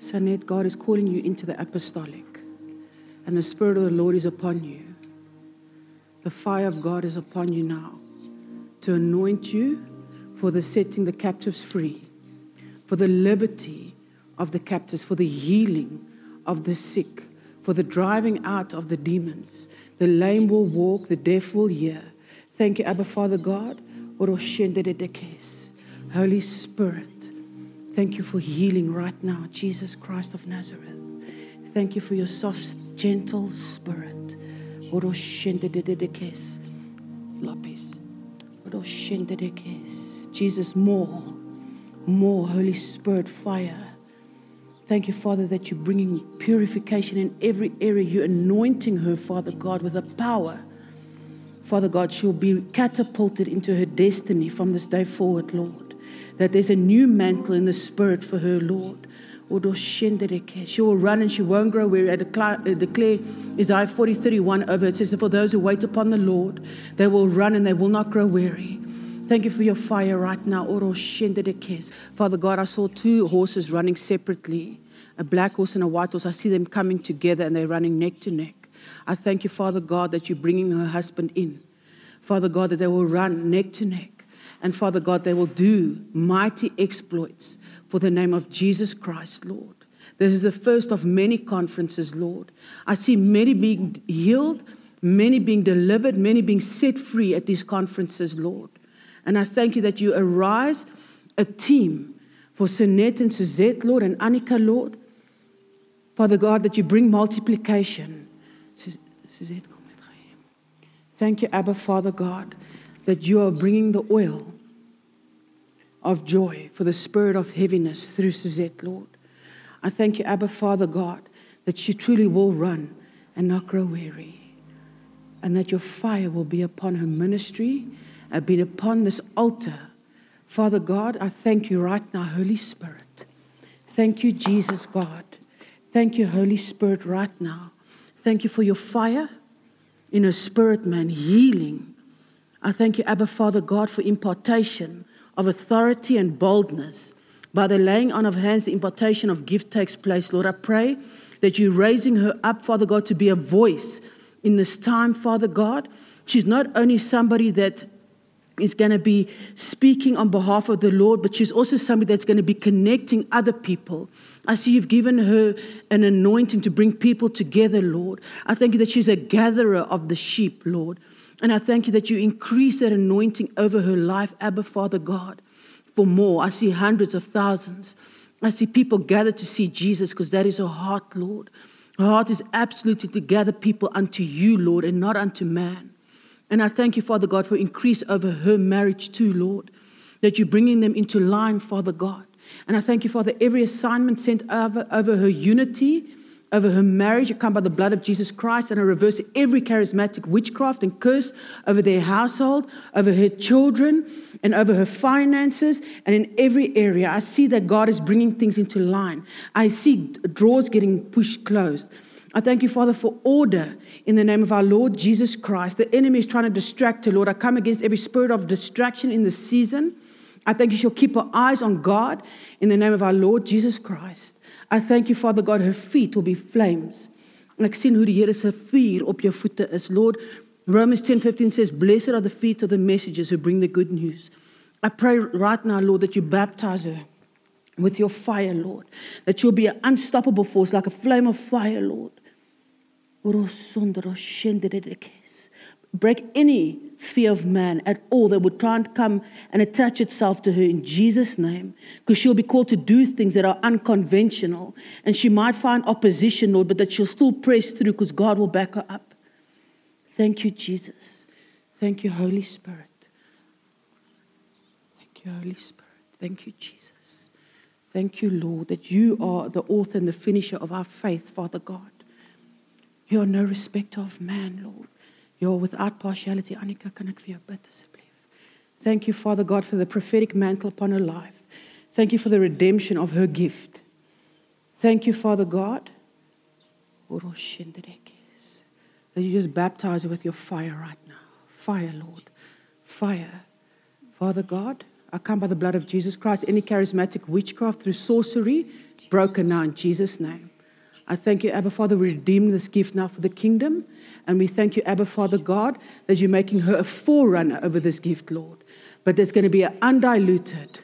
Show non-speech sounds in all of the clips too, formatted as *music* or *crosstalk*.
Sanet, God is calling you into the apostolic, and the Spirit of the Lord is upon you. The fire of God is upon you now to anoint you for the setting the captives free, for the liberty of the captives, for the healing of the sick, for the driving out of the demons. The lame will walk, the deaf will hear. Thank you, Abba Father God. Holy Spirit, thank you for healing right now, Jesus Christ of Nazareth. Thank you for your soft, gentle spirit. Jesus, more, more Holy Spirit fire. Thank you, Father, that you're bringing purification in every area. You're anointing her, Father God, with a power. Father God, she'll be catapulted into her destiny from this day forward, Lord. That there's a new mantle in the Spirit for her, Lord. She will run and she won't grow weary. I declare, I uh, declare Isaiah 40 31 over it. says, For those who wait upon the Lord, they will run and they will not grow weary. Thank you for your fire right now. Father God, I saw two horses running separately a black horse and a white horse. I see them coming together and they're running neck to neck. I thank you, Father God, that you're bringing her husband in. Father God, that they will run neck to neck. And Father God, they will do mighty exploits for the name of Jesus Christ, Lord. This is the first of many conferences, Lord. I see many being healed, many being delivered, many being set free at these conferences, Lord. And I thank you that you arise a team for Sinette and Suzette, Lord, and Annika, Lord. Father God, that you bring multiplication. Suzette, Thank you, Abba, Father God, that you are bringing the oil of joy for the spirit of heaviness through Suzette, Lord. I thank you, Abba, Father God, that she truly will run and not grow weary, and that your fire will be upon her ministry and be upon this altar. Father God, I thank you right now, Holy Spirit. Thank you, Jesus God. Thank you, Holy Spirit, right now. Thank you for your fire in a spirit, man, healing. I thank you, Abba Father God, for impartation of authority and boldness. By the laying on of hands, the impartation of gift takes place. Lord, I pray that you're raising her up, Father God, to be a voice in this time, Father God. She's not only somebody that is going to be speaking on behalf of the Lord, but she's also somebody that's going to be connecting other people. I see you've given her an anointing to bring people together, Lord. I thank you that she's a gatherer of the sheep, Lord. And I thank you that you increase that anointing over her life, Abba, Father God, for more. I see hundreds of thousands. I see people gather to see Jesus because that is her heart, Lord. Her heart is absolutely to gather people unto you, Lord, and not unto man. And I thank you, Father God, for increase over her marriage too, Lord, that you're bringing them into line, Father God. And I thank you, Father, every assignment sent over, over her unity, over her marriage, I come by the blood of Jesus Christ, and I reverse every charismatic witchcraft and curse over their household, over her children, and over her finances, and in every area. I see that God is bringing things into line. I see drawers getting pushed closed. I thank you, Father, for order in the name of our Lord Jesus Christ. The enemy is trying to distract her, Lord. I come against every spirit of distraction in this season. I thank you, she'll keep her eyes on God in the name of our Lord Jesus Christ. I thank you, Father God, her feet will be flames. Ek sien hoe die Here se vuur op jou voete is. Lord, Romans 10:15 says, "Blessed are the feet of the messengers who bring the good news." I pray right now, Lord, that you baptize her with your fire, Lord. That you'll be an unstoppable force, like a flame of fire, Lord. Break any fear of man at all that would try and come and attach itself to her in Jesus' name. Because she'll be called to do things that are unconventional. And she might find opposition, Lord, but that she'll still press through because God will back her up. Thank you, Jesus. Thank you, Holy Spirit. Thank you, Holy Spirit. Thank you, Jesus. Thank you, Lord, that you are the author and the finisher of our faith, Father God. You are no respecter of man, Lord. Are without partiality. Annika, can vir jou bid asseblief? Thank you, Father God, for the prophetic mantle upon her life. Thank you for the redemption of her gift. Thank you, Father God, that you just baptize her with your fire right now. Fire, Lord. Fire. Father God, I come by the blood of Jesus Christ. Any charismatic witchcraft through sorcery, broken now in Jesus' name. I thank you, Abba Father, we redeem this gift now for the kingdom. And we thank you, Abba Father God, that you're making her a forerunner over this gift, Lord. But there's going to be an undiluted,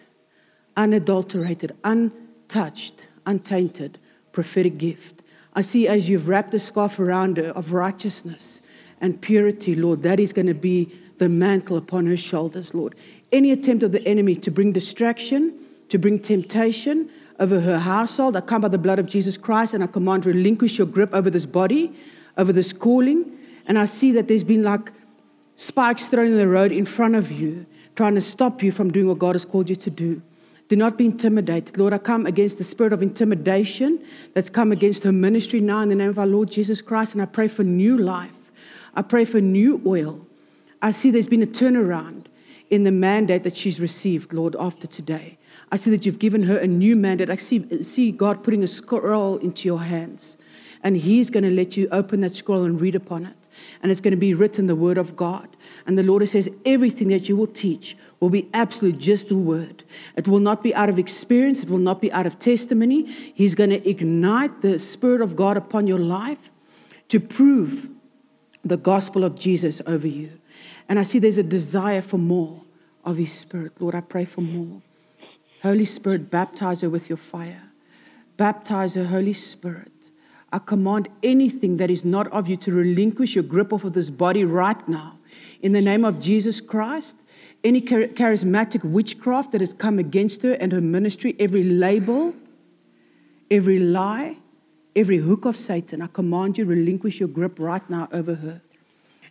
unadulterated, untouched, untainted prophetic gift. I see as you've wrapped a scarf around her of righteousness and purity, Lord, that is going to be the mantle upon her shoulders, Lord. Any attempt of the enemy to bring distraction, to bring temptation over her household, I come by the blood of Jesus Christ and I command relinquish your grip over this body, over this calling. And I see that there's been like spikes thrown in the road in front of you, trying to stop you from doing what God has called you to do. Do not be intimidated. Lord, I come against the spirit of intimidation that's come against her ministry now in the name of our Lord Jesus Christ. And I pray for new life. I pray for new oil. I see there's been a turnaround in the mandate that she's received, Lord, after today. I see that you've given her a new mandate. I see, see God putting a scroll into your hands. And He's going to let you open that scroll and read upon it. And it's going to be written the Word of God. And the Lord says, everything that you will teach will be absolute just the Word. It will not be out of experience, it will not be out of testimony. He's going to ignite the Spirit of God upon your life to prove the gospel of Jesus over you. And I see there's a desire for more of His Spirit. Lord, I pray for more. Holy Spirit, baptize her with your fire. Baptize her, Holy Spirit. I command anything that is not of you to relinquish your grip off of this body right now. In the name of Jesus Christ, any charismatic witchcraft that has come against her and her ministry, every label, every lie, every hook of Satan, I command you relinquish your grip right now over her.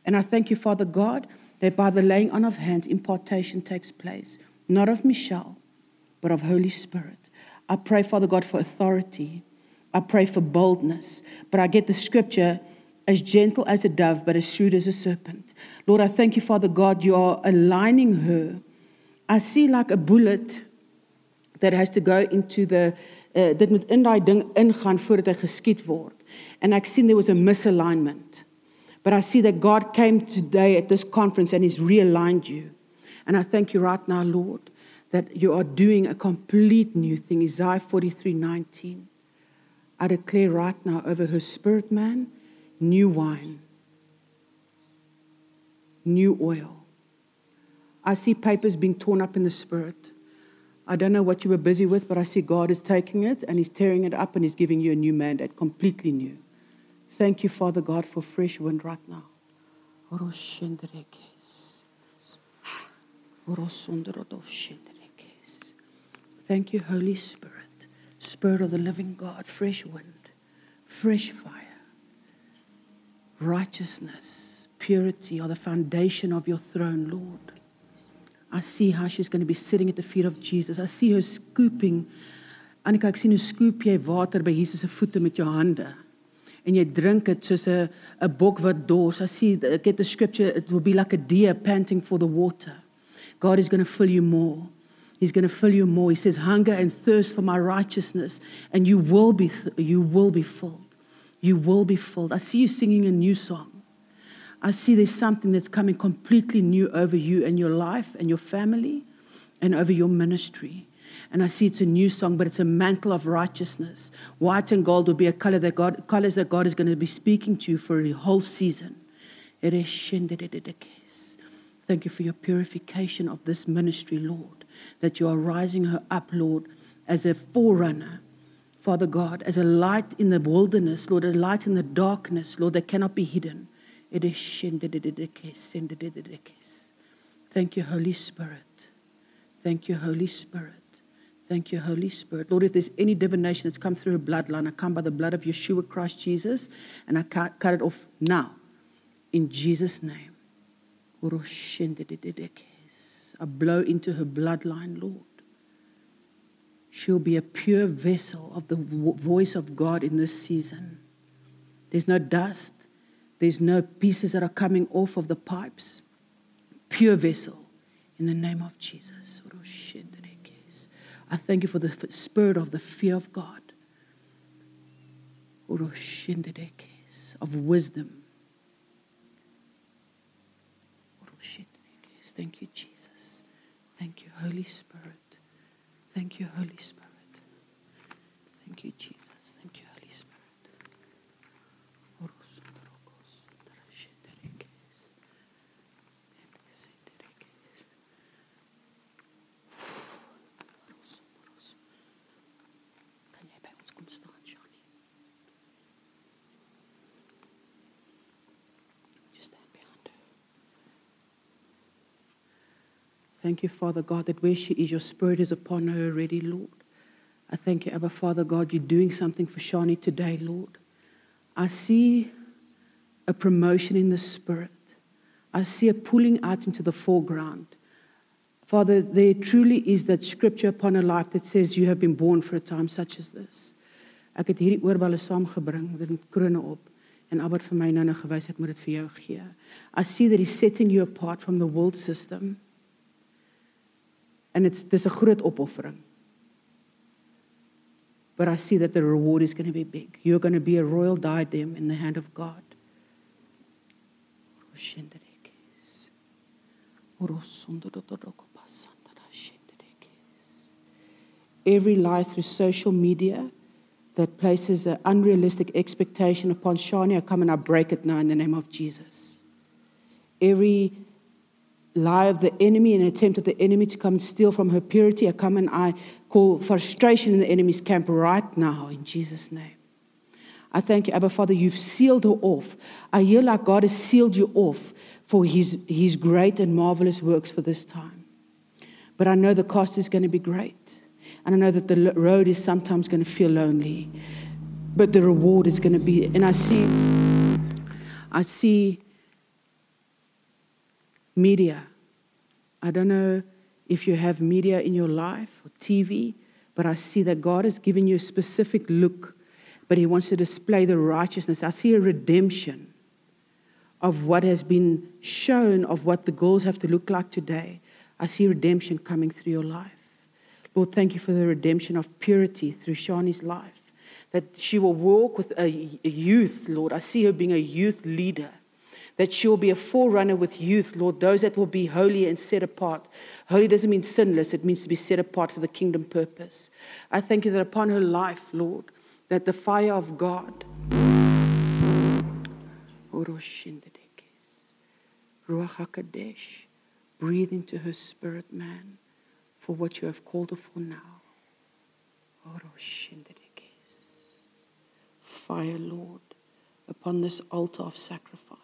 And I thank you, Father God, that by the laying on of hands, impartation takes place, not of Michelle, but of Holy Spirit. I pray, Father God, for authority. I pray for boldness. But I get the scripture as gentle as a dove, but as shrewd as a serpent. Lord, I thank you, Father God, you are aligning her. I see like a bullet that has to go into the uh, moet in daai ding ingaan voordat hy geskiet word. And ek sien there was a misalignment. But I see that God came today at this conference and He's realigned you. And I thank you right now, Lord, that you are doing a complete new thing. Isaiah 43 19. I declare right now over her spirit, man, new wine, new oil. I see papers being torn up in the spirit. I don't know what you were busy with, but I see God is taking it and He's tearing it up and He's giving you a new mandate, completely new. Thank you, Father God, for fresh wind right now. *sighs* Thank you, Holy Spirit, Spirit of the living God, fresh wind, fresh fire, righteousness, purity are the foundation of your throne, Lord. I see how she's going to be sitting at the feet of Jesus. I see her scooping. Annika, ek sien hoe scoop jy water by Jesus se voete met jou hande en jy drink dit soos 'n 'n bok wat dors. I see get the scripture it will be like a deer panting for the water. God is going to fill you more. He's going to fill you more. He says hunger and thirst for my righteousness and you will be you will be filled. You will be filled. I see you singing a new song. I see there's something that's coming completely new over you and your life and your family and over your ministry. And I see it's a new song, but it's a mantle of righteousness. White and gold will be a color that God, colors that God is going to be speaking to you for a whole season. Thank you for your purification of this ministry, Lord, that you are rising her up, Lord, as a forerunner. Father God, as a light in the wilderness, Lord, a light in the darkness, Lord, that cannot be hidden. Thank you, Holy Spirit. Thank you, Holy Spirit. Thank you, Holy Spirit. Lord, if there's any divination that's come through her bloodline, I come by the blood of Yeshua Christ Jesus and I cut it off now. In Jesus' name. I blow into her bloodline, Lord. She'll be a pure vessel of the voice of God in this season. There's no dust, there's no pieces that are coming off of the pipes. Pure vessel in the name of Jesus. I thank you for the spirit of the fear of God, of wisdom. Thank you, Jesus. Holy Spirit. Thank you, Holy Spirit. Thank you, Jesus. Thank you, Holy Spirit. Kan jy by ons kom staan, Shani? Just stand behind her. Thank you, Father God, that where she is, your spirit is upon her already, Lord. I thank you, Abba Father God, you're doing something for Shani today, Lord. I see a promotion in the spirit. I see a pulling out into the foreground. Father, there truly is that scripture upon her life that says you have been born for a time such as this. Ek het hierdie oorballe saamgebring met 'n krone op en het vir my nou nou gewys moet dit vir jou gee. I see that he's setting you apart from the world system. And it's dis 'n groot opoffering. But I see that the reward is going to be big. You're going to be a royal diadem in the hand of God. Every lie through social media that places an unrealistic expectation upon Shani, I come and I break it now in the name of Jesus. Every lie of the enemy, an attempt of the enemy to come and steal from her purity, I come and I call frustration in the enemy's camp right now in Jesus' name. I thank you, Abba Father, you've sealed her off. I hear like God has sealed you off for his, his great and marvelous works for this time. But I know the cost is going to be great. And I know that the road is sometimes going to feel lonely. But the reward is going to be, and I see, I see media. I don't know if you have media in your life or TV, but I see that God has given you a specific look, but He wants to display the righteousness. I see a redemption of what has been shown of what the goals have to look like today. I see redemption coming through your life. Lord, thank you for the redemption of purity through Shani's life. That she will walk with a youth, Lord. I see her being a youth leader that she will be a forerunner with youth, Lord, those that will be holy and set apart. Holy doesn't mean sinless, it means to be set apart for the kingdom purpose. I thank you that upon her life, Lord, that the fire of God, Ruach HaKadosh, breathe into her spirit, man, for what you have called her for now. Fire, Lord, upon this altar of sacrifice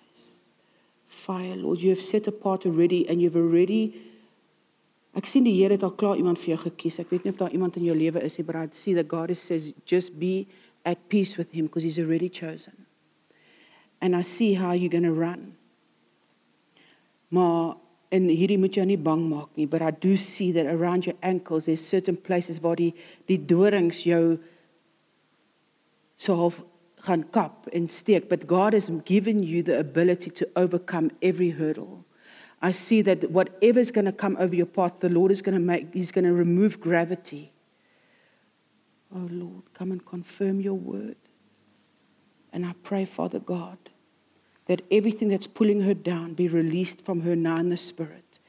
fire, Lord. You have set apart already and you've already Ek sien die Here het al klaar iemand vir jou gekies. Ek weet nie of daar iemand in jou lewe is nie, but I see that God says just be at peace with him because he's already chosen. And I see how you're going to run. Maar en hierdie moet jou nie bang maak nie, but I do see that around your ankles there's certain places waar die die dorings jou so half gaan kap en steek, but God has given you the ability to overcome every hurdle. I see that whatever is going to come over your path, the Lord is going to make, He's going to remove gravity. Oh Lord, come and confirm your word. And I pray, Father God, that everything that's pulling her down be released from her now in the spirit.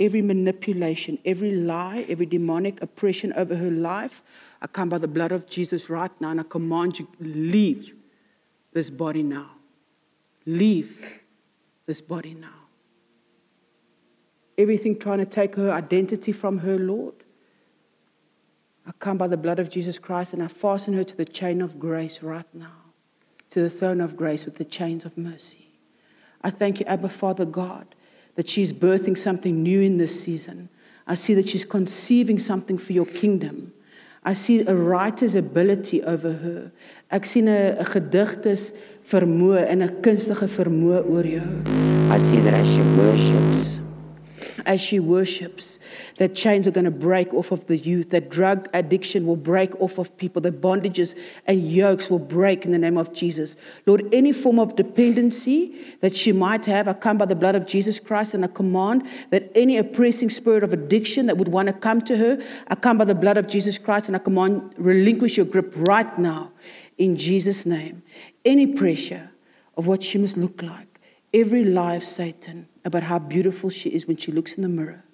Every manipulation, every lie, every demonic oppression over her life, I come by the blood of Jesus right now and I command you, leave this body now. Leave this body now. Everything trying to take her identity from her, Lord. I come by the blood of Jesus Christ and I fasten her to the chain of grace right now, to the throne of grace with the chains of mercy. I thank you, Abba Father God, that she's birthing something new in this season. I see that she's conceiving something for your kingdom. I see a writer's ability over her. Ek sien 'n gedigtes vermoë en 'n kunstige vermoë oor jou. I see that as she worships as she worships, that chains are going to break off of the youth, that drug addiction will break off of people, that bondages and yokes will break in the name of Jesus. Lord, any form of dependency that she might have, I come by the blood of Jesus Christ and I command that any oppressing spirit of addiction that would want to come to her, I come by the blood of Jesus Christ and I command relinquish your grip right now in Jesus' name. Any pressure of what she must look like, every lie of Satan about how beautiful she is when she looks in the mirror,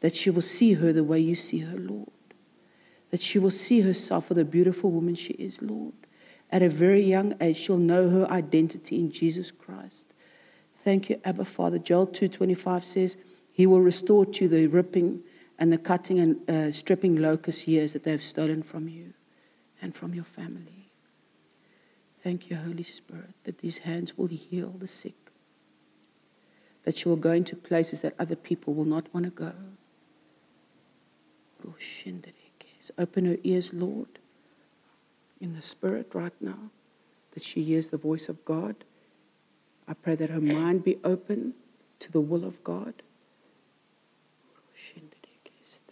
that she will see her the way you see her, Lord. that she will see herself for the beautiful woman she is, Lord. At a very young age, she'll know her identity in Jesus Christ. Thank you, Abba Father. Joel 2.25 says, He will restore to you the ripping and the cutting and uh, stripping locust years that they have stolen from you and from your family. Thank you, Holy Spirit, that these hands will heal the sick, that she will go into places that other people will not want to go. Open her ears, Lord, in the Spirit right now, that she hears the voice of God. I pray that her mind be open to the will of God.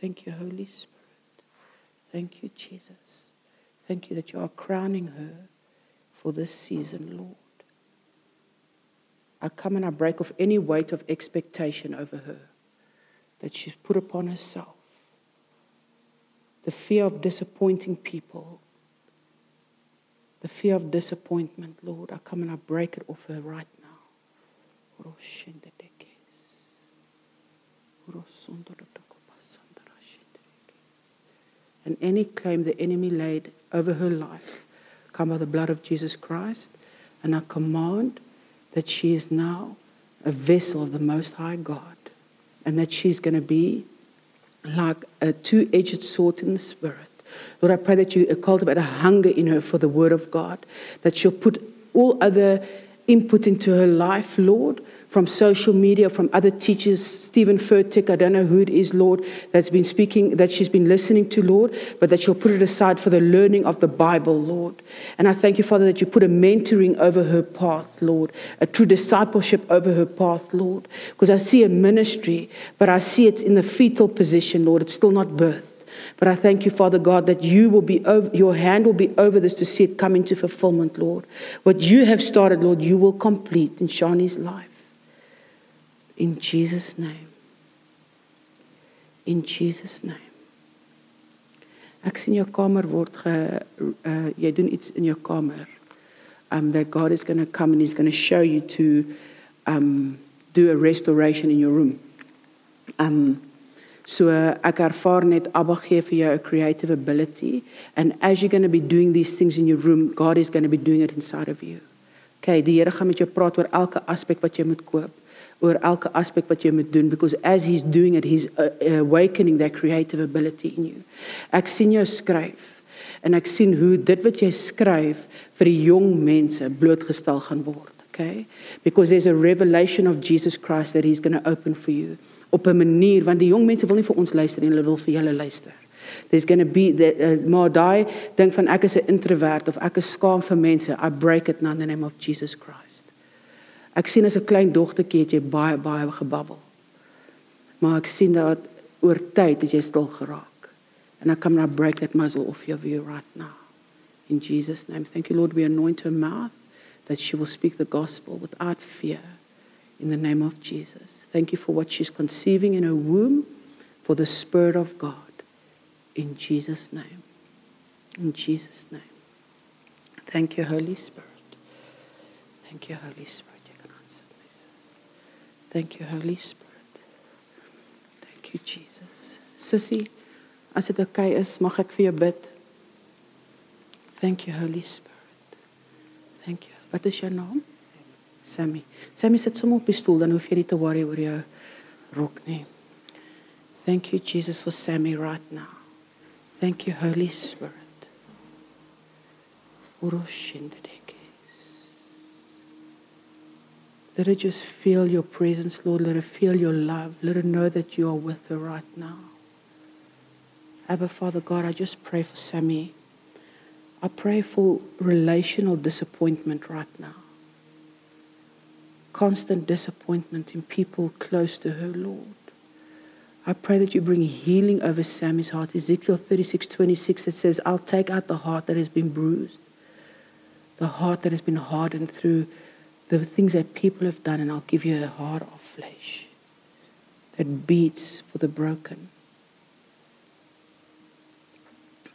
Thank you, Holy Spirit. Thank you, Jesus. Thank you that you are crowning her for this season, Lord. I come and I break off any weight of expectation over her that she's put upon herself. The fear of disappointing people, the fear of disappointment, Lord. I come and I break it off her right now. and any claim the enemy laid over her life come by the blood of Jesus Christ. And I command that she is now a vessel of the Most High God and that she's going to be like a two edged sword in the Spirit. Lord, I pray that you cultivate a hunger in her for the Word of God, that she'll put all other input into her life, Lord, from social media, from other teachers, Steven Furtick, I don't know who it is, Lord, that's been speaking, that she's been listening to, Lord, but that she'll put it aside for the learning of the Bible, Lord. And I thank you, Father, that you put a mentoring over her path, Lord, a true discipleship over her path, Lord. Because I see a ministry, but I see it's in the fetal position, Lord. It's still not birthed. But I thank you, Father God, that you will be over, your hand will be over this to see it come into fulfillment, Lord. What you have started, Lord, you will complete in Shani's life. In Jesus' name. In Jesus' name. Ek sien jou kamer word ge uh, jy doen iets in jou kamer. Um that God is going to come and he's going to show you to um do a restoration in your room. Um so uh, ek ervaar net Abba gee vir a creative ability and as you're going to be doing these things in your room, God is going to be doing it inside of you. Okay, die Here gaan met jou praat oor elke aspek wat jy moet koop oor elke aspek wat jy moet doen because as he's doing it he's uh, awakening that creative ability in you. Ek sien jou skryf en ek sien hoe dit wat jy skryf vir die jong mense blootgestel gaan word, okay? Because there's a revelation of Jesus Christ that he's going to open for you op 'n manier want die jong mense wil nie vir ons luister nie, hulle wil vir julle luister. There's going to be that uh, maar daai ding van ek is 'n introvert of ek is skaam vir mense, I break it now in the name of Jesus Christ. Ek sien as 'n klein dogtertjie het jy baie baie gebabbel. Maar ek sien dat oor tyd het jy stil geraak. And I come and break that muzzle off of you right now. In Jesus name. Thank you Lord we anoint her mouth that she will speak the gospel without fear in the name of Jesus. Thank you for what she's conceiving in her womb for the spirit of God in Jesus name. In Jesus name. Thank you Holy Spirit. Thank you Holy Spirit. Thank you, Holy Spirit. Thank you, Jesus. Sissy, as oukei okay is, mag ek vir jou bid. Thank you, Holy Spirit. Thank you. Wat is jou naam? Sammy. Sammy sit sommer op die stoel, dan hoef jy nie te worry oor jou rok nie. Thank you, Jesus, for Sammy right now. Thank you, Holy Spirit. Uroshindede. Let her just feel your presence, Lord. Let her feel your love. Let her know that you are with her right now. Abba, Father God, I just pray for Sammy. I pray for relational disappointment right now. Constant disappointment in people close to her, Lord. I pray that you bring healing over Sammy's heart. Ezekiel 36 26, it says, I'll take out the heart that has been bruised, the heart that has been hardened through the things that people have done, and I'll give you a heart of flesh that beats for the broken.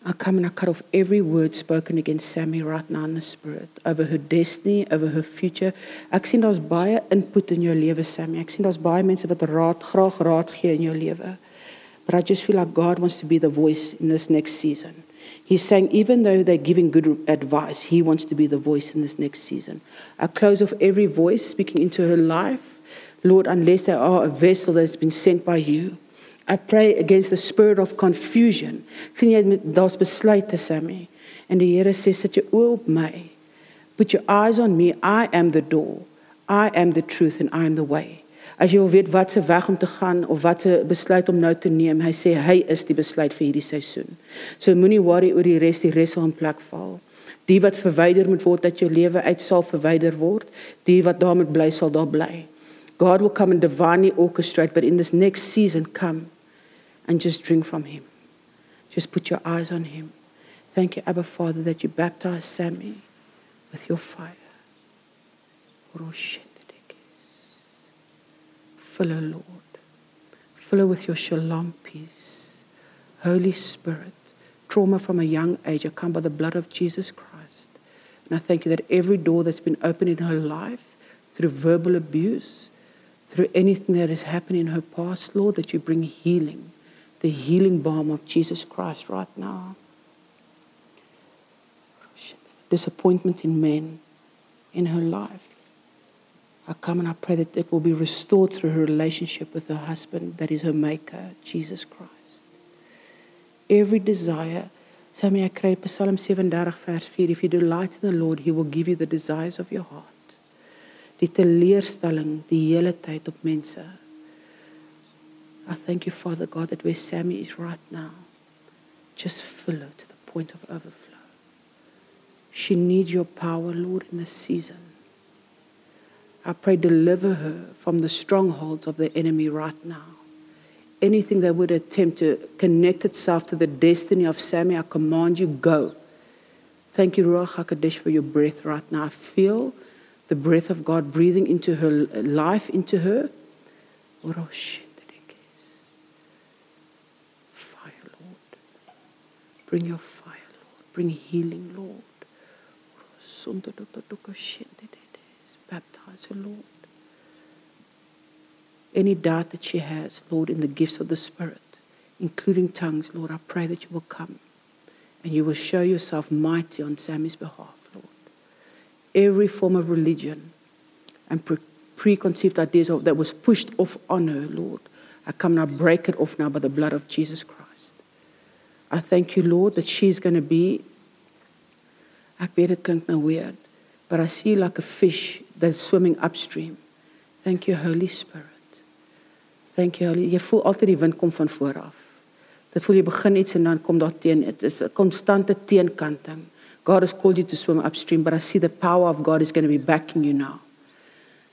I come and I cut off every word spoken against Sammy right now in the spirit over her destiny, over her future. Ek sien daar's baie input in jou lewe Sammy. Ek sien daar's baie mense wat raad graag raad gee in jou lewe. But I just feel like God wants to be the voice in this next season. He's saying, even though they're giving good advice, he wants to be the voice in this next season. I close off every voice speaking into her life. Lord, unless they are a vessel that has been sent by you. I pray against the spirit of confusion. sien jy daar's besluite Sammy en die. Put your eyes on me. I am the door. I am the truth and I am the way. As jy wil weet wat se weg om te gaan of wat se besluit om nou te neem, hy sê hy is die besluit vir hierdie seisoen. So moenie worry oor die res, die res sal in plek val. Die wat verwyder moet word uit jou lewe uit sal verwyder word. Die wat daar moet bly sal daar bly. God will come and divinely orchestrate but in this next season come and just drink from him. Just put your eyes on him. Thank you Abba Father that you baptized Sammy with your fire. Rosh Fill her, Lord. Fill her with your shalom peace. Holy Spirit, trauma from a young age, I come by the blood of Jesus Christ. And I thank you that every door that's been opened in her life through verbal abuse, through anything that has happened in her past, Lord, that you bring healing, the healing balm of Jesus Christ right now. Disappointment in men in her life. I come and I pray that it will be restored through her relationship with her husband, that is her maker, Jesus Christ. Every desire, Sammy, I kry Psalm 37 vers 4, if you delight in the Lord, he will give you the desires of your heart. Die teleurstelling die hele tyd op mense. I thank you, Father God, that where Sammy is right now, just fill her to the point of overflow. She needs your power, Lord, in this season. I pray, deliver her from the strongholds of the enemy right now. Anything that would attempt to connect itself to the destiny of Sammy, I command you, go. Thank you, Ruach HaKadosh, for your breath right now. I feel the breath of God breathing into her life, into her. Fire, Lord. Bring your fire, Lord. Bring healing, Lord baptize her, Lord. Any doubt that she has, Lord, in the gifts of the Spirit, including tongues, Lord, I pray that you will come and you will show yourself mighty on Sammy's behalf, Lord. Every form of religion and pre- preconceived ideas of, that was pushed off on her, Lord, I come now, break it off now by the blood of Jesus Christ. I thank you, Lord, that she's going to be, ek weet dit klink nou weird, but I see like a fish that's swimming upstream. Thank you, Holy Spirit. Thank you, Holy. Jy voel altyd die wind kom van voor af. Dit voel jy begin iets en dan kom daar teen. Dit is 'n konstante teenkanting. God has called you to swim upstream, but I see the power of God is going to be backing you now.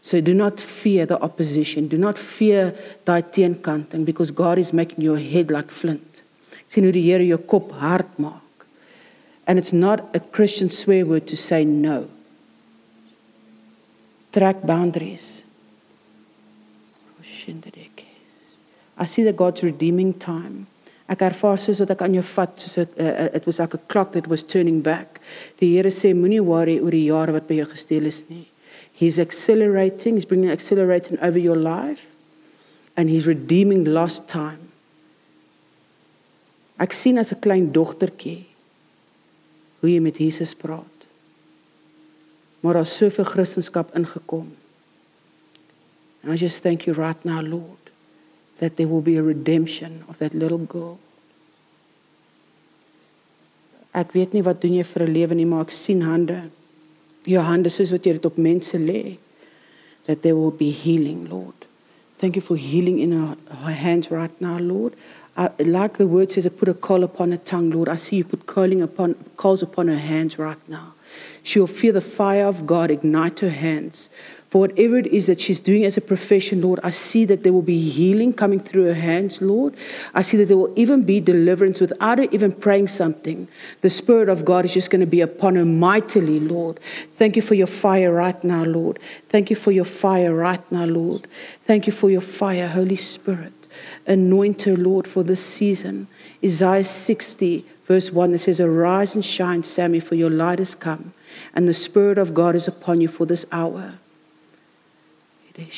So do not fear the opposition. Do not fear daai teenkanting because God is making your head like flint. sien hoe die Here jou kop hard maak. And it's not a Christian swear word to say no track boundaries. I see that God's redeeming time. Ek ervaar soos wat ek aan jou vat soos dit uh, it was like a clock that was turning back. Die Here sê moenie worry oor die jare wat by jou gesteel is nie. He's accelerating, he's bringing accelerating over your life and he's redeeming lost time. Ek sien as 'n klein dogtertjie hoe jy met Jesus praat maar daar's soveel ingekom. And I just thank you right now, Lord, that there will be a redemption of that little girl. Ek weet nie wat doen jy vir 'n lewe nie, maar ek sien hande. Jou hande soos wat jy dit op mense lê. That there will be healing, Lord. Thank you for healing in her, hands right now, Lord. I, like the word says, I put a call upon her tongue, Lord. I see you put coaling upon, calls upon her hands right now. She will feel the fire of God ignite her hands. For whatever it is that she's doing as a profession, Lord, I see that there will be healing coming through her hands, Lord. I see that there will even be deliverance without her even praying something. The Spirit of God is just going to be upon her mightily, Lord. Thank you for your fire right now, Lord. Thank you for your fire right now, Lord. Thank you for your fire, Holy Spirit. Anoint her, Lord, for this season. Isaiah 60, verse 1, that says, Arise and shine, Sammy, for your light has come and the Spirit of God is upon you for this hour. I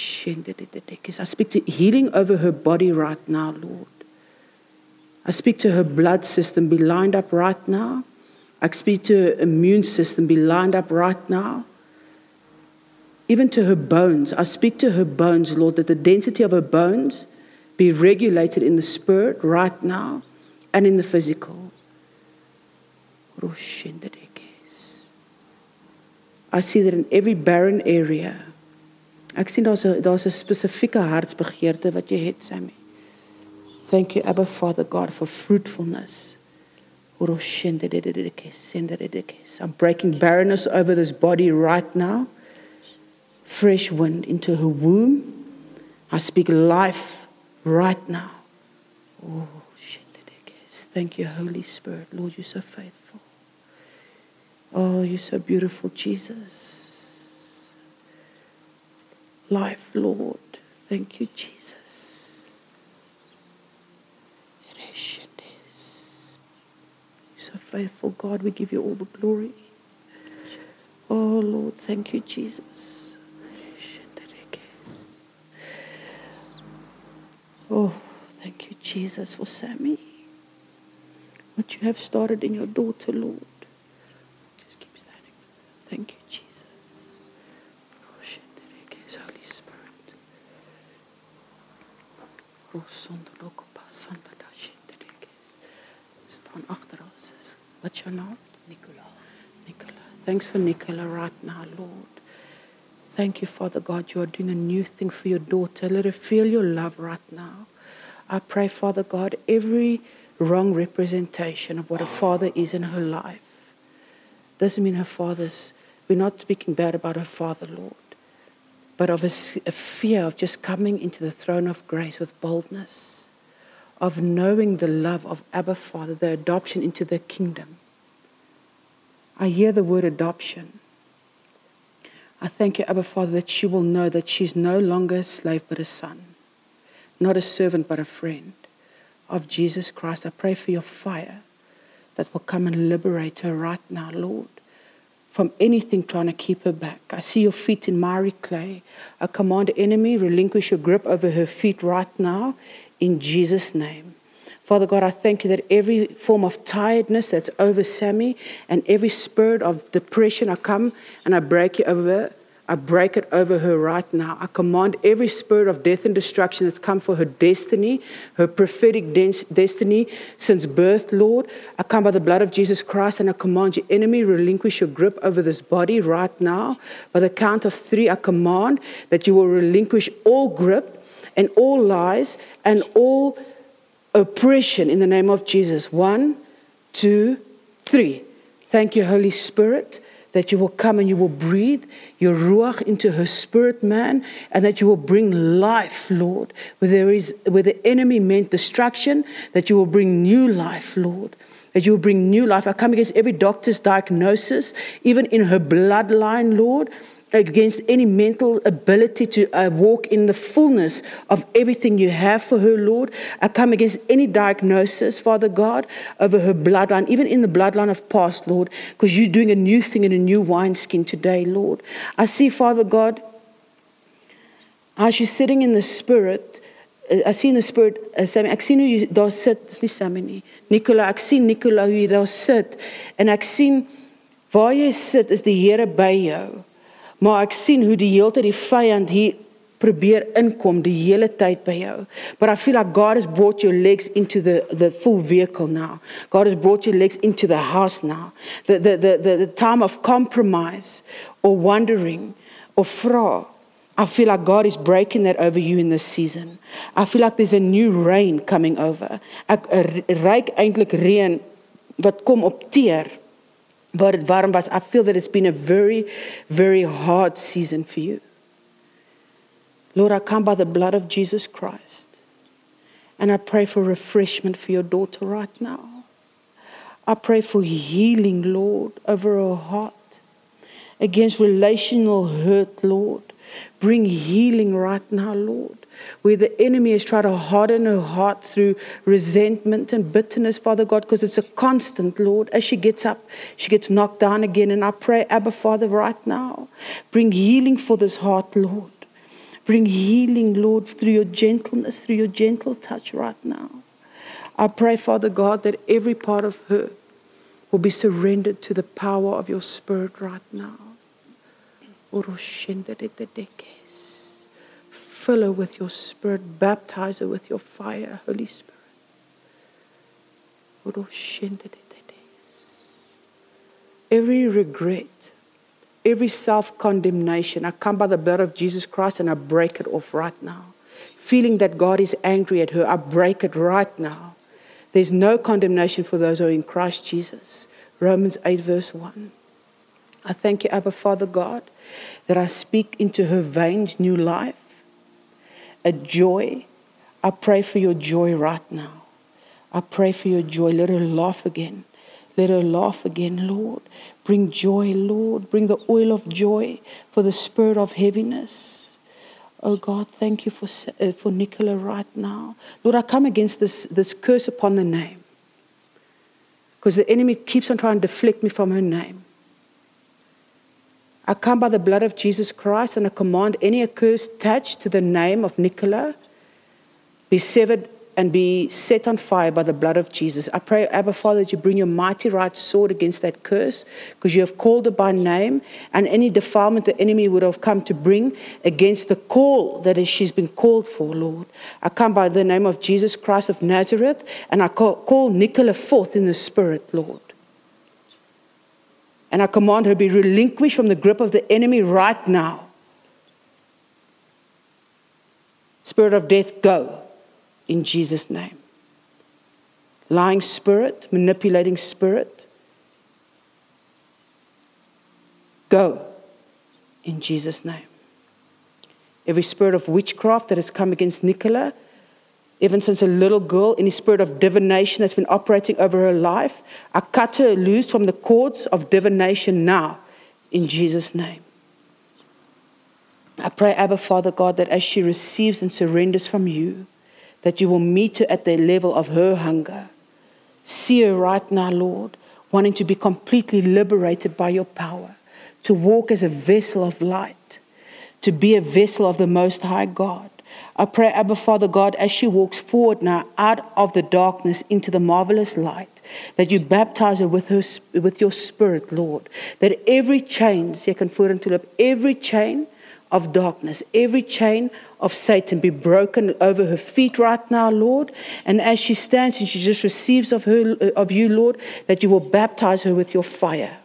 speak to healing over her body right now, Lord. I speak to her blood system, be lined up right now. I speak to her immune system, be lined up right now. Even to her bones, I speak to her bones, Lord, that the density of her bones be regulated in the spirit right now and in the physical. I see that in every barren area. Ek sien daar's 'n daar's 'n spesifieke hartsbegeerte wat jy het, Sammy. Thank you, Abba Father God, for fruitfulness. I'm breaking barrenness over this body right now. Fresh wind into her womb. I speak life right now. Thank you, Holy Spirit. Lord, you're so faithful. Oh, you're so beautiful, Jesus. Life, Lord. Thank you, Jesus. You're so faithful God. We give you all the glory. Oh, Lord, thank you, Jesus. Oh, thank you, Jesus, for Sammy. What you have started in your daughter, Lord. Just keep standing. Thank you, Jesus. Holy Spirit. Staan agter ons. What's your name? Nicola. Nicola. Thanks for Nicola right now, Lord. Thank you, Father God. You are doing a new thing for your daughter. Let her feel your love right now. I pray, Father God, every wrong representation of what a father is in her life doesn't mean her father's. We're not speaking bad about her father, Lord, but of a, a fear of just coming into the throne of grace with boldness of knowing the love of Abba Father, the adoption into the kingdom. I hear the word adoption. I thank you, Abba Father, that she will know that she's no longer a slave but a son, not a servant but a friend of Jesus Christ. I pray for your fire that will come and liberate her right now, Lord, from anything trying to keep her back. I see your feet in miry clay. I command enemy, relinquish your grip over her feet right now in Jesus' name. Father God, I thank you that every form of tiredness that's over Sammy and every spirit of depression, I come and I break you over. I break it over her right now. I command every spirit of death and destruction that's come for her destiny, her prophetic destiny since birth, Lord. I come by the blood of Jesus Christ and I command your enemy relinquish your grip over this body right now. By the count of three, I command that you will relinquish all grip and all lies and all oppression in the name of Jesus. One, two, three. Thank you, Holy Spirit, that you will come and you will breathe your ruach into her spirit, man, and that you will bring life, Lord. Where there is where the enemy meant destruction, that you will bring new life, Lord that you will bring new life. I come against every doctor's diagnosis, even in her bloodline, Lord, against any mental ability to uh, walk in the fullness of everything you have for her, Lord. I come against any diagnosis, Father God, over her bloodline, even in the bloodline of past, Lord, because you're doing a new thing in a new wineskin today, Lord. I see, Father God, as she's sitting in the spirit. I see in the spirit, uh, Sammy, ek sien hoe jy daar sit, dis. Nicola, ek sien Nicola hoe daar sit en ek sien waar jy sit is die Here by jou. Maar ek sien hoe die hele tyd die vyand hier probeer inkom die hele tyd by jou. But I feel like God has brought your legs into the the full vehicle now. God has brought your legs into the house now. The the the the, the time of compromise or wandering or vra I feel like God is breaking that over you in this season. I feel like there's a new rain coming over. Ek ryk eintlik reën wat kom op teer dit warm. I feel that it's been a very, very hard season for you. Lord, I come by the blood of Jesus Christ and I pray for refreshment for your daughter right now. I pray for healing, Lord, over her heart against relational hurt, Lord. Bring healing right now, Lord where the enemy has tried to harden her heart through resentment and bitterness, Father God, because it's a constant, Lord. As she gets up, she gets knocked down again. And I pray, Abba, Father, right now, bring healing for this heart, Lord. Bring healing, Lord, through your gentleness, through your gentle touch right now. I pray, Father God, that every part of her will be surrendered to the power of your Spirit right now. Fill her with your Spirit, baptize her with your fire, Holy Spirit. Every regret, every self condemnation, I come by the blood of Jesus Christ and I break it off right now. Feeling that God is angry at her, I break it right now. There's no condemnation for those who are in Christ Jesus. Romans 8, verse 1. I thank you, Abba Father God, that I speak into her veins new life, a joy. I pray for your joy right now. I pray for your joy. Let her laugh again. Let her laugh again, Lord. Bring joy, Lord. Bring the oil of joy for the spirit of heaviness. Oh God, thank you for, uh, for Nicola right now. Lord, I come against this, this curse upon the name. Because the enemy keeps on trying to deflect me from her name. I come by the blood of Jesus Christ and I command any curse attached to the name of Nicola be severed and be set on fire by the blood of Jesus. I pray, Abba Father, that you bring your mighty right sword against that curse because you have called it by name and any defilement the enemy would have come to bring against the call that she's been called for, Lord. I come by the name of Jesus Christ of Nazareth and I call Nicola forth in the Spirit, Lord. And I command her be relinquished from the grip of the enemy right now. Spirit of death, go in Jesus' name. Lying spirit, manipulating spirit, go in Jesus' name. Every spirit of witchcraft that has come against Nicola, even since a little girl, any spirit of divination that's been operating over her life, I cut her loose from the cords of divination now in Jesus' name. I pray, Abba Father God, that as she receives and surrenders from you, that you will meet her at the level of her hunger. See her right now, Lord, wanting to be completely liberated by your power, to walk as a vessel of light, to be a vessel of the Most High God. I pray, Abba Father God, as she walks forward now out of the darkness into the marvelous light, that you baptize her with, her, with your spirit, Lord. That every chain, every chain of darkness, every chain of Satan be broken over her feet right now, Lord. And as she stands and she just receives of, her, uh, of you, Lord, that you will baptize her with your fire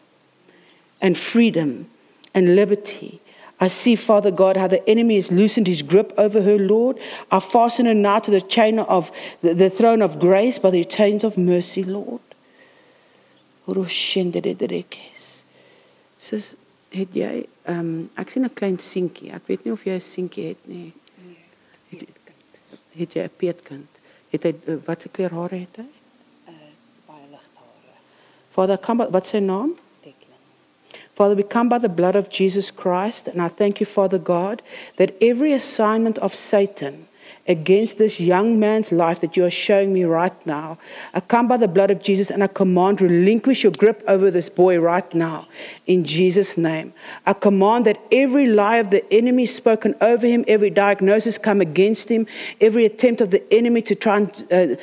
and freedom and liberty. I see, Father God, how the enemy has loosened his grip over her, Lord. I fasten her now to the chain of the, the throne of grace by the chains of mercy, Lord. Says, het jy um, ek sien 'n klein seentjie. Ek weet nie of jy 'n seentjie het nie. Het, het jy 'n peetkind? Het hy uh, wat se kleur hare het hy? Uh baie ligte hare. Father, come by, wat sy naam? Father, we come by the blood of Jesus Christ, and I thank you, Father God, that every assignment of Satan against this young man's life that you are showing me right now. I come by the blood of Jesus and I command relinquish your grip over this boy right now in Jesus' name. I command that every lie of the enemy spoken over him, every diagnosis come against him, every attempt of the enemy to try and uh,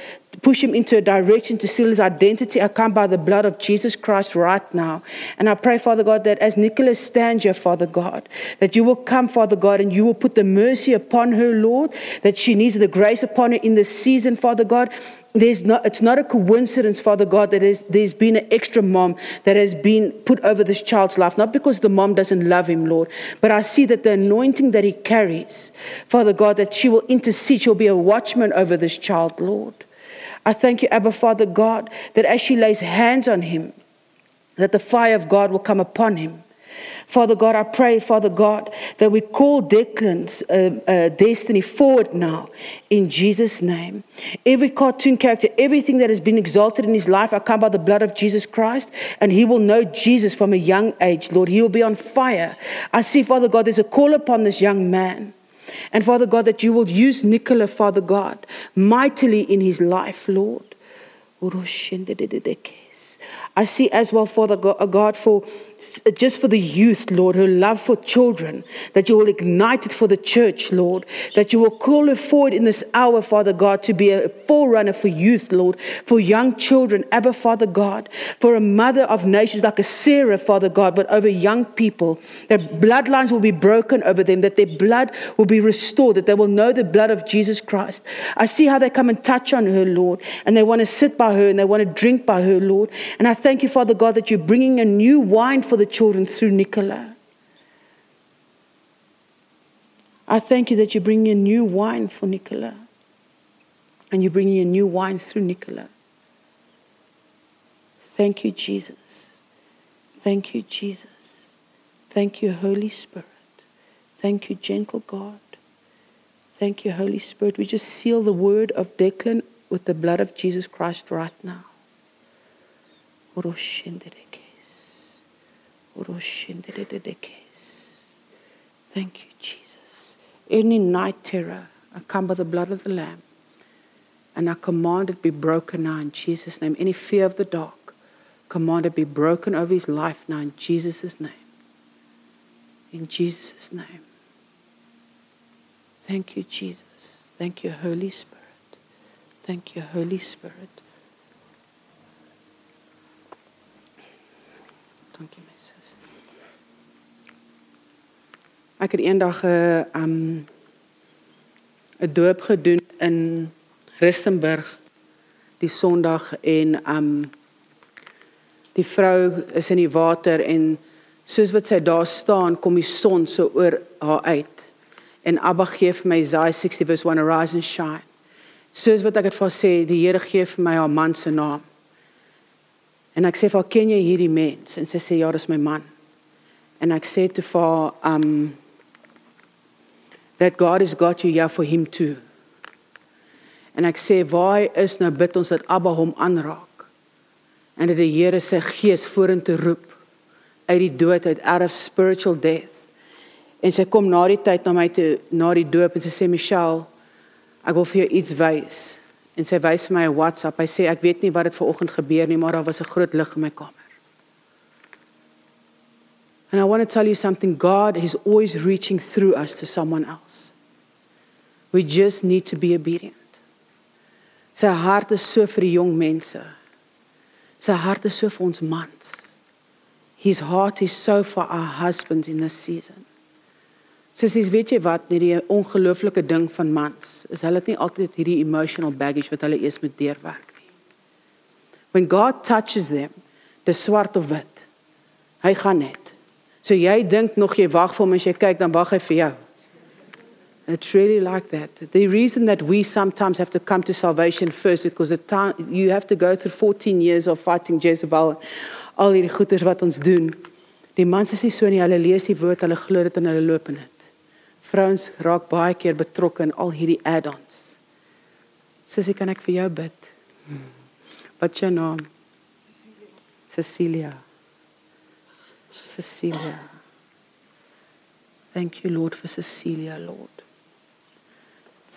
push him into a direction to steal his identity. I come by the blood of Jesus Christ right now. And I pray, Father God, that as Nicholas stands here, Father God, that you will come, Father God, and you will put the mercy upon her, Lord, that she needs the grace upon her in this season, Father God. There's not, it's not a coincidence, Father God, that there's, there's been an extra mom that has been put over this child's life, not because the mom doesn't love him, Lord, but I see that the anointing that he carries, Father God, that she will intercede, she'll be a watchman over this child, Lord. I thank you, Abba Father God, that as she lays hands on him, that the fire of God will come upon him. Father God, I pray, Father God, that we call Declan's uh, uh, destiny forward now in Jesus' name. Every cartoon character, everything that has been exalted in his life, I come by the blood of Jesus Christ, and he will know Jesus from a young age, Lord. He will be on fire. I see, Father God, there's a call upon this young man. And Father God, that you will use Nicola, Father God, mightily in his life, Lord. I see as well, Father uh, God, for Uh, just for the youth, Lord, her love for children, that you will ignite it for the church, Lord, that you will call her forward in this hour, Father God, to be a forerunner for youth, Lord, for young children, Abba, Father God, for a mother of nations like a Sarah, Father God, but over young people, that bloodlines will be broken over them, that their blood will be restored, that they will know the blood of Jesus Christ. I see how they come and touch on her, Lord, and they want to sit by her and they want to drink by her, Lord. And I thank you, Father God, that you're bringing a new wine for the children through Nicola. I thank you that you're bringing a new wine for Nicola. And you're bringing a new wine through Nicola. Thank you, Jesus. Thank you, Jesus. Thank you, Holy Spirit. Thank you, gentle God. Thank you, Holy Spirit. We just seal the word of Declan with the blood of Jesus Christ right now. Thank you, Jesus. Any night terror, I come by the blood of the Lamb. And I command it be broken now in Jesus' name. Any fear of the dark, command it be broken over his life now in Jesus' name. In Jesus' name. Thank you, Jesus. Thank you, Holy Spirit. Thank you, Holy Spirit. Ek het eendag 'n uh, um 'n doop gedoen in Rustenburg die Sondag en um die vrou is in die water en soos wat sy daar staan kom die son so oor haar uit en Abba gee vir my Isaiah 60 verse 1 arise and shine soos wat ek dit vir sê die Here gee vir my haar man se naam En ek sê vir haar, "Ken jy hierdie mens?" En sy sê, "Ja, dis my man." En ek sê te vir haar, um that God has got you here for him too. En ek sê, "Waar is nou bid ons dat Abba hom aanraak?" En dat die Here sy gees vorentoe roep uit die dood uit out of spiritual death. En sy kom na die tyd na my toe na die doop en sy sê, "Michelle, ek wil vir jou iets wys." en sy wys vir my 'n WhatsApp. Hy sê ek weet nie wat dit vanoggend gebeur nie, maar daar was 'n groot lig in my kamer. And I want to tell you something God is always reaching through us to someone else. We just need to be obedient. Sy hart is so vir die jong mense. Sy hart is so vir ons mans. His heart is so for our husbands in this season. Sissies, weet jy wat, net die ongelooflike ding van mans is hulle het nie altyd hierdie emotional baggage wat hulle eers moet deurwerk nie. When God touches them, dis swart of wit. Hy gaan net. So jy dink nog jy wag vir hom as jy kyk dan wag hy vir jou. It's really like that. The reason that we sometimes have to come to salvation first is because the time you have to go through 14 years of fighting Jezebel al hierdie goeters wat ons doen. Die mans is nie so nie, hulle lees die woord, hulle glo dit en hulle loop in dit. Vrouens raak baie keer betrokke in al hierdie add-ons. Sussie, kan ek vir jou bid? Wat is jou naam? Cecilia. Cecilia. Thank you Lord for Cecilia, Lord.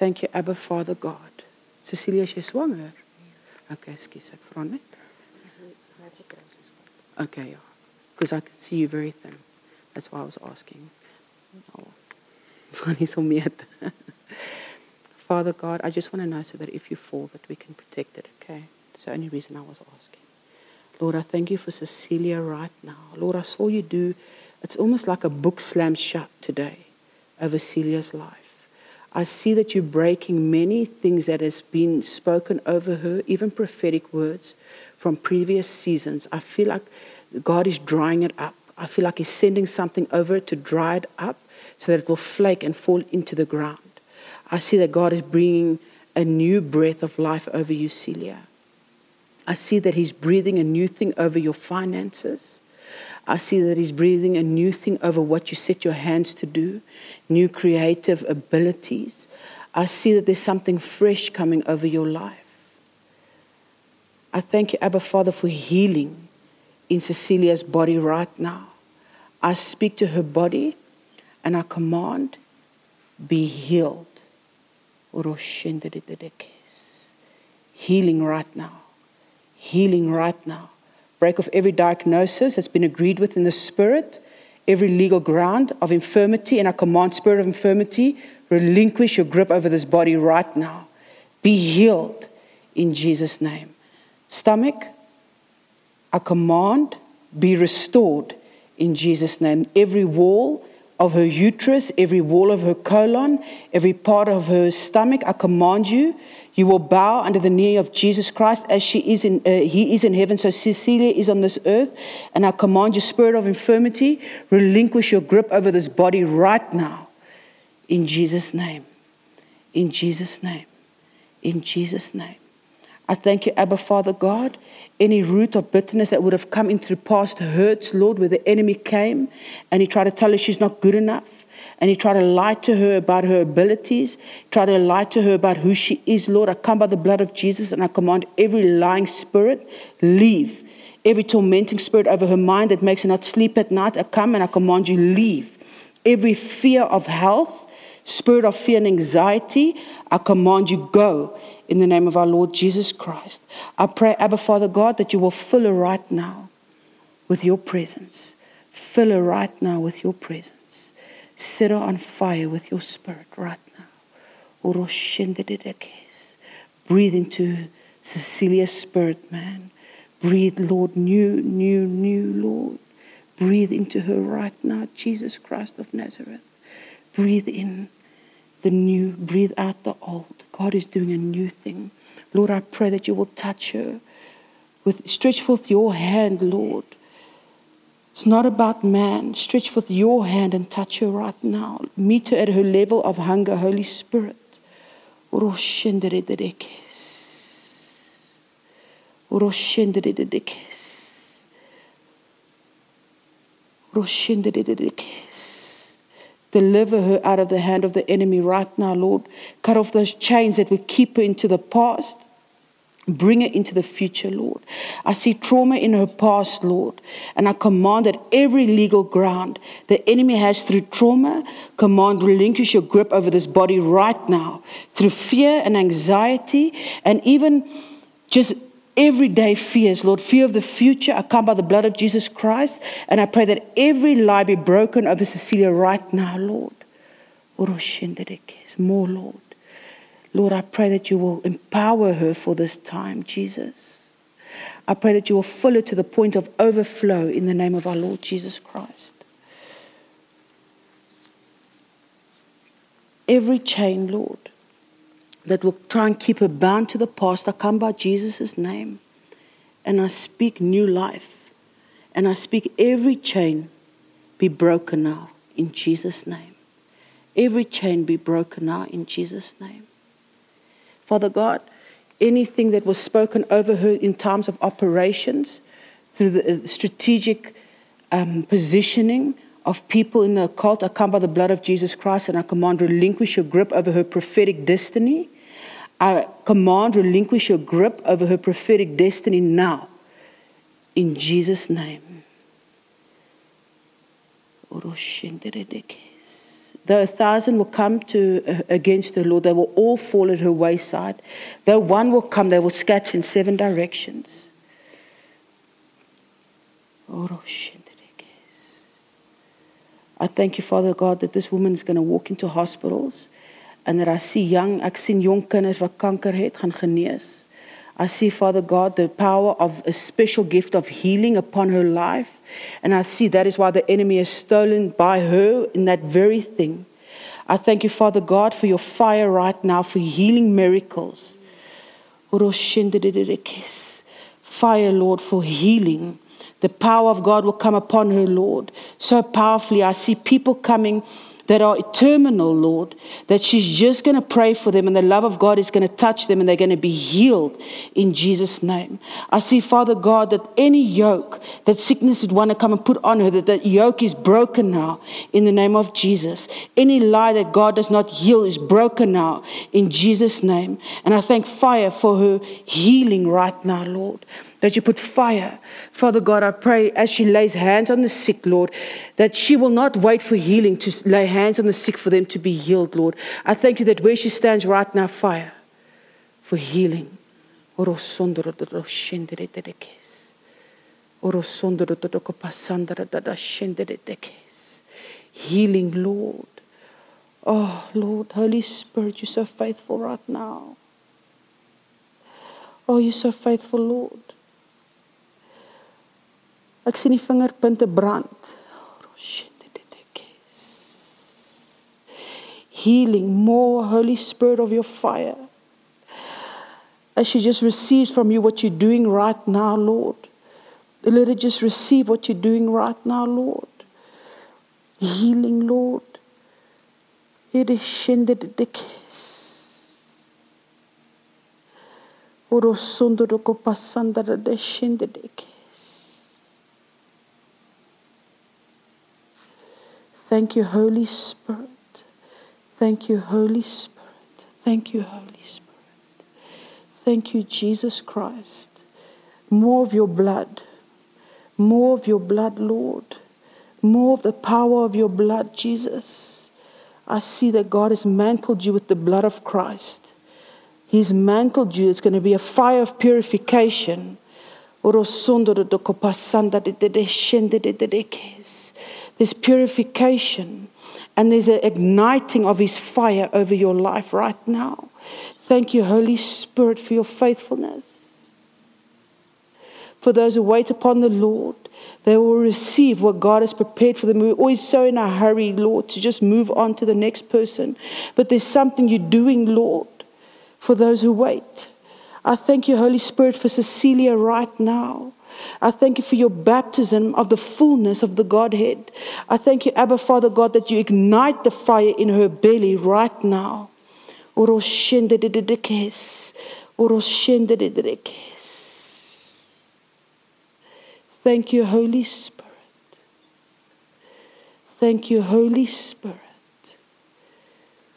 Thank you Abba Father God. Cecilia, is jy swanger? Okay, skus, ek vra net. Okay, ja. Because I could see you very thin. That's why I was asking. Oh. *laughs* *laughs* Father God, I just want to know so that if you fall, that we can protect it, okay? That's the only reason I was asking. Lord, I thank you for Cecilia right now. Lord, I saw you do, it's almost like a book slammed shut today over Celia's life. I see that you're breaking many things that has been spoken over her, even prophetic words from previous seasons. I feel like God is drying it up. I feel like He's sending something over it to dry it up so that it will flake and fall into the ground. I see that God is bringing a new breath of life over you, Celia. I see that He's breathing a new thing over your finances. I see that He's breathing a new thing over what you set your hands to do, new creative abilities. I see that there's something fresh coming over your life. I thank you, Abba Father, for healing in Cecilia's body right now. I speak to her body and I command, be healed. Healing right now. Healing right now. Break off every diagnosis that's been agreed with in the spirit, every legal ground of infirmity, and I command spirit of infirmity, relinquish your grip over this body right now. Be healed in Jesus' name. Stomach, I command, be restored in Jesus' name. Every wall of her uterus, every wall of her colon, every part of her stomach, I command you, you will bow under the knee of Jesus Christ as she is in, uh, he is in heaven. So Cecilia is on this earth. And I command you, spirit of infirmity, relinquish your grip over this body right now. In Jesus' name. In Jesus' name. In Jesus' name. I thank you, Abba Father God. Any root of bitterness that would have come in through past hurts, Lord, where the enemy came and he tried to tell her she's not good enough and he tried to lie to her about her abilities, tried to lie to her about who she is, Lord. I come by the blood of Jesus and I command every lying spirit, leave. Every tormenting spirit over her mind that makes her not sleep at night, I come and I command you, leave. Every fear of health, spirit of fear and anxiety, I command you, go in the name of our Lord Jesus Christ. I pray, Abba Father God, that you will fill her right now with your presence. Fill her right now with your presence. Set her on fire with your spirit right now. Breathe into Cecilia's spirit, man. Breathe, Lord, new, new, new, Lord. Breathe into her right now, Jesus Christ of Nazareth. Breathe in the new, breathe out the old. God is doing a new thing. Lord, I pray that you will touch her with stretch forth your hand, Lord it's not about man. Stretch forth your hand and touch her right now. Meet her at her level of hunger, Holy Spirit. Deliver her out of the hand of the enemy right now, Lord. Cut off those chains that would keep her into the past. Bring her into the future, Lord. I see trauma in her past, Lord. And I command that every legal ground the enemy has through trauma, command relinquish your grip over this body right now. Through fear and anxiety, and even just everyday fears, Lord. Fear of the future. I come by the blood of Jesus Christ. And I pray that every lie be broken over Cecilia right now, Lord. More, Lord. Lord, I pray that you will empower her for this time, Jesus. I pray that you will fill her to the point of overflow in the name of our Lord Jesus Christ. Every chain, Lord, that will try and keep her bound to the past, I come by Jesus' name and I speak new life. And I speak every chain be broken now in Jesus' name. Every chain be broken now in Jesus' name. Father God, anything that was spoken over her in times of operations, through the uh, strategic um, positioning of people in the occult, I come by the blood of Jesus Christ and I command relinquish your grip over her prophetic destiny. I command relinquish your grip over her prophetic destiny now. In Jesus' name. Though a thousand will come to, uh, against her, Lord, they will all fall at her wayside. Though one will come, they will scatter in seven directions. I thank you, Father God, that this woman is going to walk into hospitals and that I see young, ek sien jong kinders wat kanker het gaan genees. I see, Father God, the power of a special gift of healing upon her life. And I see that is why the enemy is stolen by her in that very thing. I thank you, Father God, for your fire right now, for healing miracles. Fire, Lord, for healing. The power of God will come upon her, Lord. So powerfully, I see people coming that are terminal, Lord, that she's just going to pray for them and the love of God is going to touch them and they're going to be healed in Jesus' name. I see, Father God, that any yoke that sickness would want to come and put on her, that that yoke is broken now in the name of Jesus. Any lie that God does not heal is broken now in Jesus' name. And I thank fire for her healing right now, Lord that you put fire. Father God, I pray as she lays hands on the sick, Lord, that she will not wait for healing to lay hands on the sick for them to be healed, Lord. I thank you that where she stands right now, fire for healing. Healing, Lord. Oh, Lord, Holy Spirit, you're so faithful right now. Oh, you're so faithful, Lord. Ek sien die vingerpunte brand. Oh, Healing, more Holy Spirit of your fire. As she just receives from you what you're doing right now, Lord. Let her just receive what you're doing right now, Lord. Healing, Lord. It is shindered the kiss. Kopasanda de shindered the kiss. Thank you, Holy Spirit. Thank you, Holy Spirit. Thank you, Holy Spirit. Thank you, Jesus Christ. More of your blood. More of your blood, Lord. More of the power of your blood, Jesus. I see that God has mantled you with the blood of Christ. He's mantled you. It's going to be a fire of purification. There's purification and there's an igniting of His fire over your life right now. Thank you, Holy Spirit, for your faithfulness. For those who wait upon the Lord, they will receive what God has prepared for them. We're always so in a hurry, Lord, to just move on to the next person. But there's something you're doing, Lord, for those who wait. I thank you, Holy Spirit, for Cecilia right now. I thank you for your baptism of the fullness of the Godhead. I thank you, Abba Father God, that you ignite the fire in her belly right now. Thank you, Holy Spirit. Thank you, Holy Spirit.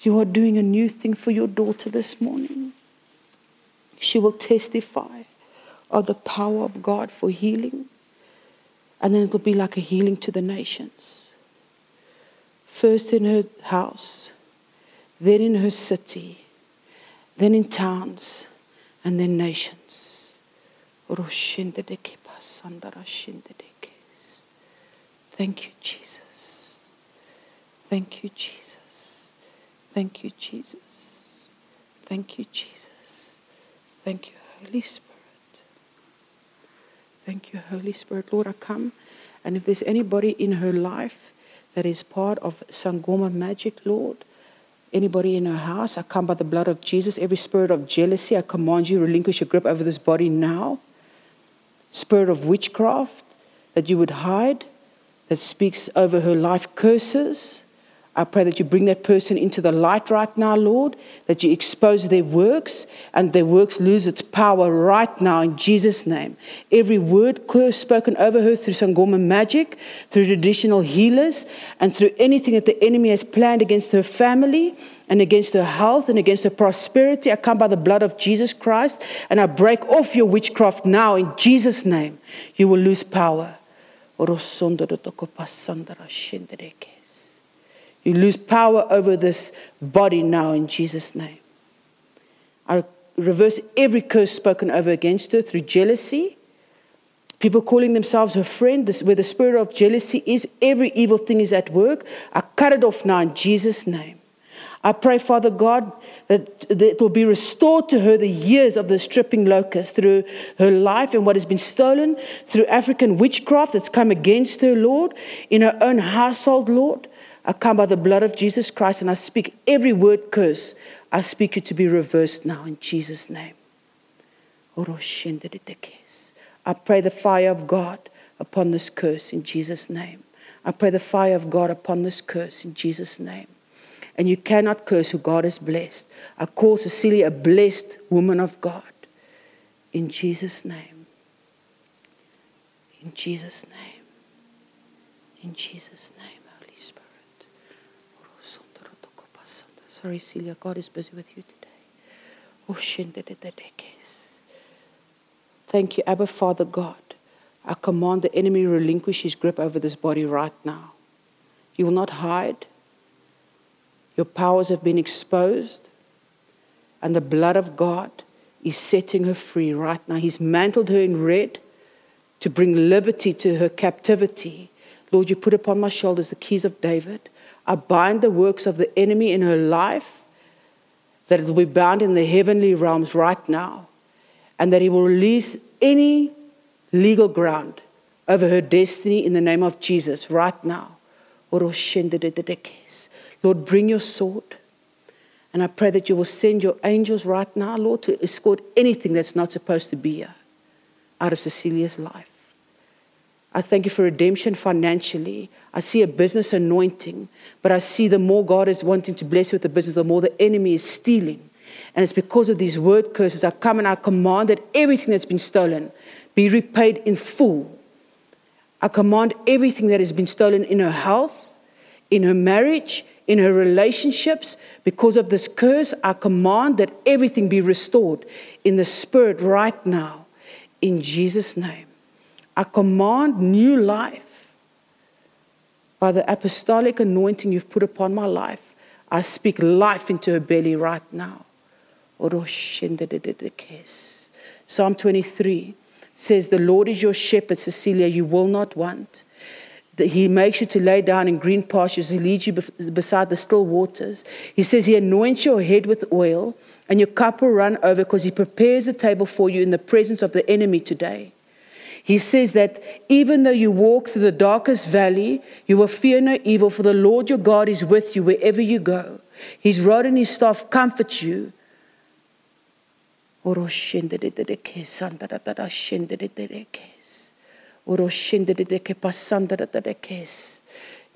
You are doing a new thing for your daughter this morning. She will testify of the power of God for healing. And then it will be like a healing to the nations. First in her house, then in her city, then in towns, and then nations. Thank you, Jesus. Thank you, Jesus. Thank you, Jesus. Thank you, Jesus. Thank you, Holy Spirit. Thank you, Holy Spirit. Lord, I come. And if there's anybody in her life that is part of Sangoma magic, Lord, anybody in her house, I come by the blood of Jesus. Every spirit of jealousy, I command you, relinquish your grip over this body now. Spirit of witchcraft that you would hide, that speaks over her life curses I pray that you bring that person into the light right now, Lord, that you expose their works and their works lose its power right now in Jesus' name. Every word curse spoken over her through Sangoma magic, through traditional healers, and through anything that the enemy has planned against her family and against her health and against her prosperity, I come by the blood of Jesus Christ and I break off your witchcraft now in Jesus' name. You will lose power. You lose power over this body now in Jesus' name. I reverse every curse spoken over against her through jealousy. People calling themselves her friend, this, where the spirit of jealousy is, every evil thing is at work. I cut it off now in Jesus' name. I pray, Father God, that, that it will be restored to her the years of the stripping locust through her life and what has been stolen, through African witchcraft that's come against her, Lord, in her own household, Lord. I come by the blood of Jesus Christ and I speak every word curse. I speak it to be reversed now in Jesus' name. I pray the fire of God upon this curse in Jesus' name. I pray the fire of God upon this curse in Jesus' name. And you cannot curse who God has blessed. I call Cecilia a blessed woman of God. In Jesus' name. In Jesus' name. In Jesus' name. Sorry, Celia, God is busy with you today. Oh, Thank you, Abba Father God. I command the enemy relinquish his grip over this body right now. You will not hide. Your powers have been exposed, and the blood of God is setting her free right now. He's mantled her in red to bring liberty to her captivity. Lord, you put upon my shoulders the keys of David. I bind the works of the enemy in her life, that it will be bound in the heavenly realms right now, and that he will release any legal ground over her destiny in the name of Jesus right now. Lord, bring your sword. And I pray that you will send your angels right now, Lord, to escort anything that's not supposed to be here out of Cecilia's life. I thank you for redemption financially. I see a business anointing, but I see the more God is wanting to bless you with the business, the more the enemy is stealing. And it's because of these word curses. I come and I command that everything that's been stolen be repaid in full. I command everything that has been stolen in her health, in her marriage, in her relationships. Because of this curse, I command that everything be restored in the spirit right now. In Jesus' name. I command new life by the apostolic anointing you've put upon my life. I speak life into her belly right now. Psalm 23 says, The Lord is your shepherd, Cecilia, you will not want. He makes you to lay down in green pastures. He leads you beside the still waters. He says He anoints your head with oil, and your cup will run over because He prepares a table for you in the presence of the enemy today. He says that even though you walk through the darkest valley, you will fear no evil, for the Lord your God is with you wherever you go. His rod and his staff comfort you.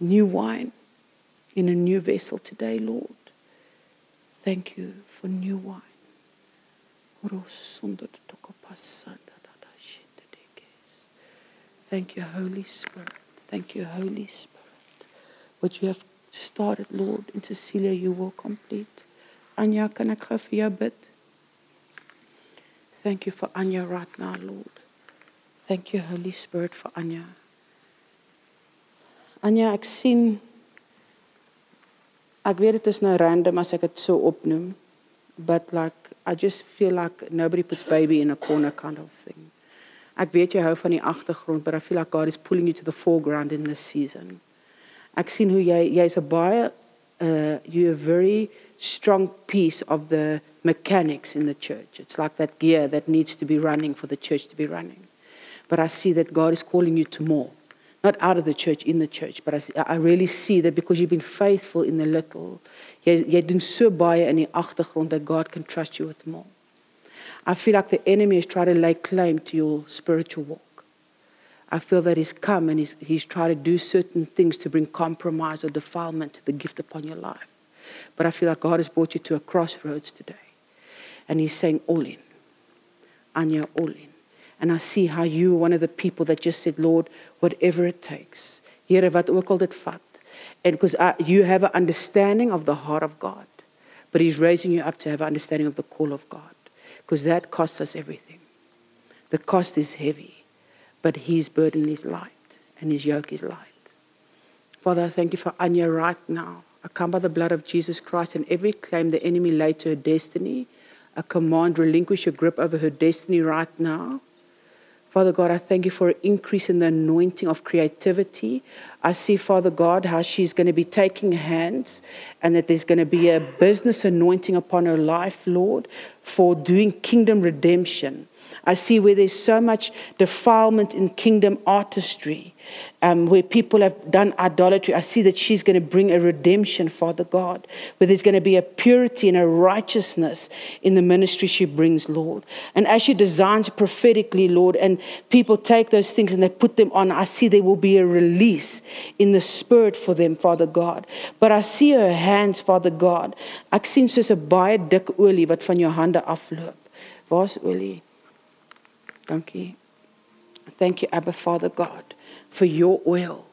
New wine in a new vessel today, Lord. Thank you for new wine. Thank you, Holy Spirit. Thank you, Holy Spirit. What you have started, Lord, in Cecilia, you will complete. Anya, can kan ek vir jou bid? Thank you for Anya right now, Lord. Thank you, Holy Spirit, for Anya. Anya, ek sien ek weet dit is nou random as ek dit so opnoem, but like I just feel like nobody puts baby in a corner kind of thing. Ek weet jy hou van die agtergrond, but I feel like God is pulling you to the foreground in this season. Ek sien hoe jy jy's 'n baie uh you're a very strong piece of the mechanics in the church. It's like that gear that needs to be running for the church to be running. But I see that God is calling you to more. Not out of the church, in the church, but I, see, I really see that because you've been faithful in the little, jy doen so baie in die agtergrond that God can trust you with more. I feel like the enemy is trying to lay claim to your spiritual walk. I feel that he's come and he's, he's trying to do certain things to bring compromise or defilement to the gift upon your life. But I feel like God has brought you to a crossroads today. And he's saying, all in. Anya, all in. And I see how you are one of the people that just said, Lord, whatever it takes. Here, wat ook al dit vat. And because you have an understanding of the heart of God. But he's raising you up to have an understanding of the call of God because that costs us everything. The cost is heavy, but his burden is light and his yoke is light. Father, I thank you for Anya right now. I come by the blood of Jesus Christ and every claim the enemy laid to her destiny. I command relinquish your grip over her destiny right now. Father God, I thank you for an increase in the anointing of creativity. I see, Father God, how she's going to be taking hands and that there's going to be a business anointing upon her life, Lord, for doing kingdom redemption. I see where there's so much defilement in kingdom artistry um, where people have done idolatry. I see that she's going to bring a redemption, Father God, where there's going to be a purity and a righteousness in the ministry she brings, Lord. And as she designs prophetically, Lord, and people take those things and they put them on, I see there will be a release in the spirit for them, Father God. But I see her hands, Father God. Ek sien soos 'n baie dik olie wat van jou hande afloop. Waar's olie? Dankie. Thank you, Abba, Father God for your oil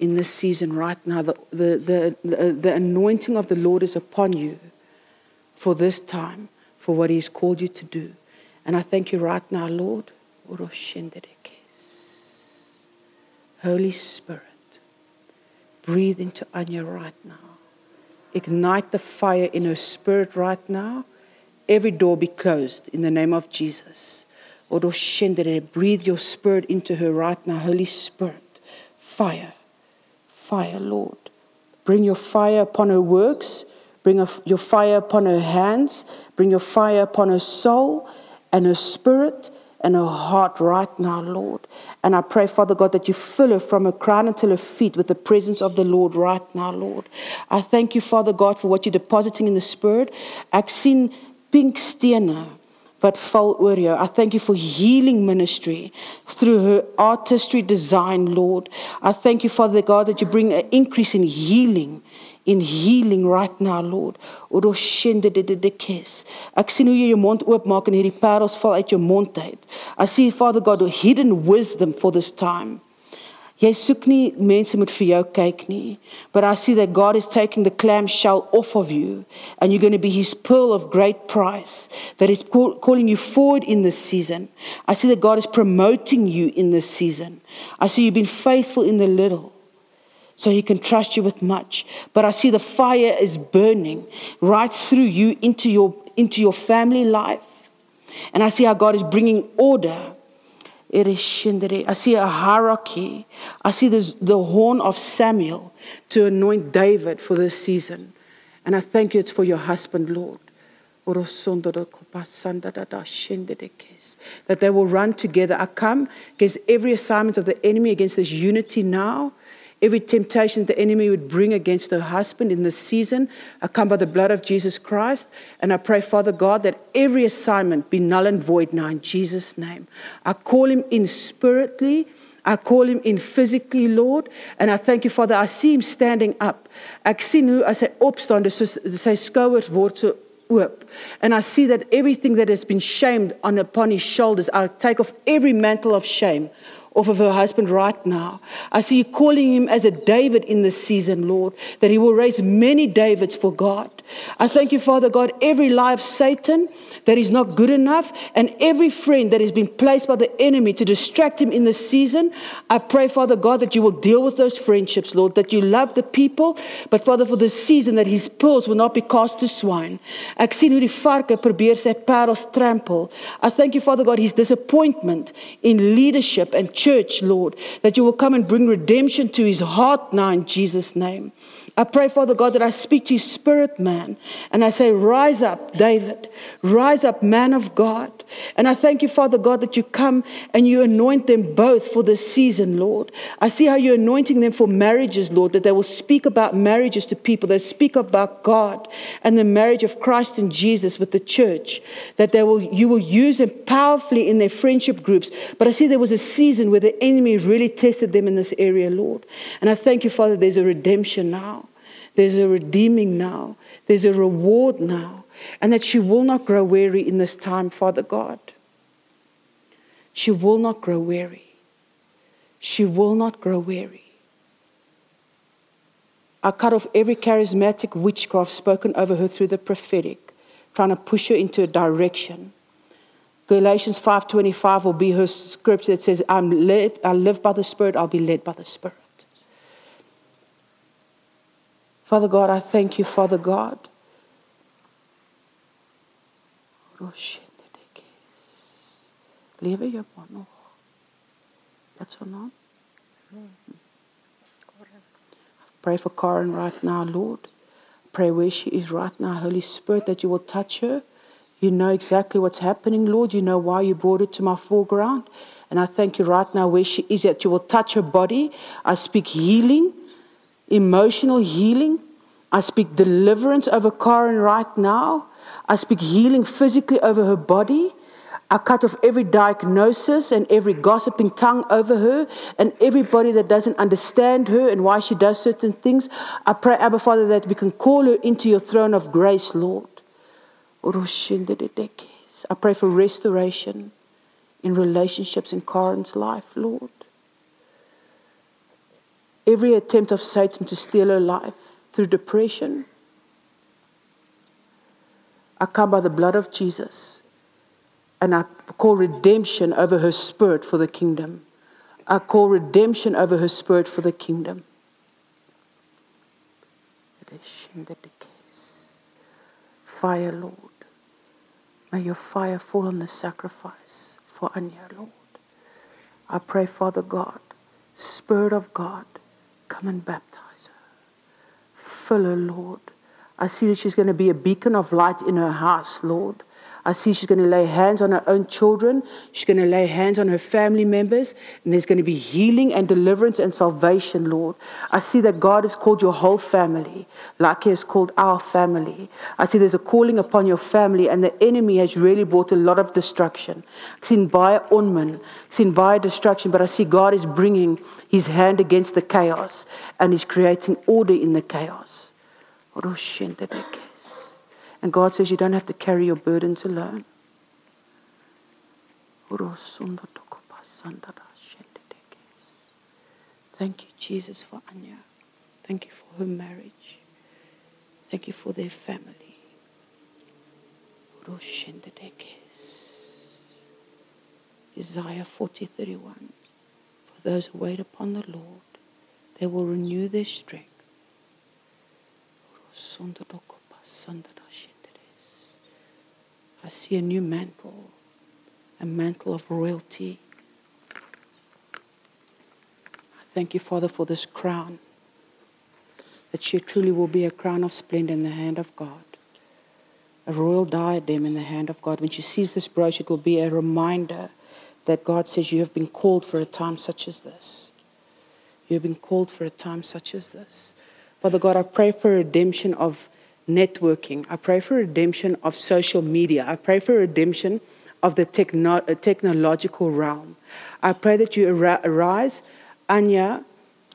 in this season right now. The, the, the, the anointing of the Lord is upon you for this time, for what He's called you to do. And I thank you right now, Lord. Holy Spirit, breathe into Anya right now. Ignite the fire in her spirit right now. Every door be closed in the name of Jesus. Breathe your spirit into her right now, Holy Spirit. Fire, fire, Lord. Bring your fire upon her works, bring your fire upon her hands, bring your fire upon her soul and her spirit and her heart right now, Lord. And I pray, Father God, that you fill her from her crown until her feet with the presence of the Lord right now, Lord. I thank you, Father God, for what you're depositing in the Spirit. I've seen pink stene wat val oor jou. I thank you for healing ministry through her artistry design, Lord. I thank you, Father God, that you bring an increase in healing in healing right now, Lord. Oroshende de de de kes. Ek sien hoe jy jou mond oopmaak en hierdie parels val uit jou mond uit. I see Father God a hidden wisdom for this time. Jy soek nie mense moet vir jou kyk nie. But I see that God is taking the clamshell off of you and you're going to be his pearl of great price that is call, calling you forward in this season. I see that God is promoting you in this season. I see you've been faithful in the little so he can trust you with much. But I see the fire is burning right through you into your, into your family life. And I see how God is bringing order. I see a hierarchy. I see this, the horn of Samuel to anoint David for this season. And I thank you it's for your husband, Lord. That they will run together. I come against every assignment of the enemy, against this unity now every temptation the enemy would bring against her husband in this season. I come by the blood of Jesus Christ, and I pray, Father God, that every assignment be null and void now in Jesus' name. I call him in spiritually. I call him in physically, Lord. And I thank you, Father. I see him standing up. Ek sien hoe as hy opstaan, dis soos sy word. And I see that everything that has been shamed on upon his shoulders, I take off every mantle of shame off of her husband right now. I see you calling him as a David in this season, Lord, that he will raise many Davids for God. I thank you, Father God, every lie of Satan that is not good enough and every friend that has been placed by the enemy to distract him in this season. I pray, Father God, that you will deal with those friendships, Lord, that you love the people, but Father, for this season, that his pearls will not be cast to swine. Ek varke probeer. I thank you, Father God, his disappointment in leadership and church, Lord, that you will come and bring redemption to his heart now in Jesus' name. I pray, Father God, that I speak to his spirit man and I say, Rise up, David. Rise up, man of God. And I thank you, Father God, that you come and you anoint them both for this season, Lord. I see how you're anointing them for marriages, Lord, that they will speak about marriages to people. They speak about God and the marriage of Christ and Jesus with the church. That they will, you will use them powerfully in their friendship groups. But I see there was a season where the enemy really tested them in this area, Lord. And I thank you, Father, there's a redemption now. There's a redeeming now. There's a reward now. And that she will not grow weary in this time, Father God. She will not grow weary. She will not grow weary. I cut off every charismatic witchcraft spoken over her through the prophetic, trying to push her into a direction. Galatians 5:25 will be her scripture that says, I'm led, I live by the Spirit, I'll be led by the Spirit. Father God, I thank you, Father God. Lewe jy maar nog? Oh. Wat so naam? Pray for Karen right now, Lord. Pray where she is right now, Holy Spirit, that you will touch her. You know exactly what's happening, Lord. You know why you brought it to my foreground. And I thank you right now where she is, that you will touch her body. I speak healing emotional healing. I speak deliverance over Karen right now. I speak healing physically over her body. I cut off every diagnosis and every gossiping tongue over her and everybody that doesn't understand her and why she does certain things. I pray, Abba Father, that we can call her into your throne of grace, Lord. I pray for restoration in relationships in Karen's life, Lord every attempt of Satan to steal her life through depression. I come by the blood of Jesus and I call redemption over her spirit for the kingdom. I call redemption over her spirit for the kingdom. Fire, Lord. May your fire fall on the sacrifice. for Anya, Lord. I pray, Father God, Spirit of God, come and baptize her. Fill her, Lord. I see that she's going to be a beacon of light in her house, Lord. I see she's going to lay hands on her own children. She's going to lay hands on her family members. And there's going to be healing and deliverance and salvation, Lord. I see that God has called your whole family, like He has called our family. I see there's a calling upon your family, and the enemy has really brought a lot of destruction. Seen by onman, seen by destruction, but I see God is bringing His hand against the chaos and He's creating order in the chaos. And God says you don't have to carry your burdens alone. Thank you, Jesus, for Anya. Thank you for her marriage. Thank you for their family. Isaiah 40:31. For those who wait upon the Lord, they will renew their strength. I see a new mantle, a mantle of royalty. I thank you, Father, for this crown, that she truly will be a crown of splendor in the hand of God, a royal diadem in the hand of God. When she sees this brooch, it will be a reminder that God says, You have been called for a time such as this. You have been called for a time such as this. Father God, I pray for redemption of networking. I pray for redemption of social media. I pray for redemption of the techno- technological realm. I pray that you ar- arise, Anya,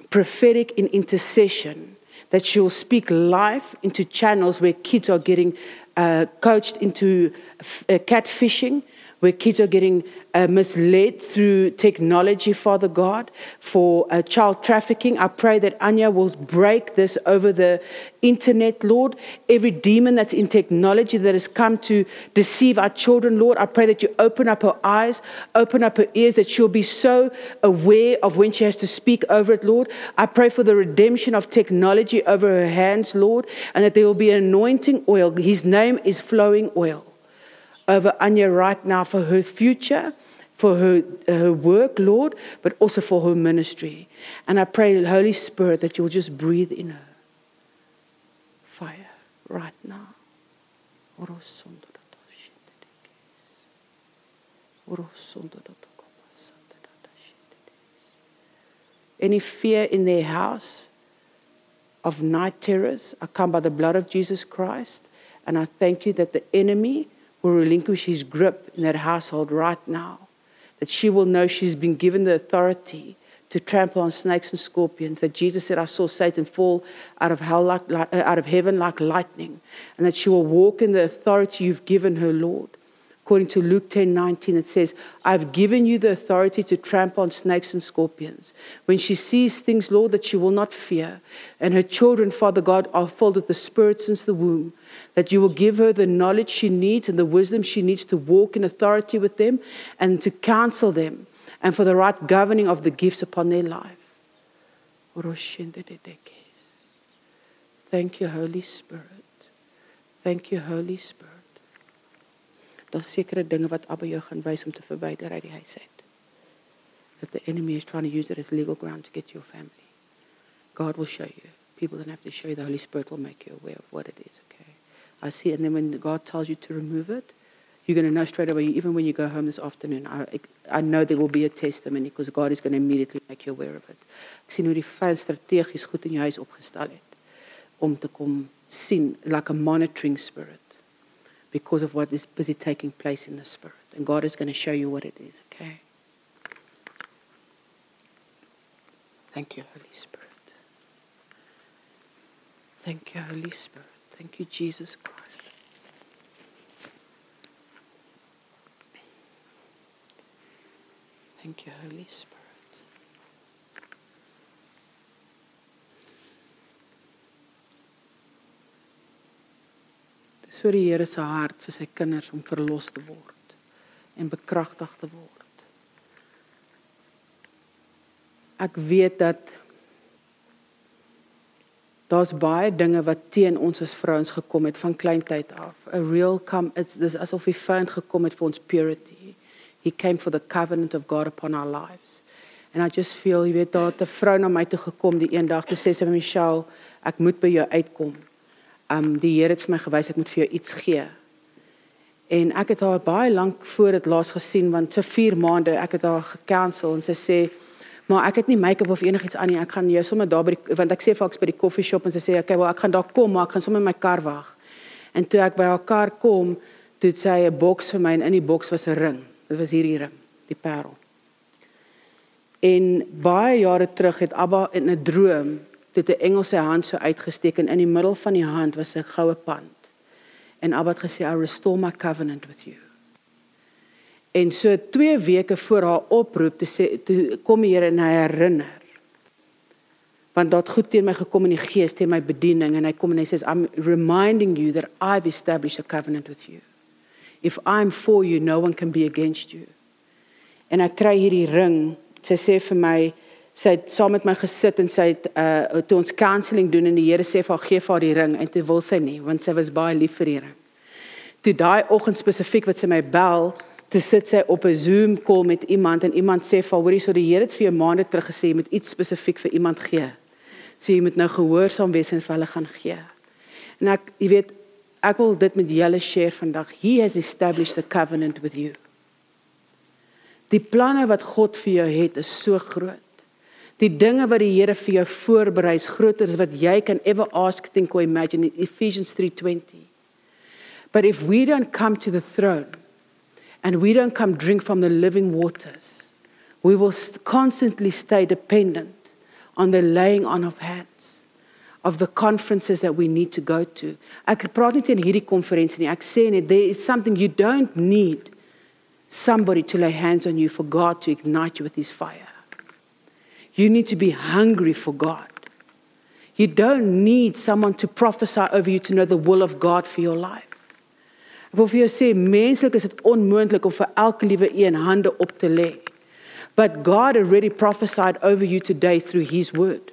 prophetic in intercession, that she will speak life into channels where kids are getting uh, coached into f- uh, catfishing, where kids are getting uh, misled through technology, Father God, for uh, child trafficking. I pray that Anya will break this over the internet, Lord. Every demon that's in technology that has come to deceive our children, Lord, I pray that you open up her eyes, open up her ears, that she'll be so aware of when she has to speak over it, Lord. I pray for the redemption of technology over her hands, Lord, and that there will be anointing oil. His name is flowing oil over Anya right now for her future, for her, her work, Lord, but also for her ministry. And I pray, Holy Spirit, that you'll just breathe in her fire right now. Any fear in their house of night terrors, I come by the blood of Jesus Christ, and I thank you that the enemy will relinquish his grip in that household right now. That she will know she's been given the authority to trample on snakes and scorpions. That Jesus said, I saw Satan fall out of, hell like, uh, out of heaven like lightning. And that she will walk in the authority you've given her, Lord. According to Luke 10 19, it says, I've given you the authority to trample on snakes and scorpions. When she sees things, Lord, that she will not fear, and her children, Father God, are filled with the Spirit since the womb, that you will give her the knowledge she needs and the wisdom she needs to walk in authority with them and to counsel them and for the right governing of the gifts upon their life. Thank you, Holy Spirit. Thank you, Holy Spirit. Daar's sekere dinge wat Abba jou gaan wys om te verwyder uit die huis uit. That the enemy is trying to use it as legal ground to get your family. God will show you. People don't have to show you. The Holy Spirit will make you aware of what it is, okay? I see, and then when God tells you to remove it, you're going to know straight away, even when you go home this afternoon. I, I know there will be a testimony because God is going to immediately make you aware of it. Ek sien hoe die vyand strategies goed in jou huis opgestel het om te kom sien like a monitoring spirit because of what is busy taking place in the spirit. And God is going to show you what it is, okay? Thank you, Holy Spirit. Thank you, Holy Spirit. Thank you, Jesus Christ. Thank you, Holy Spirit. So die Here se hart vir sy kinders om verlos te word en bekragtig te word. Ek weet dat daar's baie dinge wat teen ons as vrouens gekom het van kleintyd af. A real come it's dis asof hy vyand gekom het vir ons purity. He came for the covenant of God upon our lives. And I just feel, jy weet, daar 'n vrou na my toe gekom die eendag toe sê sy vir Michelle, ek moet by jou uitkom. Um die Here het vir my gewys ek moet vir jou iets gee. En ek het haar baie lank voor dit laas gesien want so 4 maande ek het haar gekansel en sy sê maar ek het nie make-up of enigiets aan nie. Ek gaan jou sommer daar by die want ek sê vir haar by die koffie shop en sy sê okay, wel ek gaan daar kom maar ek gaan sommer my kar wag. En toe ek by haar kar kom, toe sy 'n boks vir my en in die boks was 'n ring. Dit was hierdie ring, die parel. En baie jare terug het Abba in 'n droom toe 'n engel sy hand so uitgesteek en in die middel van die hand was 'n goue pand. En Abba het gesê, "I restore my covenant with you." En so 2 weke voor haar oproep te sê toe kom die Here en hy herinner. Want dat goed teen my gekom in die gees teen my bediening en hy kom en hy sê, "I'm reminding you that I've established a covenant with you." If I'm for you, no one can be against you. En ek kry hierdie ring. Sy sê vir my sy het saam met my gesit en sy het uh toe ons counselling doen en die Here sê vir haar gee vir haar die ring en toe wil sy nie want sy was baie lief vir die ring. Toe daai oggend spesifiek wat sy my bel, toe sit sy op 'n Zoom call met iemand en iemand sê vir hoorie so die Here het vir jou maande terug gesê jy moet iets spesifiek vir iemand gee. Sê jy moet nou gehoorsaam wees en vir hulle gaan gee. En ek jy weet ek wil dit met julle share vandag. He has established a covenant with you. Die planne wat God vir jou het is so groot. Die dinge wat die Here vir jou voorberei is groter as wat jy kan ever ask, think or imagine in Ephesians 3:20. But if we don't come to the throne and we don't come drink from the living waters, we will constantly stay dependent on the laying on of hands of the conferences that we need to go to. Ek praat nie teen hierdie konferensie nie. Ek sê net there is something you don't need somebody to lay hands on you for God to ignite you with his fire. You need to be hungry for God. You don't need someone to prophesy over you to know the will of God for your life. Ek wil vir jou sê menslik is dit onmoontlik om vir elke liewe een hande op te lê. But God already prophesied over you today through his word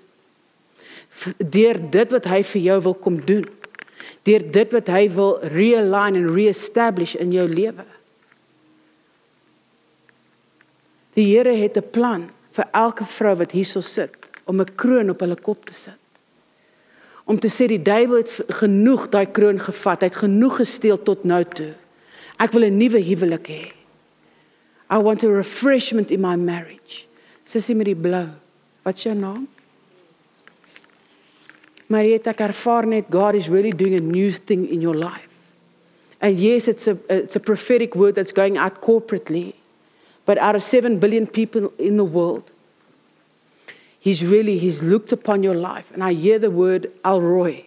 deur dit wat hy vir jou wil kom doen. Deur dit wat hy wil realign en reestablish in jou lewe. Die Here het 'n plan vir elke vrou wat hierso sit om 'n kroon op hulle kop te sit. Om te sê die duiwel het genoeg daai kroon gevat. Hy het genoeg gesteel tot nou toe. Ek wil 'n nuwe huwelik hê. I want a refreshment in my marriage. Sissie met die blou. Wat is jou naam? Het ek ervaar net God is really doing a new thing in your life. And yes, it's a it's a prophetic word that's going out corporately. But out of 7 billion people in the world, he's really he's looked upon your life and I hear the word El Roi.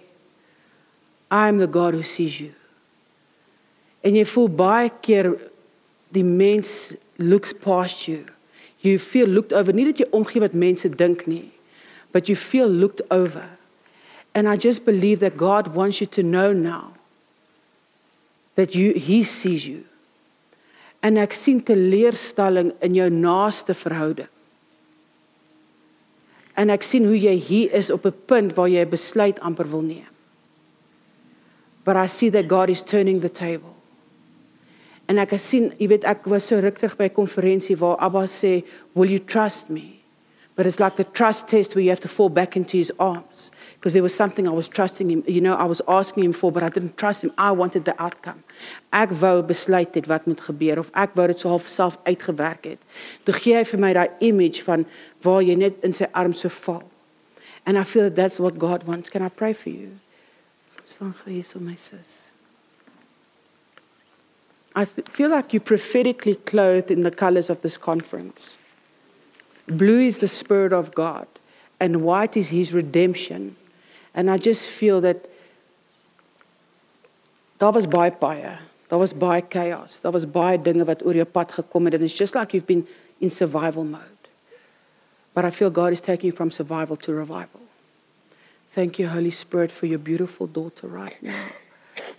I am the God who sees you. En jy voel baie keer die mens looks past you. You feel looked over. Nie dat jy omgee wat mense dink nie, but you feel looked over. And I just believe that God wants you to know now that you, He sees you. En ek sien teleurstelling in jou naaste verhouding. En ek sien hoe jy hier is op 'n punt waar jy 'n besluit amper wil neem. But I see that God is turning the table. En ek sien, jy weet ek was so ruktig by 'n konferensie waar Abba sê, "Will you trust me?" But it's like the trust test where you have to fall back into his arms because there was something I was trusting him, you know, I was asking him for, but I didn't trust him. I wanted the outcome. Ek wou besluit het wat moet gebeur of ek wou dit so half self uitgewerk het. Toe gee hy vir my daai image van waar jy net in sy arms so val. And I feel that that's what God wants. Can I pray for you? Staan hier so my sis. I feel like you're prophetically clothed in the colors of this conference. Blue is the spirit of God and white is his redemption. And I just feel that daar was baie baie. Daar was baie chaos. Daar was baie dinge wat oor jou pad gekom het and it's just like you've been in survival mode. But I feel God is taking you from survival to revival. Thank you Holy Spirit for your beautiful daughter right now.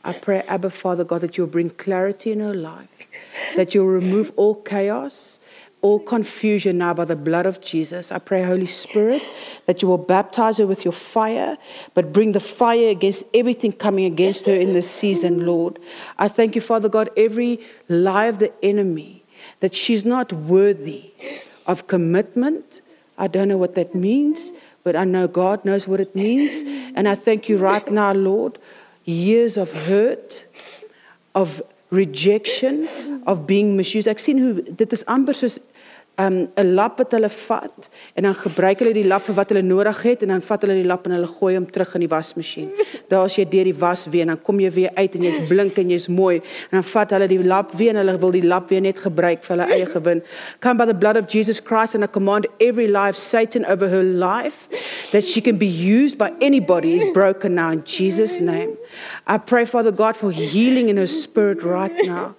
I pray Abba Father God that you'll bring clarity in her life. That you'll remove all chaos all confusion now by the blood of Jesus. I pray, Holy Spirit, that you will baptize her with your fire, but bring the fire against everything coming against her in this season, Lord. I thank you, Father God, every lie of the enemy that she's not worthy of commitment. I don't know what that means, but I know God knows what it means. And I thank you right now, Lord. Years of hurt, of rejection, of being misused. Ek sien hoe dit is amper soos um, 'n lap wat hulle vat en dan gebruik hulle die lap vir wat hulle nodig het en dan vat hulle die lap en hulle gooi hom terug in die wasmasjien. Daar as jy deur die was weer en dan kom jy weer uit en jy's blink en jy's mooi en dan vat hulle die lap weer en hulle wil die lap weer net gebruik vir hulle eie gewin. Come by the blood of Jesus Christ and I command every life Satan over her life that she can be used by anybody is broken now in Jesus name. I pray Father God for healing in her spirit right now.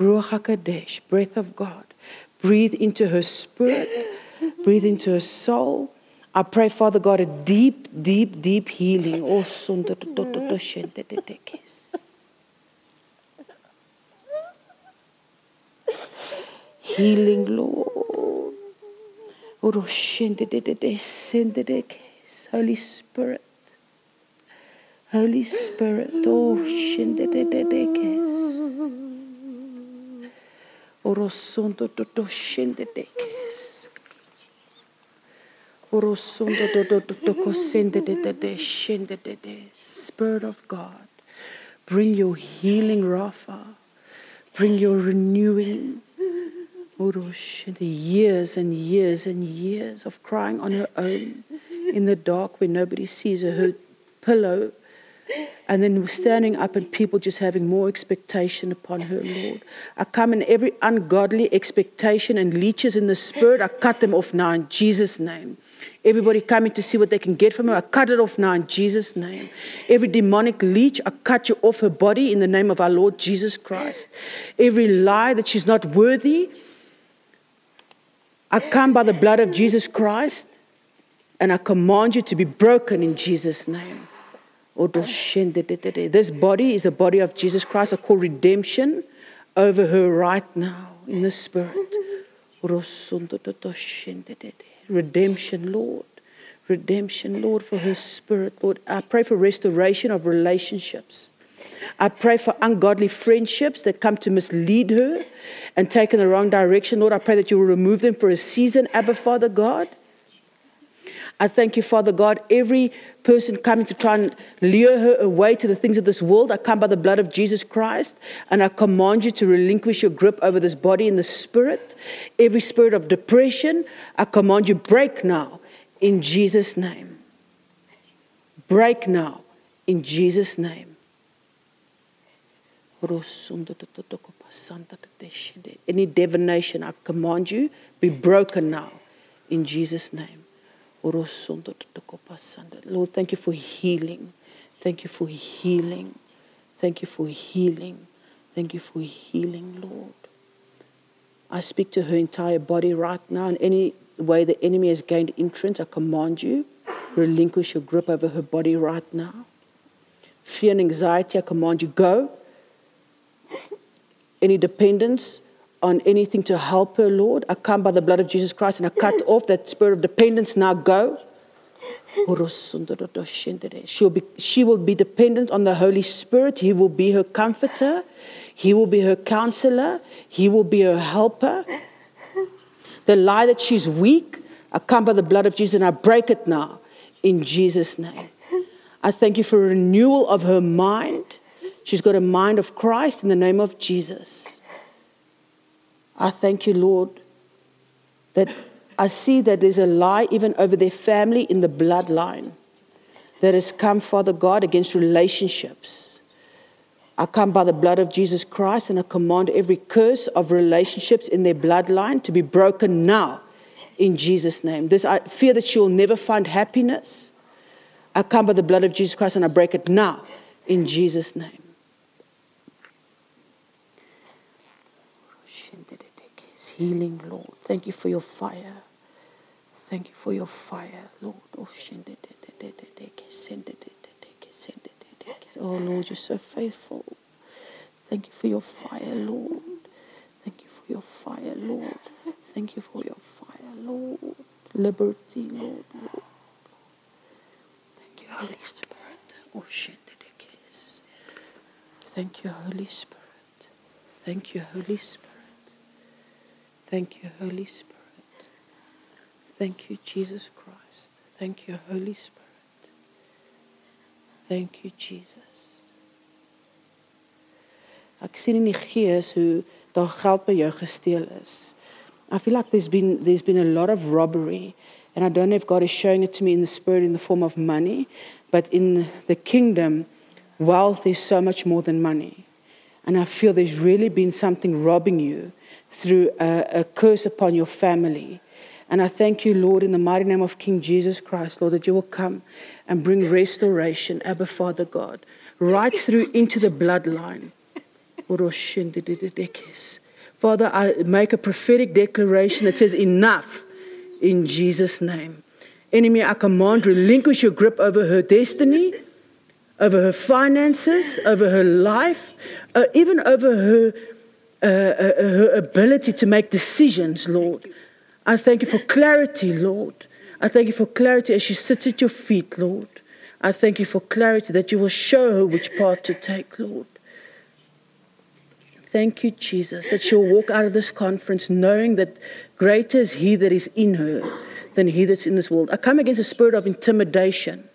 Ruach HaKodesh, breath of God. Breathe into her spirit, breathe into her soul. I pray, Father God, a deep, deep, deep healing. Oh, healing, Lord. Oh, Holy Spirit. Holy Spirit. Oh, Orosondo do do shende dekes. Orosondo do do do kosende de de de shende de de. Spirit of God, bring your healing, Rapha. Bring your renewing. Oroshende years and years and years of crying on her own in the dark where nobody sees her, her pillow and then standing up and people just having more expectation upon her, Lord. I come in every ungodly expectation and leeches in the spirit, I cut them off now in Jesus' name. Everybody coming to see what they can get from her, I cut it off now in Jesus' name. Every demonic leech, I cut you off her body in the name of our Lord Jesus Christ. Every lie that she's not worthy, I come by the blood of Jesus Christ and I command you to be broken in Jesus' name. This body is a body of Jesus Christ. I call redemption over her right now in the spirit. Redemption, Lord. Redemption, Lord, for her spirit, Lord. I pray for restoration of relationships. I pray for ungodly friendships that come to mislead her and take in the wrong direction. Lord, I pray that you will remove them for a season, Abba, Father God. I thank you, Father God. Every person coming to try and lure her away to the things of this world, I come by the blood of Jesus Christ and I command you to relinquish your grip over this body and the spirit. Every spirit of depression, I command you break now in Jesus' name. Break now in Jesus' name. Any divination, I command you, be broken now in Jesus' name. Lord, thank you for healing. Thank you for healing. Thank you for healing. Thank you for healing, Lord. I speak to her entire body right now. In any way the enemy has gained entrance, I command you, relinquish your grip over her body right now. Fear and anxiety, I command you, go. Any dependence, on anything to help her, Lord. I come by the blood of Jesus Christ and I cut off that spirit of dependence. Now go. She'll be, she will be dependent on the Holy Spirit. He will be her comforter. He will be her counselor. He will be her helper. The lie that she's weak, I come by the blood of Jesus and I break it now in Jesus' name. I thank you for a renewal of her mind. She's got a mind of Christ in the name of Jesus. I thank you, Lord, that I see that there's a lie even over their family in the bloodline that has come, Father God, against relationships. I come by the blood of Jesus Christ and I command every curse of relationships in their bloodline to be broken now in Jesus' name. This I fear that she will never find happiness. I come by the blood of Jesus Christ and I break it now in Jesus' name. Healing, Lord. Thank you for your fire. Thank you for your fire, Lord. Oh, oh, Lord, you're so faithful. Thank you for your fire, Lord. Thank you for your fire, Lord. Thank you for your fire, Lord. Liberty, Lord. Lord. Thank you, Holy Spirit. Oh, Thank you, Holy Spirit. Thank you, Holy Spirit. Thank you, Holy Spirit. Thank you, Jesus Christ. Thank you, Holy Spirit. Thank you, Jesus. Ek sien in die gees hoe daar geld by jou gesteel is. I feel like there's been there's been a lot of robbery and I don't know if God is showing it to me in the spirit in the form of money, but in the kingdom wealth is so much more than money. And I feel there's really been something robbing you through a, a curse upon your family. And I thank you, Lord, in the mighty name of King Jesus Christ, Lord, that you will come and bring restoration, Abba Father God, right through into the bloodline. *laughs* Father, I make a prophetic declaration that says, Enough in Jesus' name. Enemy, I command, relinquish your grip over her destiny, over her finances, over her life, uh, even over her, uh, her ability to make decisions, Lord. I thank you for clarity, Lord. I thank you for clarity as she sits at your feet, Lord. I thank you for clarity that you will show her which path to take, Lord. Thank you, Jesus, that she'll walk out of this conference knowing that greater is He that is in her than He that's in this world. I come against a spirit of intimidation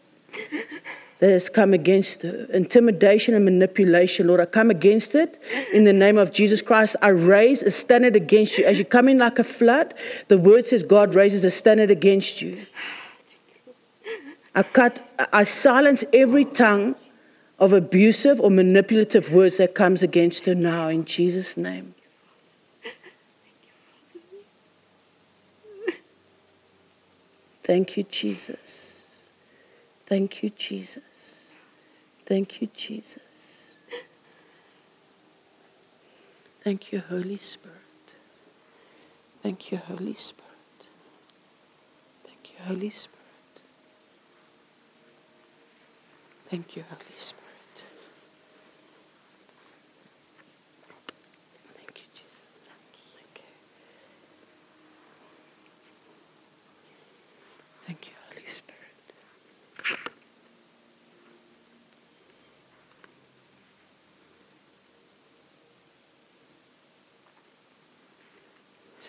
that has come against. Intimidation and manipulation, Lord. I come against it in the name of Jesus Christ. I raise a standard against you. As you come in like a flood, the word says God raises a standard against you. I cut, I silence every tongue of abusive or manipulative words that comes against her now in Jesus' name. Thank you, Jesus. Thank you, Jesus. Thank you, Jesus. Thank you, Holy Spirit. Thank you, Holy Spirit. Thank you, Holy Spirit. Thank you, Holy Spirit. Thank you, Jesus. Thank you. Thank you, Holy Spirit.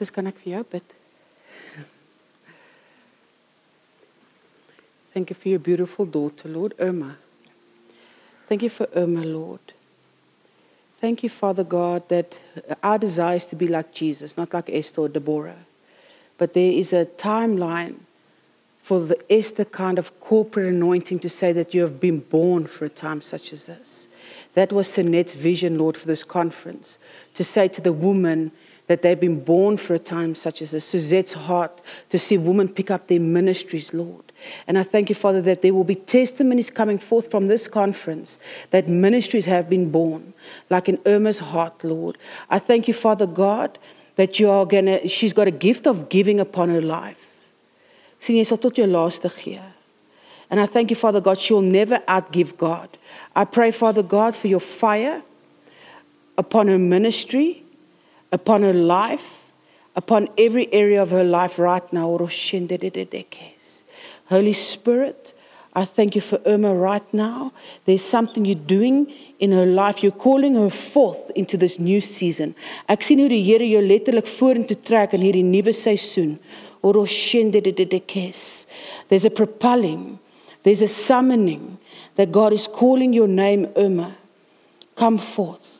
Sis, kan ek vir jou bid? Thank you for your beautiful daughter, Lord Irma. Thank you for Irma, Lord. Thank you, Father God, that our desire is to be like Jesus, not like Esther or Deborah. But there is a timeline for the Esther kind of corporate anointing to say that you have been born for a time such as this. That was Sinette's vision, Lord, for this conference, to say to the woman that they've been born for a time such as this. Suzette's heart to see women pick up their ministries, Lord. And I thank you, Father, that there will be testimonies coming forth from this conference that ministries have been born, like in Irma's heart, Lord. I thank you, Father God, that you are gonna, she's got a gift of giving upon her life. And I thank you, Father God, she'll never outgive God. I pray, Father God, for your fire upon her ministry, upon her life, upon every area of her life right now. Holy Spirit, I thank you for Irma right now. There's something you're doing in her life. You're calling her forth into this new season. Ek sien hoe die Here jou letterlik vorentoe trek in hierdie nuwe seisoen. There's a propelling, there's a summoning that God is calling your name, Irma. Come forth.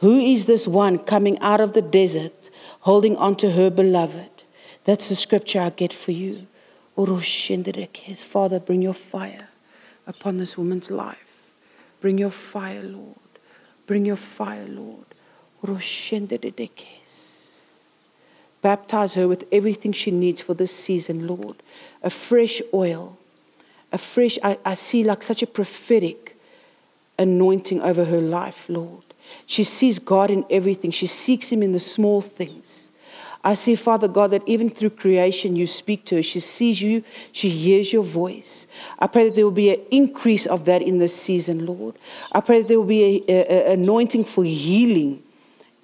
Who is this one coming out of the desert, holding on to her beloved? That's the scripture I get for you. His Father, bring your fire upon this woman's life. Bring your fire, Lord. Bring your fire, Lord. Baptize her with everything she needs for this season, Lord. A fresh oil. A fresh, I, I see like such a prophetic anointing over her life, Lord. She sees God in everything. She seeks Him in the small things. I see, Father God, that even through creation you speak to her. She sees you, she hears your voice. I pray that there will be an increase of that in this season, Lord. I pray that there will be an anointing for healing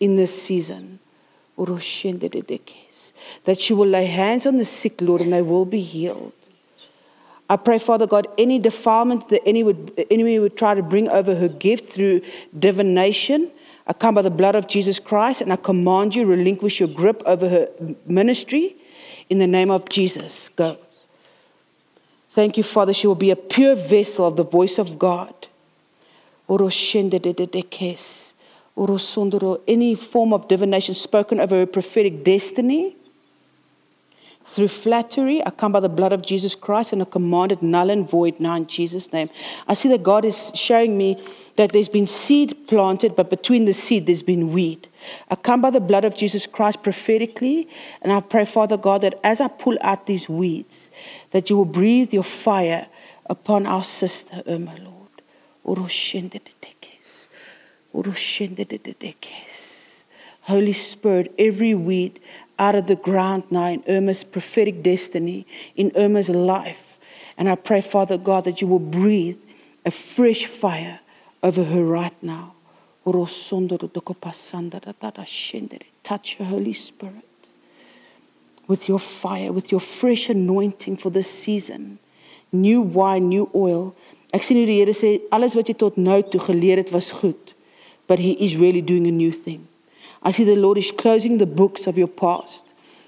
in this season. That she will lay hands on the sick, Lord, and they will be healed. I pray, Father God, any defilement the enemy would, the enemy would try to bring over her gift through divination, I come by the blood of Jesus Christ and I command you relinquish your grip over her ministry in the name of Jesus. Go. Thank you, Father. She will be a pure vessel of the voice of God. Any form of divination spoken over her prophetic destiny through flattery, I come by the blood of Jesus Christ and I command it null and void now in Jesus' name. I see that God is showing me that there's been seed planted, but between the seed there's been weed. I come by the blood of Jesus Christ prophetically, and I pray, Father God, that as I pull out these weeds, that you will breathe your fire upon our sister, oh my Lord. Holy Spirit, every weed out of the ground now in Irma's prophetic destiny, in Irma's life. And I pray, Father God, that you will breathe a fresh fire over her right now. Touch her, Holy Spirit, with your fire, with your fresh anointing for this season. New wine, new oil. Ek sien hoe die Here sê alles wat jy tot nou toe geleer het was goed, but he is really doing a new thing. I see the Lord is closing the books of your past.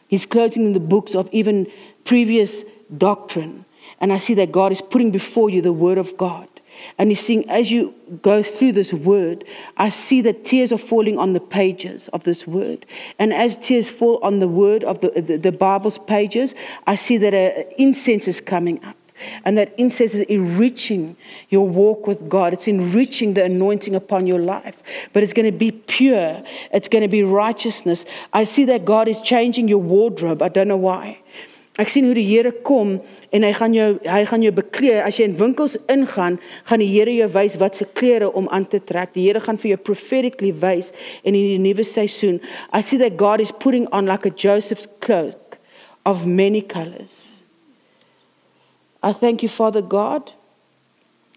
He's closing the books of even previous doctrine. And I see that God is putting before you the Word of God. And he's saying, as you go through this word, I see that tears are falling on the pages of this word. And as tears fall on the word of the, the, the Bible's pages, I see that an incense is coming up. And that incense is enriching your walk with God. It's enriching the anointing upon your life. But it's going to be pure, it's going to be righteousness. I see that God is changing your wardrobe. I don't know why. Ek sien hoe die Here kom en hy gaan jou hy gaan jou beklee. As jy in winkels ingaan, gaan die Here jou wys wat se klere om aan te trek. Die Here gaan vir jou prophetically wys in die nuwe seisoen. I see that God is putting on like a Joseph's cloak of many colors. I thank you, Father God,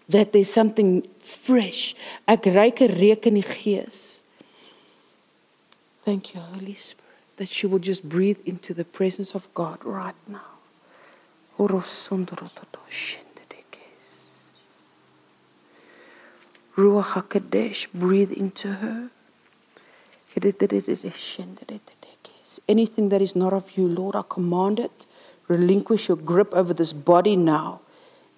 that there's something fresh. Ek reik 'n reuk in die gees. Thank you, Holy Spirit, that she will just breathe into the presence of God right now. Ruach HaKadosh, breathe into her. Anything that is not of you, Lord, I command it relinquish your grip over this body now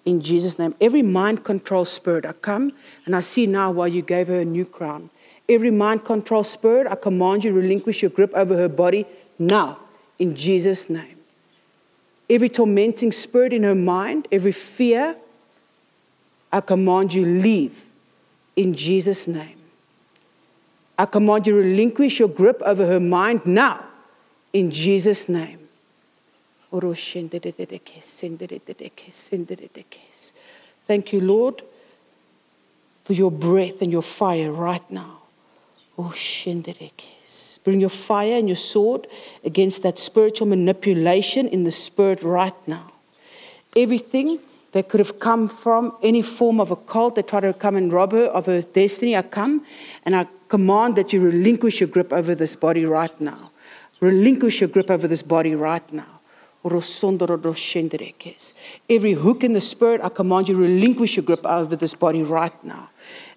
in Jesus' name. Every mind control spirit, I come and I see now why you gave her a new crown. Every mind control spirit, I command you relinquish your grip over her body now in Jesus' name. Every tormenting spirit in her mind, every fear, I command you leave in Jesus' name. I command you relinquish your grip over her mind now in Jesus' name. Thank you, Lord, for your breath and your fire right now. Bring your fire and your sword against that spiritual manipulation in the spirit right now. Everything that could have come from any form of a cult that tried to come and rob her of her destiny, I come and I command that you relinquish your grip over this body right now. Relinquish your grip over this body right now. Every hook in the spirit, I command you to relinquish your grip over this body right now.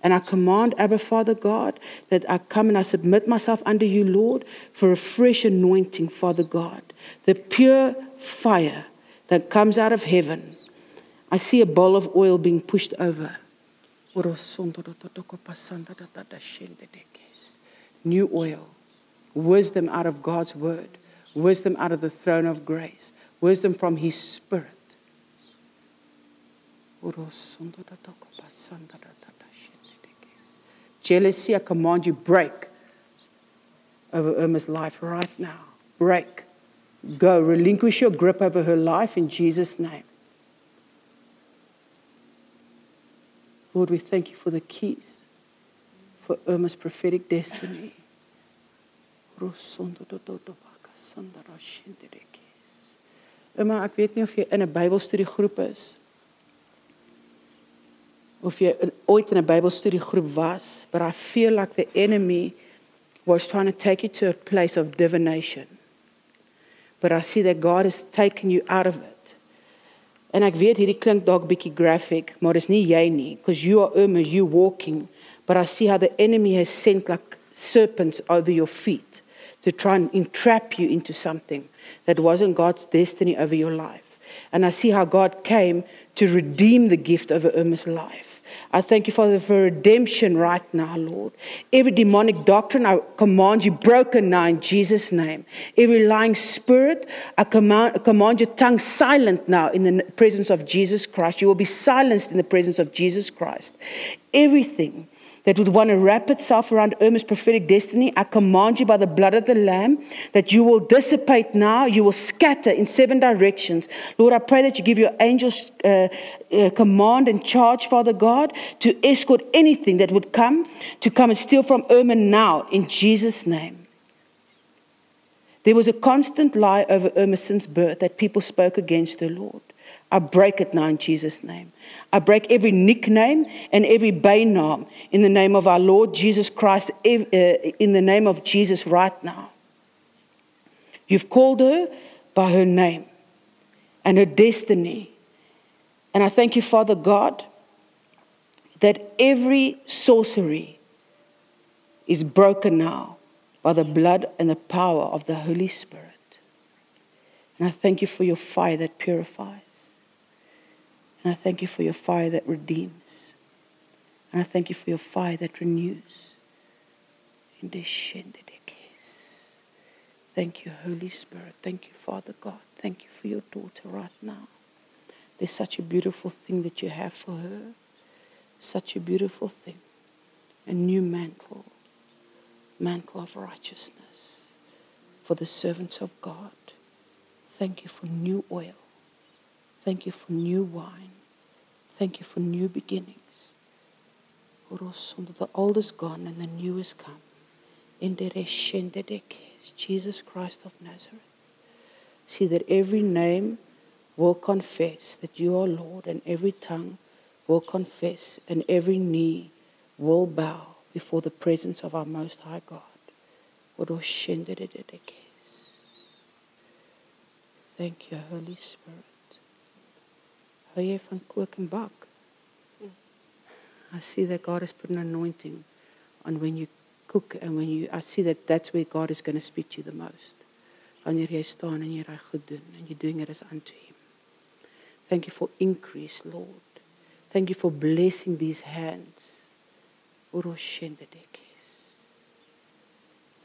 And I command, Abba Father God, that I come and I submit myself under you, Lord, for a fresh anointing, Father God. The pure fire that comes out of heaven. I see a bowl of oil being pushed over. New oil, wisdom out of God's word, wisdom out of the throne of grace wisdom from His Spirit. Jealousy, I command you, break over Irma's life right now. Break. Go. Relinquish your grip over her life in Jesus' name. Lord, we thank you for the keys for Irma's prophetic destiny. Emma, ek weet nie of jy in 'n Bybelstudiegroep is of jy in, ooit in 'n Bybelstudiegroep was, but I feel like the enemy was trying to take you to a place of divination. But I see that God has taken you out of it. En ek weet hierdie klink dalk bietjie graphic, maar dis nie jy nie, because you are Emma, you walking, but I see how the enemy has sent like serpents over your feet to try and entrap you into something that wasn't God's destiny over your life. And I see how God came to redeem the gift over Irma's life. I thank you, Father, for redemption right now, Lord. Every demonic doctrine, I command you broken now in Jesus' name. Every lying spirit, I command, I command your tongue silent now in the presence of Jesus Christ. You will be silenced in the presence of Jesus Christ. Everything that would want to wrap itself around Irma's prophetic destiny, I command you by the blood of the Lamb that you will dissipate now, you will scatter in seven directions. Lord, I pray that you give your angels uh, uh, command and charge, Father God, to escort anything that would come to come and steal from Irma now, in Jesus' name. There was a constant lie over Irma since birth that people spoke against the Lord. I break it now in Jesus' name. I break every nickname and every bainam in the name of our Lord Jesus Christ, uh, in the name of Jesus right now. You've called her by her name and her destiny. And I thank you, Father God, that every sorcery is broken now by the blood and the power of the Holy Spirit. And I thank you for your fire that purifies. And I thank you for your fire that redeems. And I thank you for your fire that renews. In this hindered case. Thank you, Holy Spirit. Thank you, Father God. Thank you for your daughter right now. There's such a beautiful thing that you have for her. Such a beautiful thing. A new mantle. Mantle of righteousness for the servants of God. Thank you for new oil. Thank you for new wine. Thank you for new beginnings. The old is gone and the new is come. In the Jesus Christ of Nazareth. See that every name will confess that you are Lord, and every tongue will confess, and every knee will bow before the presence of our Most High God. Thank you, Holy Spirit. Hou jy van kook en bak? I see that God has put an anointing on when you cook and when you I see that that's where God is going to speak to you the most. Wanneer jy staan en jy reg goed doen and you're doing it as unto him. Thank you for increase, Lord. Thank you for blessing these hands.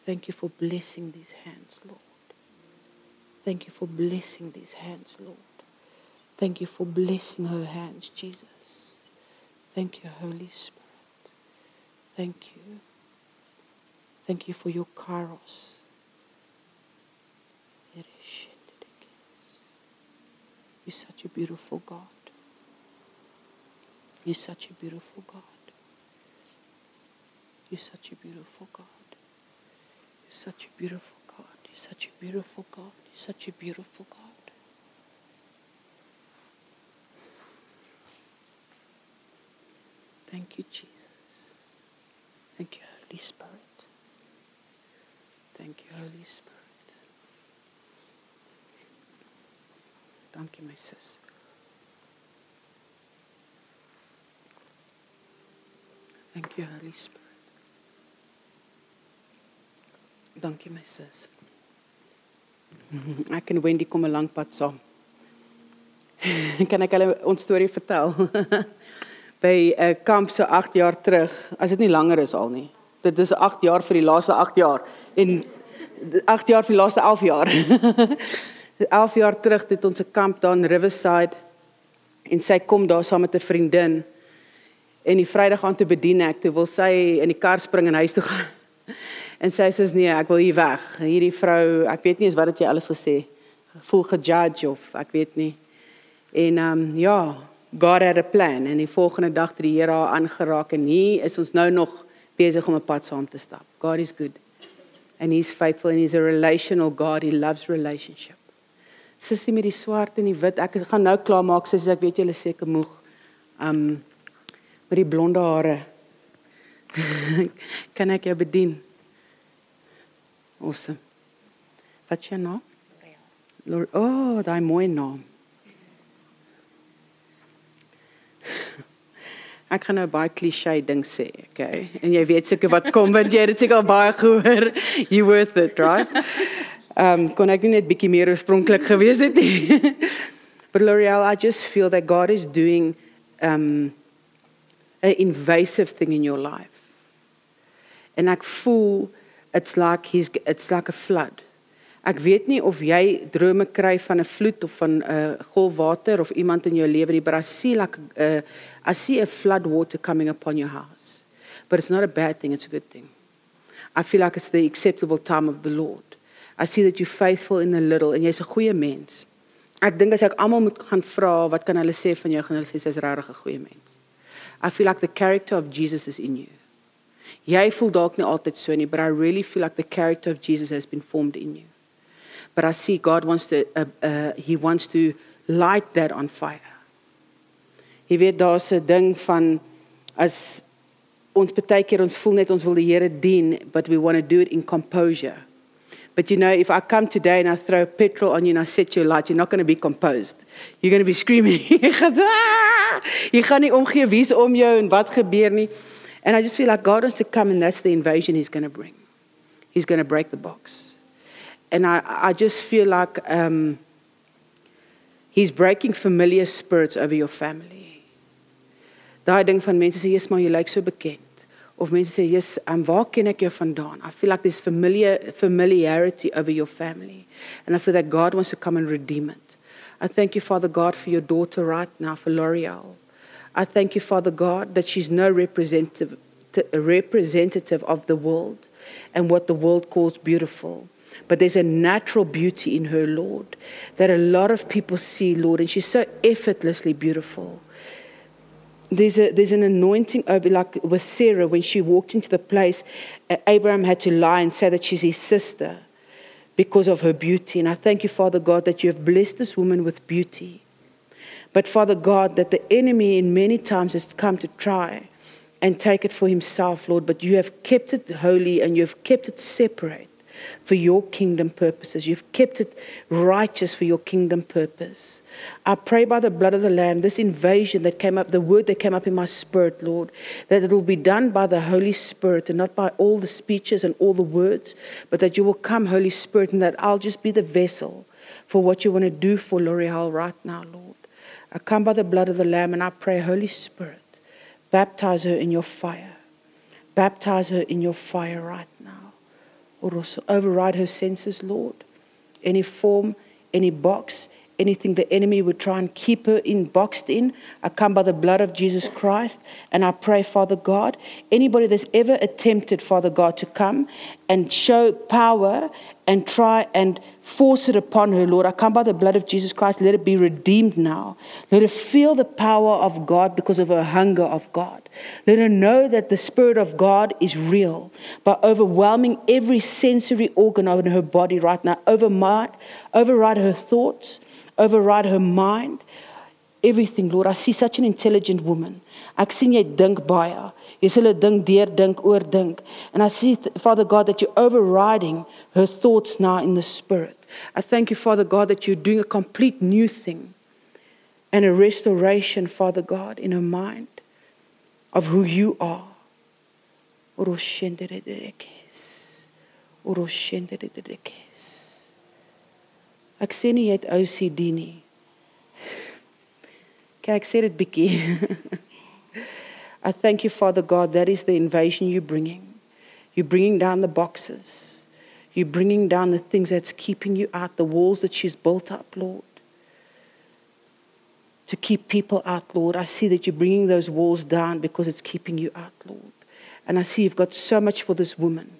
Thank you for blessing these hands, Lord. Thank you for blessing these hands, Lord. Thank you for blessing her hands, Jesus. Thank you, Holy Spirit. Thank you. Thank you for your kairos. You're such a beautiful God. You're such a beautiful God. You're such a beautiful God. You're such a beautiful God. You're such a beautiful God. You're such a beautiful God. Thank you, Jesus. Thank you, Holy Spirit. Thank you, Holy Spirit. Thank you, my sis. Thank you, Holy Spirit. Dankie my sis. *laughs* Ek en Wendy kom 'n lank pad saam. *laughs* kan ek hulle ons storie vertel? *laughs* by 'n kamp so 8 jaar terug, as dit nie langer is al nie. Dit is 8 jaar vir die laaste 8 jaar en 8 jaar vir die laaste 11 jaar. *laughs* 11 jaar terug het ons 'n kamp daar in Riverside en sy kom daar saam met 'n vriendin en die Vrydag aan te bedien ek, toe wil sy in die kar spring en huis toe gaan. *laughs* En sy sê nee, ek wil hier weg. Hierdie vrou, ek weet nie eens wat het jy alles gesê. Voel gejudge of ek weet nie. En ehm um, ja, God had a plan en die volgende dag het die Here haar aangeraak en hier is ons nou nog besig om 'n pad saam te stap. God is good. And he's faithful and he's a relational God. He loves relationship. Sissie met die swart en die wit. Ek gaan nou klaar maak sissie, ek weet julle seker moeg. Um met die blonde hare. *laughs* kan ek jou bedien? Awesome. Wat is jou naam? L'Oreal. Oh, daai mooi naam. Ek gaan nou baie klise ding sê, okay? En jy weet seker wat kom want jy het dit seker al baie gehoor. You worth it, right? Um kon ek net bietjie meer oorspronklik gewees het nie. *laughs* But L'Oreal, I just feel that God is doing um an invasive thing in your life. And ek voel it's like he's it's like a flood. Ek weet nie of jy drome kry van 'n vloed of van 'n uh, golf water of iemand in jou lewe I see like uh, I see a flood water coming upon your house. But it's not a bad thing, it's a good thing. I feel like it's the acceptable time of the Lord. I see that you're faithful in the little and jy's 'n goeie mens. Ek dink as ek almal moet gaan vra wat kan hulle sê van jou, gaan hulle sê jy's regtig 'n goeie mens. I feel like the character of Jesus is in you. Jy voel dalk nie altyd so nie, but I really feel like the character of Jesus has been formed in you. But I see God wants to uh, uh, he wants to light that on fire. Jy weet daar's 'n ding van as ons baie keer ons voel net ons wil die Here dien, but we want to do it in composure. But you know, if I come today and I throw petrol on you and I set you light, you're not going to be composed. You're going to be screaming. *laughs* jy gaan nie omgee wie's om jou en wat gebeur nie. And I just feel like God wants to come and that's the invasion he's going to bring. He's going to break the box. And I, I just feel like um, he's breaking familiar spirits over your family. Daai ding van mense sê jy's maar jy lyk so bekend. Of mense sê jy's um, waar ken ek jou vandaan? I feel like there's familiar familiarity over your family. And I feel that God wants to come and redeem it. I thank you Father God for your daughter right now for L'Oreal. I thank you Father God that she's no representative representative of the world and what the world calls beautiful. But there's a natural beauty in her, Lord, that a lot of people see, Lord, and she's so effortlessly beautiful. There's, a, there's an anointing over, like with Sarah, when she walked into the place, uh, Abraham had to lie and say that she's his sister because of her beauty. And I thank you, Father God, that you have blessed this woman with beauty. But, Father God, that the enemy in many times has come to try and take it for himself, Lord, but you have kept it holy and you have kept it separate for your kingdom purposes. You've kept it righteous for your kingdom purpose. I pray by the blood of the Lamb, this invasion that came up, the word that came up in my spirit, Lord, that it will be done by the Holy Spirit and not by all the speeches and all the words, but that you will come, Holy Spirit, and that I'll just be the vessel for what you want to do for L'Oreal right now, Lord. I come by the blood of the Lamb and I pray, Holy Spirit, baptize her in your fire. Baptize her in your fire right. Or override her senses, Lord. Any form, any box, anything the enemy would try and keep her in, boxed in. I come by the blood of Jesus Christ and I pray, Father God, anybody that's ever attempted, Father God, to come and show power and try and force it upon her, Lord. I come by the blood of Jesus Christ. Let it be redeemed now. Let her feel the power of God because of her hunger of God. Let her know that the Spirit of God is real by overwhelming every sensory organ in her body right now. Override, override her thoughts, override her mind, everything, Lord. I see such an intelligent woman. Ek sien. Jy sal 'n ding deurdink, oordink. And I see Father God that you're overriding her thoughts now in the spirit. I thank you Father God that you're doing a complete new thing and a restoration Father God in her mind of who you are. Ek sê nie jy het OCD nie. *laughs* Kyk, ek sê dit bietjie. *laughs* I thank you, Father God, that is the invasion you're bringing. You're bringing down the boxes. You're bringing down the things that's keeping you out, the walls that she's built up, Lord. To keep people out, Lord. I see that you're bringing those walls down because it's keeping you out, Lord. And I see you've got so much for this woman.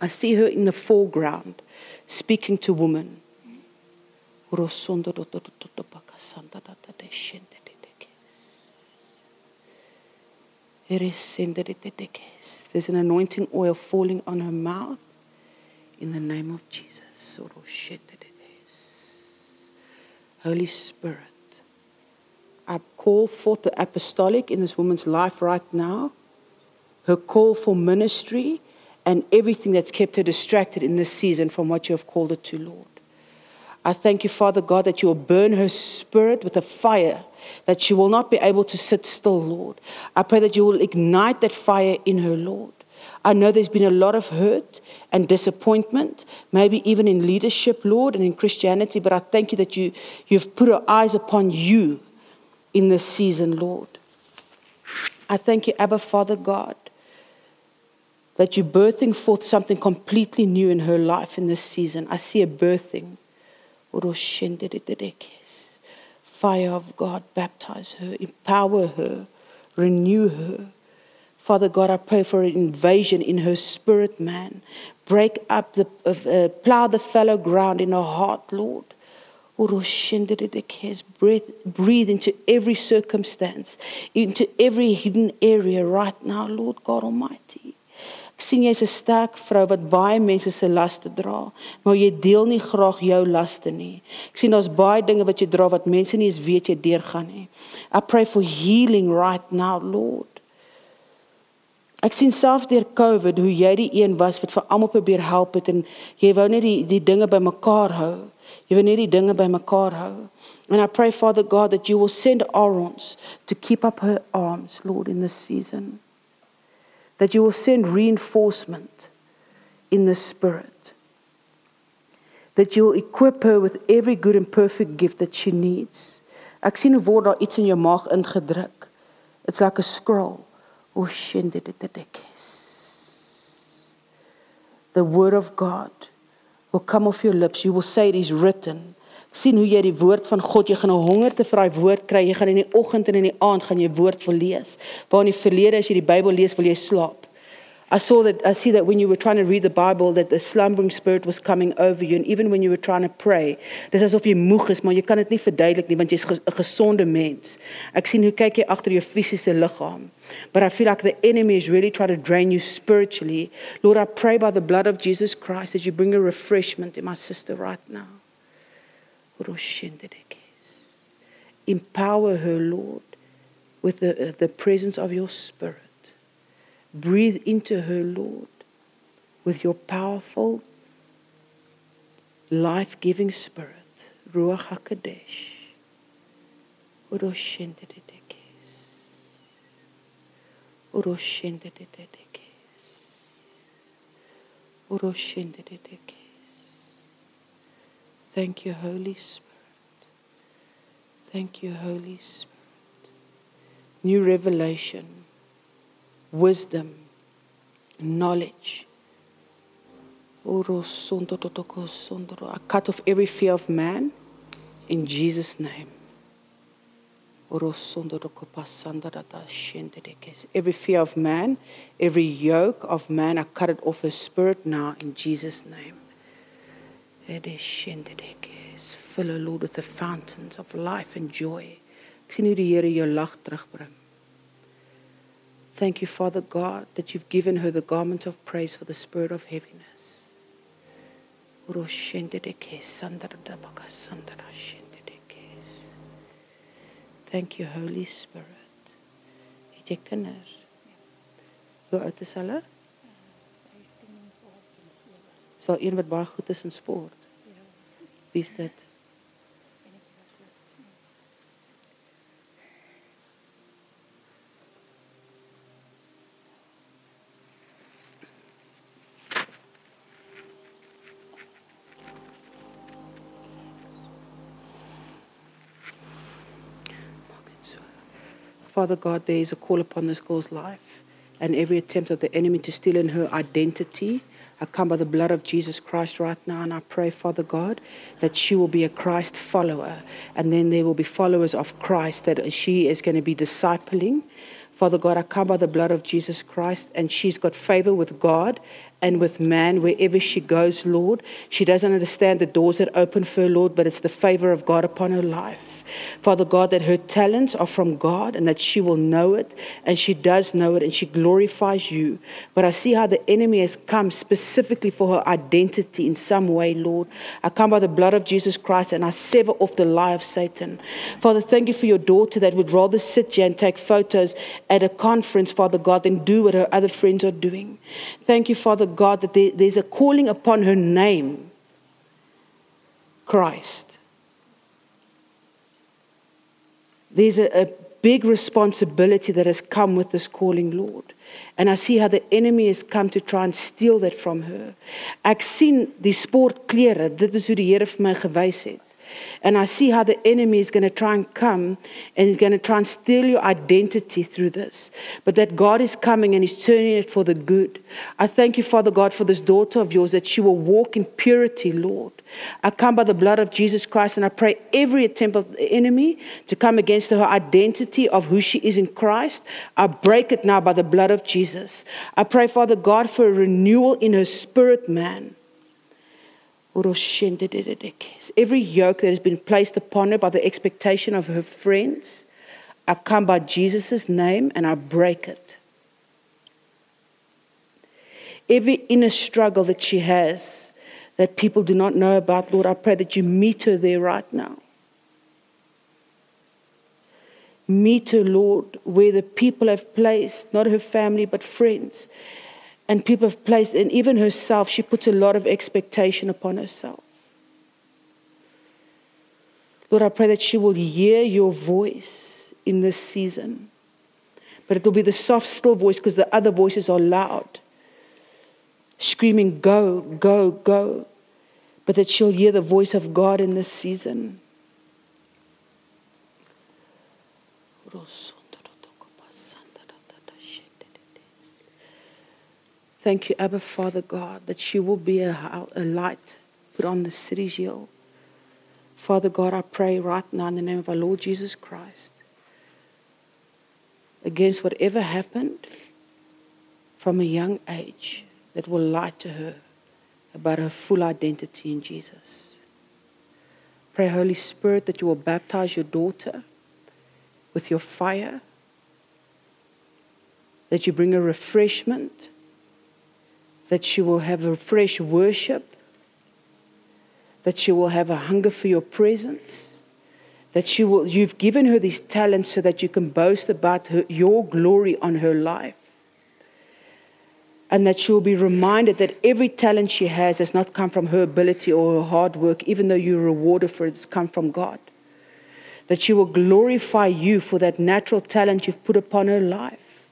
I see her in the foreground speaking to women. There's an anointing oil falling on her mouth in the name of Jesus. Holy Spirit, I call forth the apostolic in this woman's life right now, her call for ministry, and everything that's kept her distracted in this season from what you have called her to, Lord. I thank you, Father God, that you will burn her spirit with a fire, that she will not be able to sit still, Lord. I pray that you will ignite that fire in her, Lord. I know there's been a lot of hurt and disappointment, maybe even in leadership, Lord, and in Christianity, but I thank you that you, you've put our eyes upon you in this season, Lord. I thank you, Abba, Father God, that you're birthing forth something completely new in her life in this season. I see a birthing. Fire of God, baptize her, empower her, renew her. Father God, I pray for an invasion in her spirit, man. Break up the, uh, plow the fallow ground in her heart, Lord. Breathe, breathe into every circumstance, into every hidden area right now, Lord God Almighty. Sien jy's 'n sterk vrou wat baie mense se laste dra, maar jy deel nie graag jou laste nie. Ek sien daar's baie dinge wat jy dra wat mense nie eens weet jy deurgaan nie. I pray for healing right now, Lord. Ek sien self deur COVID hoe jy die een was wat vir almal probeer help het en jy wou net die die dinge bymekaar hou. Jy wil net die dinge bymekaar hou. And I pray Father God that you will send Aarons to keep up her arms, Lord, in this season. That you will send reinforcement in the Spirit. That you will equip her with every good and perfect gift that she needs. Ek sien 'n woord daar iets in jou maag ingedruk. It's like a scroll. O The word of God will come off your lips. You will say it is written sien hoe jy die woord van God jy gaan 'n honger te vir daai woord kry jy gaan in die oggend en in die aand gaan jy woord wil lees. Waar in die verlede as jy die Bybel lees wil jy slaap. I saw that I see that when you were trying to read the Bible that the slumbering spirit was coming over you and even when you were trying to pray dis asof jy moeg is maar jy kan dit nie verduidelik nie want jy's 'n gesonde mens. Ek sien hoe kyk jy agter jou fisiese liggaam. But I feel like the enemy is really trying to drain you spiritually. Lord I pray by the blood of Jesus Christ that you bring a refreshment in my sister right now Empower her, Lord, with the, uh, the presence of your Spirit. Breathe into her, Lord, with your powerful, life giving Spirit. Ruach HaKadosh. Uroshendedekes. Uroshendedekes. Uroshendedekes. Thank you, Holy Spirit. Thank you, Holy Spirit. New revelation, wisdom, knowledge. I cut off every fear of man in Jesus' name. Every fear of man, every yoke of man, I cut it off her spirit now in Jesus' name. Fill her, Lord, with the fountains of life and joy. Ek sien hoe die Here jou lag terugbring. Thank you, Father God, that you've given her the garment of praise for the spirit of heaviness. Thank you, Holy Spirit. Het jy kinders? Hoe oud is hulle? Is daar een wat baie goed is in sport? Dit? Father God, there is a call upon this girl's life and every attempt of the enemy to steal in her identity I come by the blood of Jesus Christ right now and I pray, Father God, that she will be a Christ follower and then there will be followers of Christ that she is going to be discipling. Father God, I come by the blood of Jesus Christ and she's got favor with God and with man wherever she goes, Lord. She doesn't understand the doors that open for her, Lord, but it's the favor of God upon her life. Father God, that her talents are from God and that she will know it and she does know it and she glorifies you. But I see how the enemy has come specifically for her identity in some way, Lord. I come by the blood of Jesus Christ and I sever off the lie of Satan. Father, thank you for your daughter that would rather sit here and take photos at a conference, Father God, than do what her other friends are doing. Thank you, Father God, that there's a calling upon her name Christ. There's a, a big responsibility that has come with this calling, Lord. And I see how the enemy has come to try and steal that from her. Ek sien die sport klere, dit is hoe die Here vir my gewys het. And I see how the enemy is going to try and come and he's going to try and steal your identity through this. But that God is coming and he's turning it for the good. I thank you, Father God, for this daughter of yours that she will walk in purity, Lord. I come by the blood of Jesus Christ and I pray every attempt of the enemy to come against her identity of who she is in Christ. I break it now by the blood of Jesus. I pray, Father God, for a renewal in her spirit, man. Every yoke that has been placed upon her by the expectation of her friends, I come by Jesus' name and I break it. Every inner struggle that she has that people do not know about, Lord, I pray that you meet her there right now. Meet her, Lord, where the people have placed, not her family, but friends, and people have placed, and even herself, she puts a lot of expectation upon herself. Lord, I pray that she will hear your voice in this season. But it will be the soft, still voice because the other voices are loud, screaming, Go, go, go. But that she'll hear the voice of God in this season. Thank you, Abba Father God, that she will be a, a light put on the city's hill. Father God, I pray right now in the name of our Lord Jesus Christ against whatever happened from a young age that will lie to her about her full identity in Jesus. Pray, Holy Spirit, that you will baptize your daughter with your fire, that you bring a refreshment that she will have a fresh worship, that she will have a hunger for your presence, that she will, you've given her these talents so that you can boast about her, your glory on her life. And that she will be reminded that every talent she has has not come from her ability or her hard work, even though you reward her for it, it's come from God. That she will glorify you for that natural talent you've put upon her life.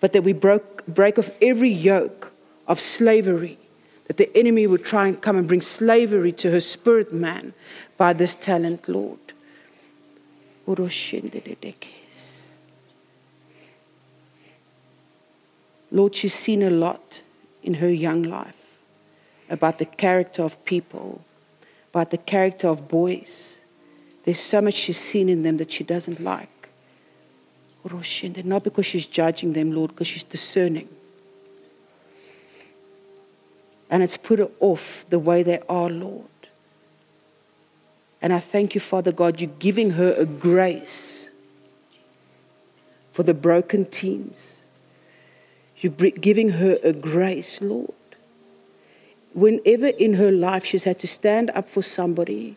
But that we broke, break off every yoke of slavery, that the enemy would try and come and bring slavery to her spirit man by this talent, Lord. Lord, she's seen a lot in her young life about the character of people, about the character of boys. There's so much she's seen in them that she doesn't like. Not because she's judging them, Lord, because she's discerning and it's put off the way they are, Lord. And I thank you, Father God, you're giving her a grace for the broken teens. You're giving her a grace, Lord. Whenever in her life she's had to stand up for somebody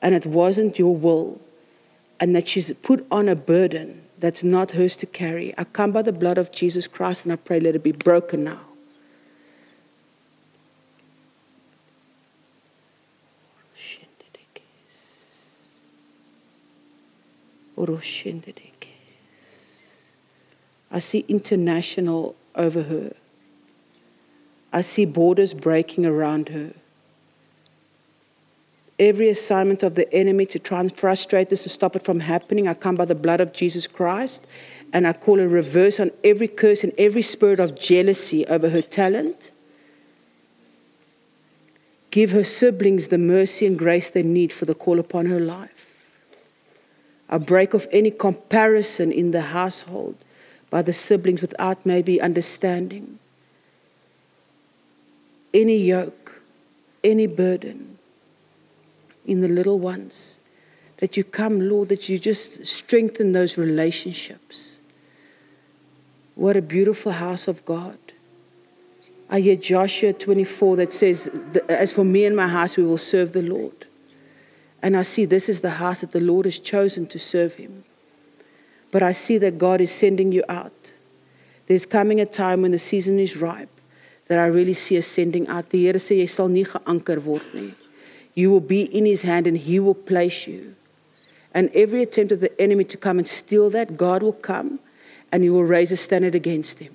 and it wasn't your will, and that she's put on a burden that's not hers to carry, I come by the blood of Jesus Christ and I pray, let it be broken now. I see international over her. I see borders breaking around her. Every assignment of the enemy to try and frustrate this, to stop it from happening, I come by the blood of Jesus Christ and I call a reverse on every curse and every spirit of jealousy over her talent. Give her siblings the mercy and grace they need for the call upon her life. I break of any comparison in the household by the siblings without maybe understanding. Any yoke, any burden in the little ones. That you come, Lord, that you just strengthen those relationships. What a beautiful house of God. I hear Joshua 24 that says, As for me and my house, we will serve the Lord. And I see this is the house that the Lord has chosen to serve Him. But I see that God is sending you out. There's coming a time when the season is ripe that I really see us sending out. Die Here sê jy sal nie geanker word nie. You will be in his hand and he will place you. And every attempt of the enemy to come and steal that, God will come and he will raise a standard against him.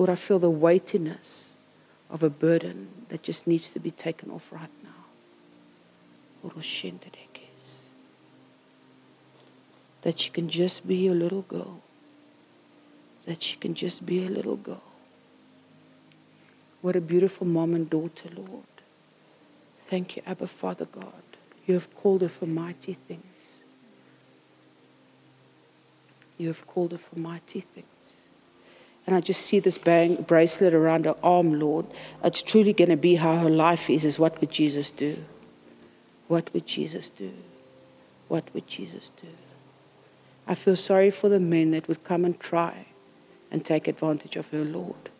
Lord, I feel the weightiness of a burden that just needs to be taken off right now. That she can just be a little girl. That she can just be a little girl. What a beautiful mom and daughter, Lord. Thank you, Abba, Father God. You have called her for mighty things. You have called her for mighty things. And I just see this bang, bracelet around her arm, Lord. It's truly going to be how her life is, is what would Jesus do? What would Jesus do? What would Jesus do? I feel sorry for the men that would come and try and take advantage of her, Lord.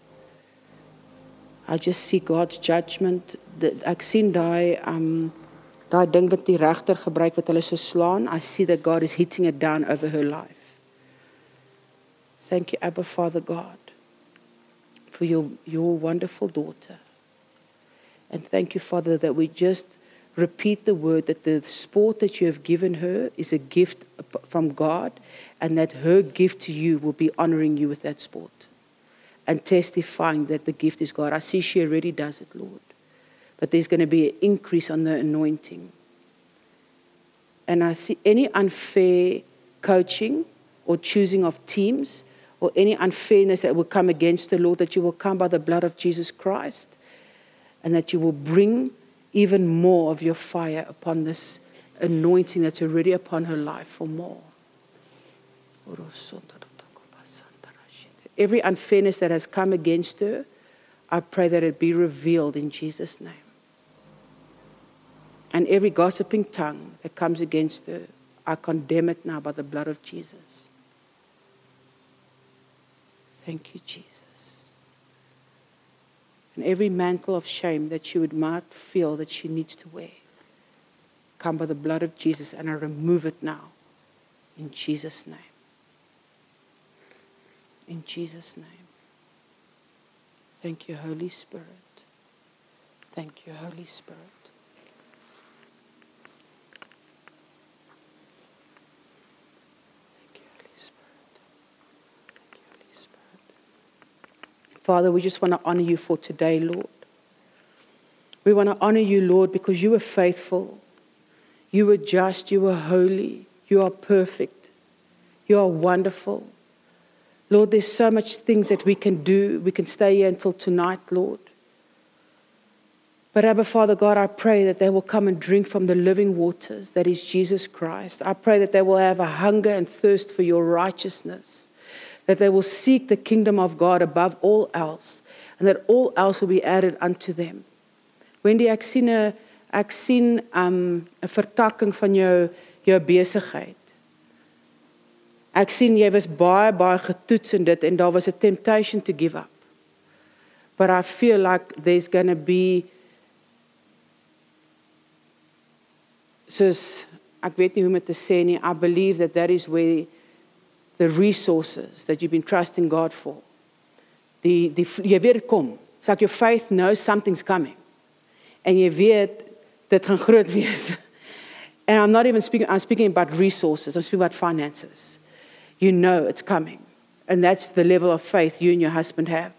I just see God's judgment. Ek sien daai um daai ding wat die regter gebruik wat hulle so slaan. I see that God is hitting it down over her life. Thank you Abba Father God for your your wonderful daughter. And thank you Father that we just repeat the word that the sport that you have given her is a gift from God and that her gift to you will be honoring you with that sport and testifying that the gift is God. I see she already does it, Lord. But there's going to be an increase on the anointing. And I see any unfair coaching or choosing of teams or any unfairness that will come against the Lord, that you will come by the blood of Jesus Christ and that you will bring even more of your fire upon this anointing that's already upon her life for more every unfairness that has come against her, I pray that it be revealed in Jesus' name. And every gossiping tongue that comes against her, I condemn it now by the blood of Jesus. Thank you, Jesus. And every mantle of shame that she would might feel that she needs to wear, come by the blood of Jesus, and I remove it now in Jesus' name. In Jesus' name. Thank you, Holy Spirit. Thank you, Holy Spirit. Thank you, Holy Spirit. Thank you, Holy Spirit. Father, we just want to honor you for today, Lord. We want to honor you, Lord, because you are faithful. You are just. You are holy. You are perfect. You are wonderful. Lord, there's so much things that we can do. We can stay here until tonight, Lord. But Abba, Father God, I pray that they will come and drink from the living waters that is Jesus Christ. I pray that they will have a hunger and thirst for your righteousness, that they will seek the kingdom of God above all else, and that all else will be added unto them. Wendy, ek sien 'n ek sien um, 'n vertakking van jou jou besigheid. Ek sien jy was baie baie getoets in dit en daar was a temptation to give up. But I feel like there's going to be soos ek weet nie hoe om dit te sê nie. I believe that that is where the resources that you've been trusting God for. Die die jy weet dit kom. It's like your faith knows something's coming. En jy weet dit gaan groot *laughs* wees. And I'm not even speaking I'm speaking about resources. I'm speaking about finances you know it's coming. And that's the level of faith you and your husband have.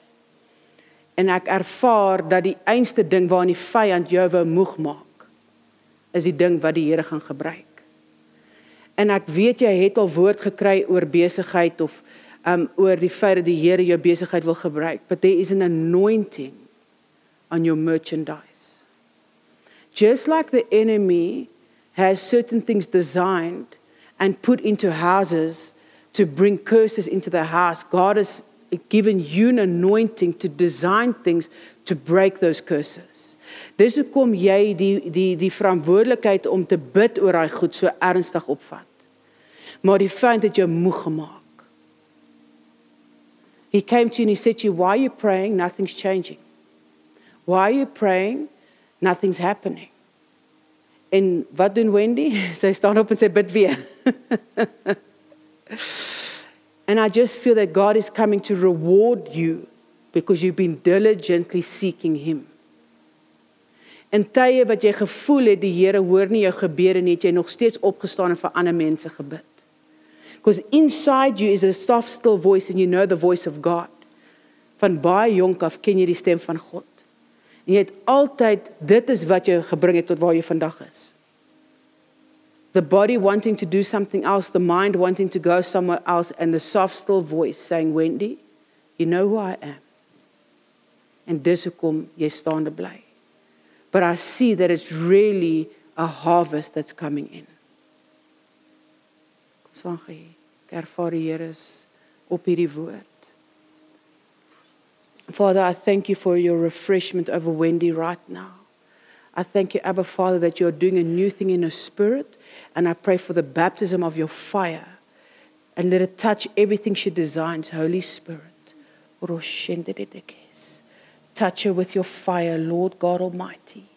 En ek ervaar dat die einste ding waarin die vyand jou wou moeg maak is die ding wat die Here gaan gebruik. En ek weet jy het al woord gekry oor besigheid of um oor die feit dat die Here jou besigheid wil gebruik, but there is an anointing on your merchandise. Just like the enemy has certain things designed and put into houses to bring curses into the house. God has given you an anointing to design things to break those curses. Dis hoekom jy die die die verantwoordelikheid om te bid oor daai goed so ernstig opvat. Maar die feit dat jy moeg gemaak. He came to you and he said to you, "Why are you praying? Nothing's changing. Why are you praying? Nothing's happening." En wat doen Wendy? *laughs* Sy staan op en sê bid weer. *laughs* And I just feel that God is coming to reward you because you've been diligently seeking Him. In tye wat jy gevoel het die Here hoor nie jou gebede nie, het jy nog steeds opgestaan en vir ander mense gebid. Because inside you is a soft still voice and you know the voice of God. Van baie jonk af ken jy die stem van God. En jy het altyd dit is wat jou gebring het tot waar jy vandag is. The body wanting to do something else, the mind wanting to go somewhere else and the soft still voice saying Wendy, you know who I am. En dis hoekom jy staande bly but I see that it's really a harvest that's coming in. Sê gee. Ervaar die Here is op hierdie woord. Father, I thank you for your refreshment over Wendy right now. I thank you, Abba Father, that you're doing a new thing in her spirit. And I pray for the baptism of your fire. And let it touch everything she designs, Holy Spirit. Touch her with your fire, Lord God Almighty.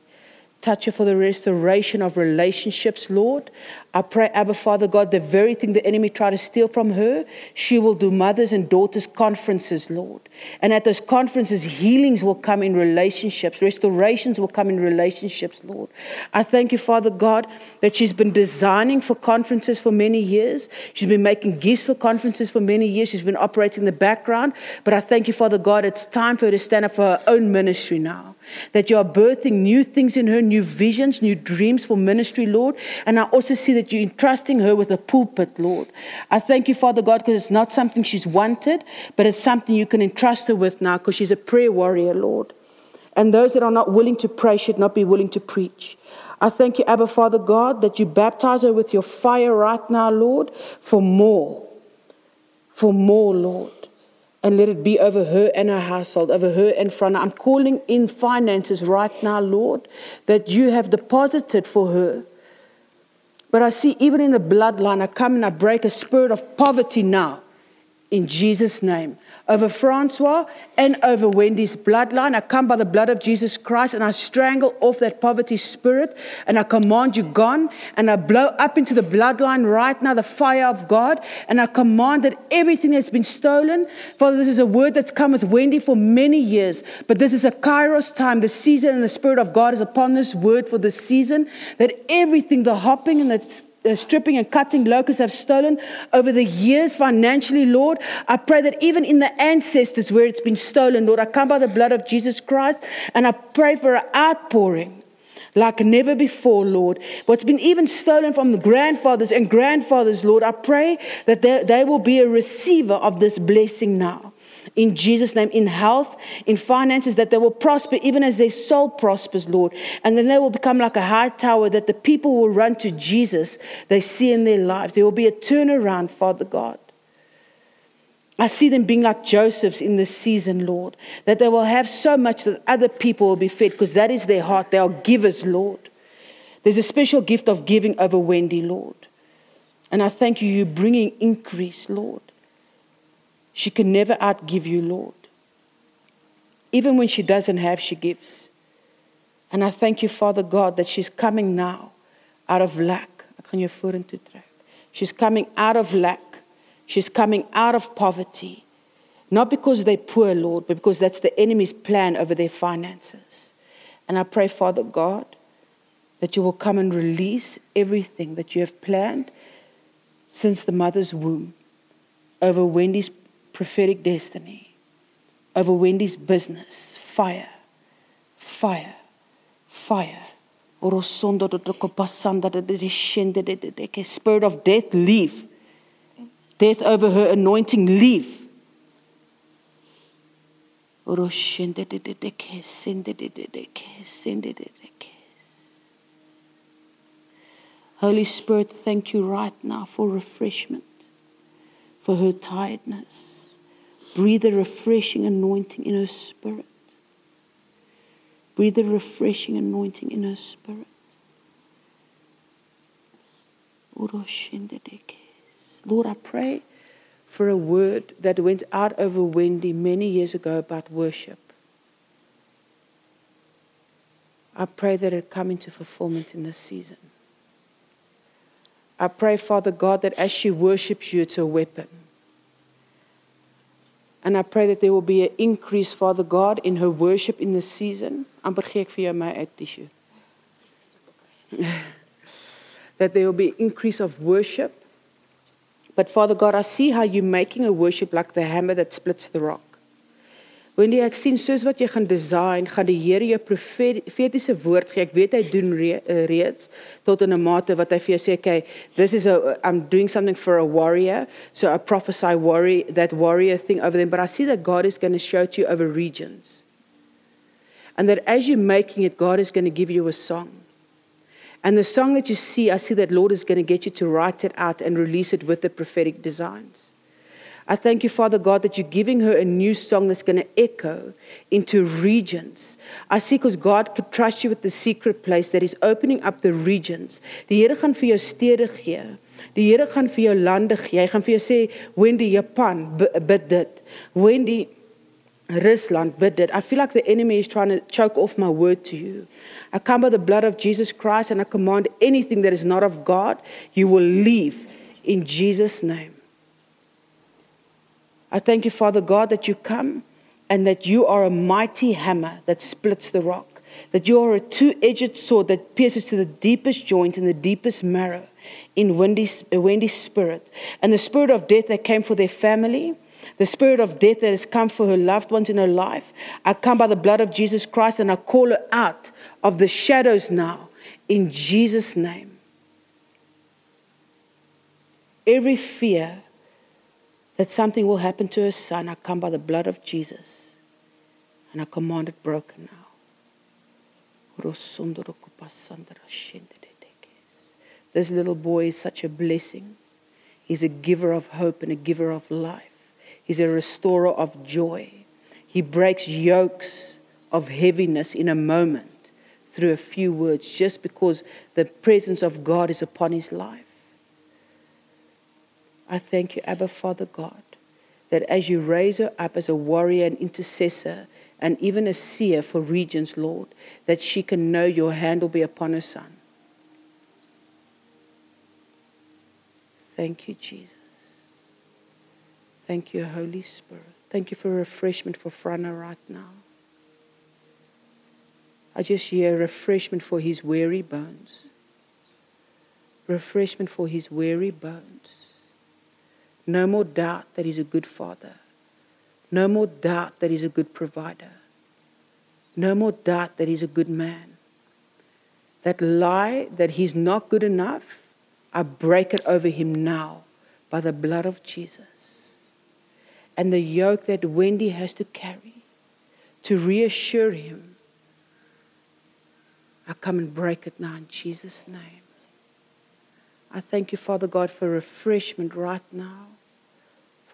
Touch her for the restoration of relationships, Lord. I pray, Abba Father God, the very thing the enemy tried to steal from her, she will do mothers and daughters conferences, Lord. And at those conferences, healings will come in relationships, restorations will come in relationships, Lord. I thank you, Father God, that she's been designing for conferences for many years. She's been making gifts for conferences for many years. She's been operating in the background. But I thank you, Father God, it's time for her to stand up for her own ministry now. That you are birthing new things in her, new visions, new dreams for ministry, Lord. And I also see that you're entrusting her with a pulpit, Lord. I thank you, Father God, because it's not something she's wanted, but it's something you can entrust her with now because she's a prayer warrior, Lord. And those that are not willing to pray should not be willing to preach. I thank you, Abba, Father God, that you baptize her with your fire right now, Lord, for more. For more, Lord. And let it be over her and her household, over her and front. I'm calling in finances right now, Lord, that you have deposited for her. But I see even in the bloodline, I come and I break a spirit of poverty now in Jesus' name over Francois and over Wendy's bloodline. I come by the blood of Jesus Christ and I strangle off that poverty spirit and I command you gone and I blow up into the bloodline right now the fire of God and I command that everything that's been stolen, Father, this is a word that's come with Wendy for many years, but this is a kairos time. The season and the spirit of God is upon this word for this season that everything, the hopping and the uh, stripping and cutting locusts have stolen over the years financially, Lord. I pray that even in the ancestors where it's been stolen, Lord, I come by the blood of Jesus Christ and I pray for an outpouring like never before, Lord. What's been even stolen from the grandfathers and grandfathers, Lord, I pray that they, they will be a receiver of this blessing now in Jesus' name, in health, in finances, that they will prosper even as their soul prospers, Lord. And then they will become like a high tower that the people will run to Jesus they see in their lives. There will be a turnaround, Father God. I see them being like Joseph's in this season, Lord, that they will have so much that other people will be fed because that is their heart. They are givers, Lord. There's a special gift of giving over Wendy, Lord. And I thank you, you're bringing increase, Lord. She can never outgive you, Lord. Even when she doesn't have, she gives. And I thank you, Father God, that she's coming now out of lack. She's coming out of lack. She's coming out of poverty. Not because they're poor, Lord, but because that's the enemy's plan over their finances. And I pray, Father God, that you will come and release everything that you have planned since the mother's womb over Wendy's prophetic destiny, over Wendy's business. Fire, fire, fire. Spirit of death, leave. Death over her anointing, leave. Holy Spirit, thank you right now for refreshment, for her tiredness. Breathe a refreshing anointing in her spirit. Breathe a refreshing anointing in her spirit. Lord, I pray for a word that went out over Wendy many years ago about worship. I pray that it come into fulfillment in this season. I pray, Father God, that as she worships you, it's a weapon. And I pray that there will be an increase, Father God, in her worship in this season. *laughs* that there will be increase of worship. But Father God, I see how you're making a worship like the hammer that splits the rock. Wanneer ek sien soos wat jy gaan design, gaan die Here jou profetiese woord gee. Ek weet hy doen re, uh, reeds tot in 'n mate wat hy vir jou sê, "Okay, this is a I'm doing something for a warrior, so I prophesy worry that warrior thing over them, but I see that God is going to show to you over regions. And that as you're making it, God is going to give you a song. And the song that you see, I see that Lord is going to get you to write it out and release it with the prophetic designs. I thank you, Father God, that you're giving her a new song that's going to echo into regions. I see because God could trust you with the secret place that is opening up the regions. Die Here gaan vir jou stede gee. Die Here gaan vir jou lande gee. Hy gaan vir jou sê, "Wendy Japan, bid dit. Wendy Rusland, bid dit." I feel like the enemy is trying to choke off my word to you. I come by the blood of Jesus Christ and I command anything that is not of God, you will leave in Jesus' name. I thank you, Father God, that you come and that you are a mighty hammer that splits the rock, that you are a two edged sword that pierces to the deepest joint and the deepest marrow in Wendy's, Wendy's spirit. And the spirit of death that came for their family, the spirit of death that has come for her loved ones in her life, I come by the blood of Jesus Christ and I call her out of the shadows now in Jesus' name. Every fear that something will happen to her son, I come by the blood of Jesus and I command it broken now. This little boy is such a blessing. He's a giver of hope and a giver of life. He's a restorer of joy. He breaks yokes of heaviness in a moment through a few words just because the presence of God is upon his life. I thank you, Abba Father God, that as you raise her up as a warrior and intercessor and even a seer for regions, Lord, that she can know your hand will be upon her son. Thank you, Jesus. Thank you, Holy Spirit. Thank you for refreshment for Frana right now. I just hear refreshment for his weary bones. Refreshment for his weary bones. No more doubt that He's a good Father. No more doubt that He's a good provider. No more doubt that He's a good man. That lie that He's not good enough, I break it over Him now by the blood of Jesus. And the yoke that Wendy has to carry to reassure Him, I come and break it now in Jesus' name. I thank you, Father God, for refreshment right now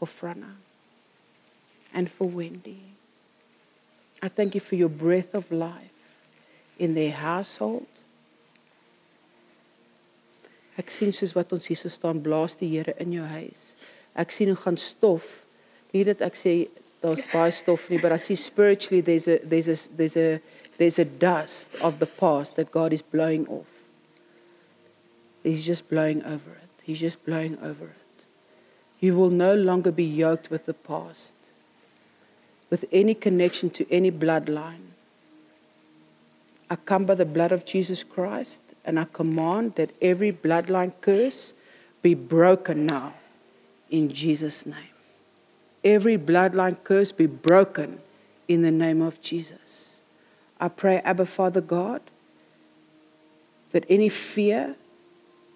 for Frana and for Wendy. I thank you for your breath of life in their household. Ek sien soos wat ons hier so staan blaas die Here in jou huis. Ek sien hoe gaan stof. Nie dat ek sê daar's *laughs* baie stof nie, but I see spiritually there's a there's a there's a there's a dust of the past that God is blowing off. He's just blowing over it. He's just blowing over it. You will no longer be yoked with the past, with any connection to any bloodline. I come by the blood of Jesus Christ and I command that every bloodline curse be broken now in Jesus' name. Every bloodline curse be broken in the name of Jesus. I pray, Abba Father God, that any fear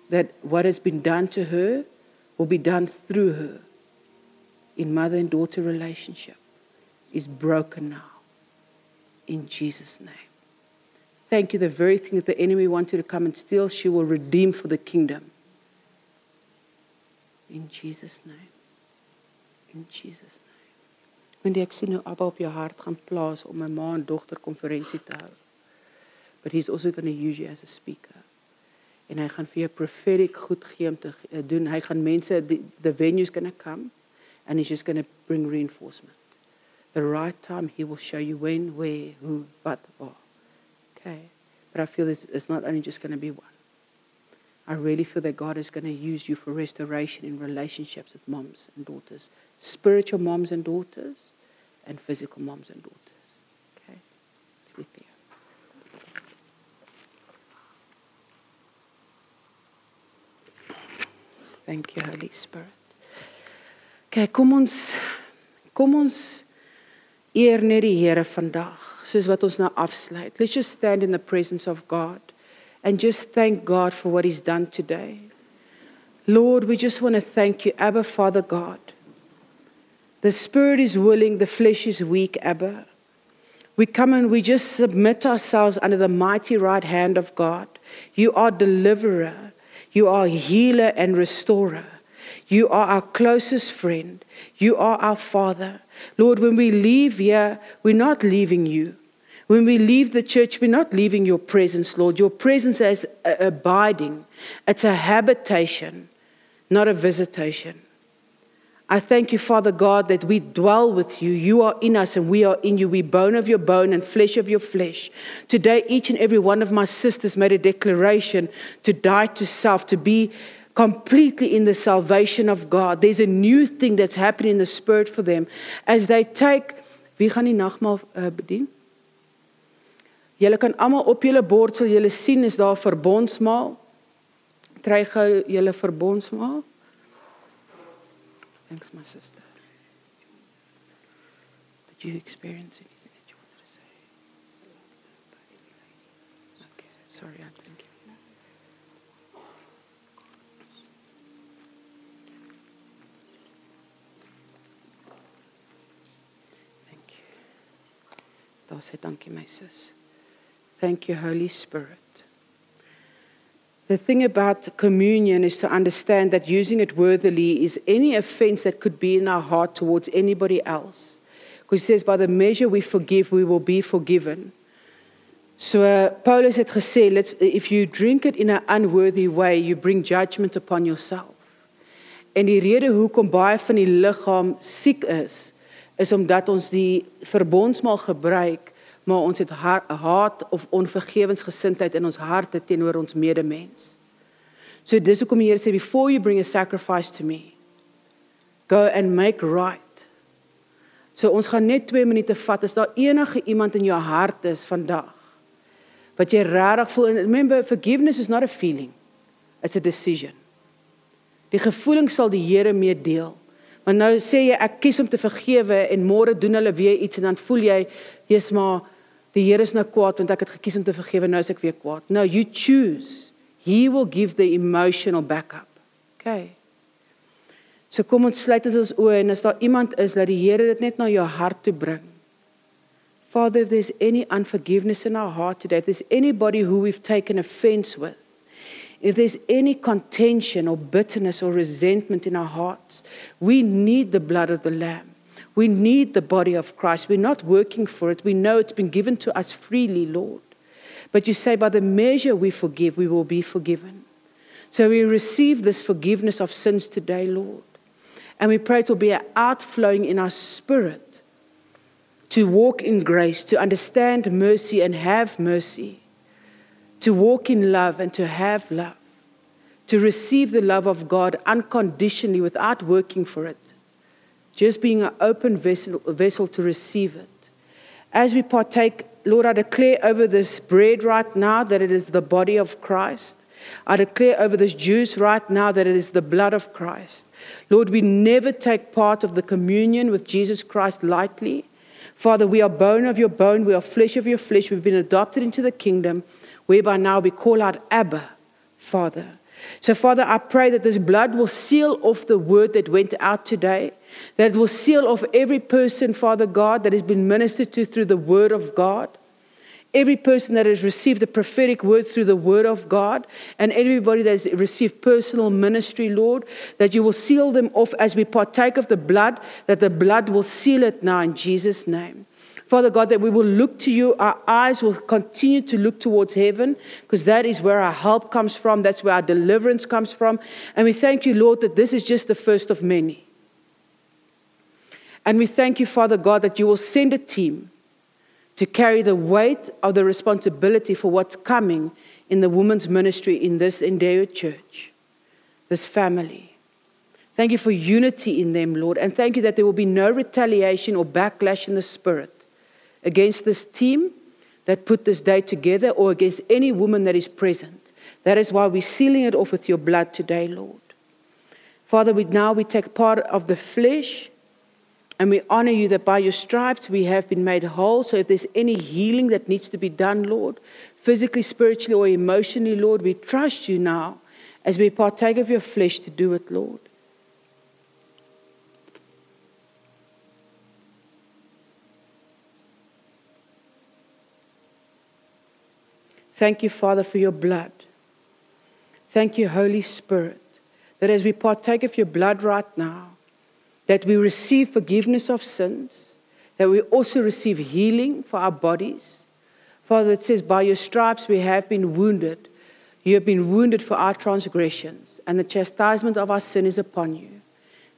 that what has been done to her will be done through her in mother and daughter relationship is broken now in Jesus' name. Thank you. The very thing that the enemy wanted to come and steal, she will redeem for the kingdom. In Jesus' name. In Jesus' name. Wanneer ek sien hoe Abba op jou hart gaan plaas om 'n ma en dogter konferensie te hou. But he's also going to use you as a speaker en hy gaan vir jou prophetic goed gee om te uh, doen. Hy gaan mense the, the venue's going to come and he's just going to bring reinforcement. The right time he will show you when, where, who, what, or. Okay. But I feel this, it's not only just going to be one. I really feel that God is going to use you for restoration in relationships with moms and daughters, spiritual moms and daughters, and physical moms and daughters. Okay here. Thank you, Holy Spirit. Okay, kom ons kom ons eer net die Here vandag, soos wat ons nou afsluit. Let's just stand in the presence of God and just thank God for what he's done today. Lord, we just want to thank you, Abba, Father God. The spirit is willing, the flesh is weak, Abba. We come and we just submit ourselves under the mighty right hand of God. You are deliverer. You are healer and restorer. You are our closest friend. You are our Father. Lord, when we leave here, we're not leaving you. When we leave the church, we're not leaving your presence, Lord. Your presence is abiding, it's a habitation, not a visitation. I thank you, Father God, that we dwell with you. You are in us and we are in you. We bone of your bone and flesh of your flesh. Today, each and every one of my sisters made a declaration to die to self, to be completely in the salvation of God. There's a new thing that's happening in the spirit for them as they take. Wie gaan die nagmaal uh, bedien? Julle kan almal op julle bord sal julle sien is daar verbondsmaal. Kry gou julle verbondsmaal. Thanks my sister. Did you experience anything that you wanted to say? Okay, sorry, I thank you. Thank you. My sis. Thank you Holy Spirit. The thing about communion is to understand that using it worthily is any offense that could be in our heart towards anybody else. Because he says, by the measure we forgive, we will be forgiven. So uh, Paulus het gesê, let's, if you drink it in an unworthy way, you bring judgment upon yourself. En die rede hoekom baie van die liggaam siek is, is omdat ons die verbondsmaal gebruik maar ons het haat of onvergewensgesindheid in ons harte teenoor ons medemens. So dis hoekom die Here sê before you bring a sacrifice to me, go and make right. So ons gaan net 2 minute vat as daar enige iemand in jou hart is vandag wat jy regtig voel and remember forgiveness is not a feeling. It's a decision. Die gevoeling sal die Here mee deel. Want nou sê jy ek kies om te vergewe en môre doen hulle weer iets en dan voel jy jy's maar die Here is nou kwaad want ek het gekies om te vergewe nou is ek weer kwaad. No, you choose. He will give the emotional backup. Okay. So kom ons sluit dit ons oë en as daar iemand is dat die Here dit net na jou hart toe bring. Father, if there's any unforgiveness in our heart today, if there's anybody who we've taken offense with, if there's any contention or bitterness or resentment in our hearts, we need the blood of the Lamb. We need the body of Christ. We're not working for it. We know it's been given to us freely, Lord. But you say, by the measure we forgive, we will be forgiven. So we receive this forgiveness of sins today, Lord. And we pray it will be an outflowing in our spirit to walk in grace, to understand mercy and have mercy, to walk in love and to have love, to receive the love of God unconditionally without working for it just being an open vessel, vessel to receive it. As we partake, Lord, I declare over this bread right now that it is the body of Christ. I declare over this juice right now that it is the blood of Christ. Lord, we never take part of the communion with Jesus Christ lightly. Father, we are bone of your bone, we are flesh of your flesh. We've been adopted into the kingdom, whereby now we call out Abba, Father. So, Father, I pray that this blood will seal off the word that went out today that it will seal off every person, Father God, that has been ministered to through the Word of God. Every person that has received the prophetic word through the Word of God, and everybody that has received personal ministry, Lord, that you will seal them off as we partake of the blood, that the blood will seal it now in Jesus' name. Father God, that we will look to you. Our eyes will continue to look towards heaven because that is where our help comes from. That's where our deliverance comes from. And we thank you, Lord, that this is just the first of many. And we thank you, Father God, that you will send a team to carry the weight of the responsibility for what's coming in the women's ministry in this Endeo church, this family. Thank you for unity in them, Lord. And thank you that there will be no retaliation or backlash in the spirit against this team that put this day together or against any woman that is present. That is why we're sealing it off with your blood today, Lord. Father, we, now we take part of the flesh and we honor you that by your stripes we have been made whole. So if there's any healing that needs to be done, Lord, physically, spiritually, or emotionally, Lord, we trust you now as we partake of your flesh to do it, Lord. Thank you, Father, for your blood. Thank you, Holy Spirit, that as we partake of your blood right now, that we receive forgiveness of sins, that we also receive healing for our bodies. Father, it says, By your stripes we have been wounded. You have been wounded for our transgressions, and the chastisement of our sin is upon you.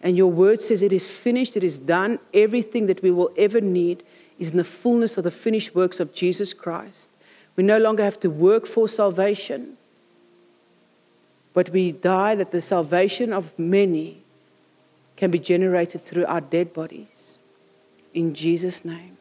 And your word says, It is finished, it is done. Everything that we will ever need is in the fullness of the finished works of Jesus Christ. We no longer have to work for salvation, but we die that the salvation of many can be generated through our dead bodies. In Jesus' name.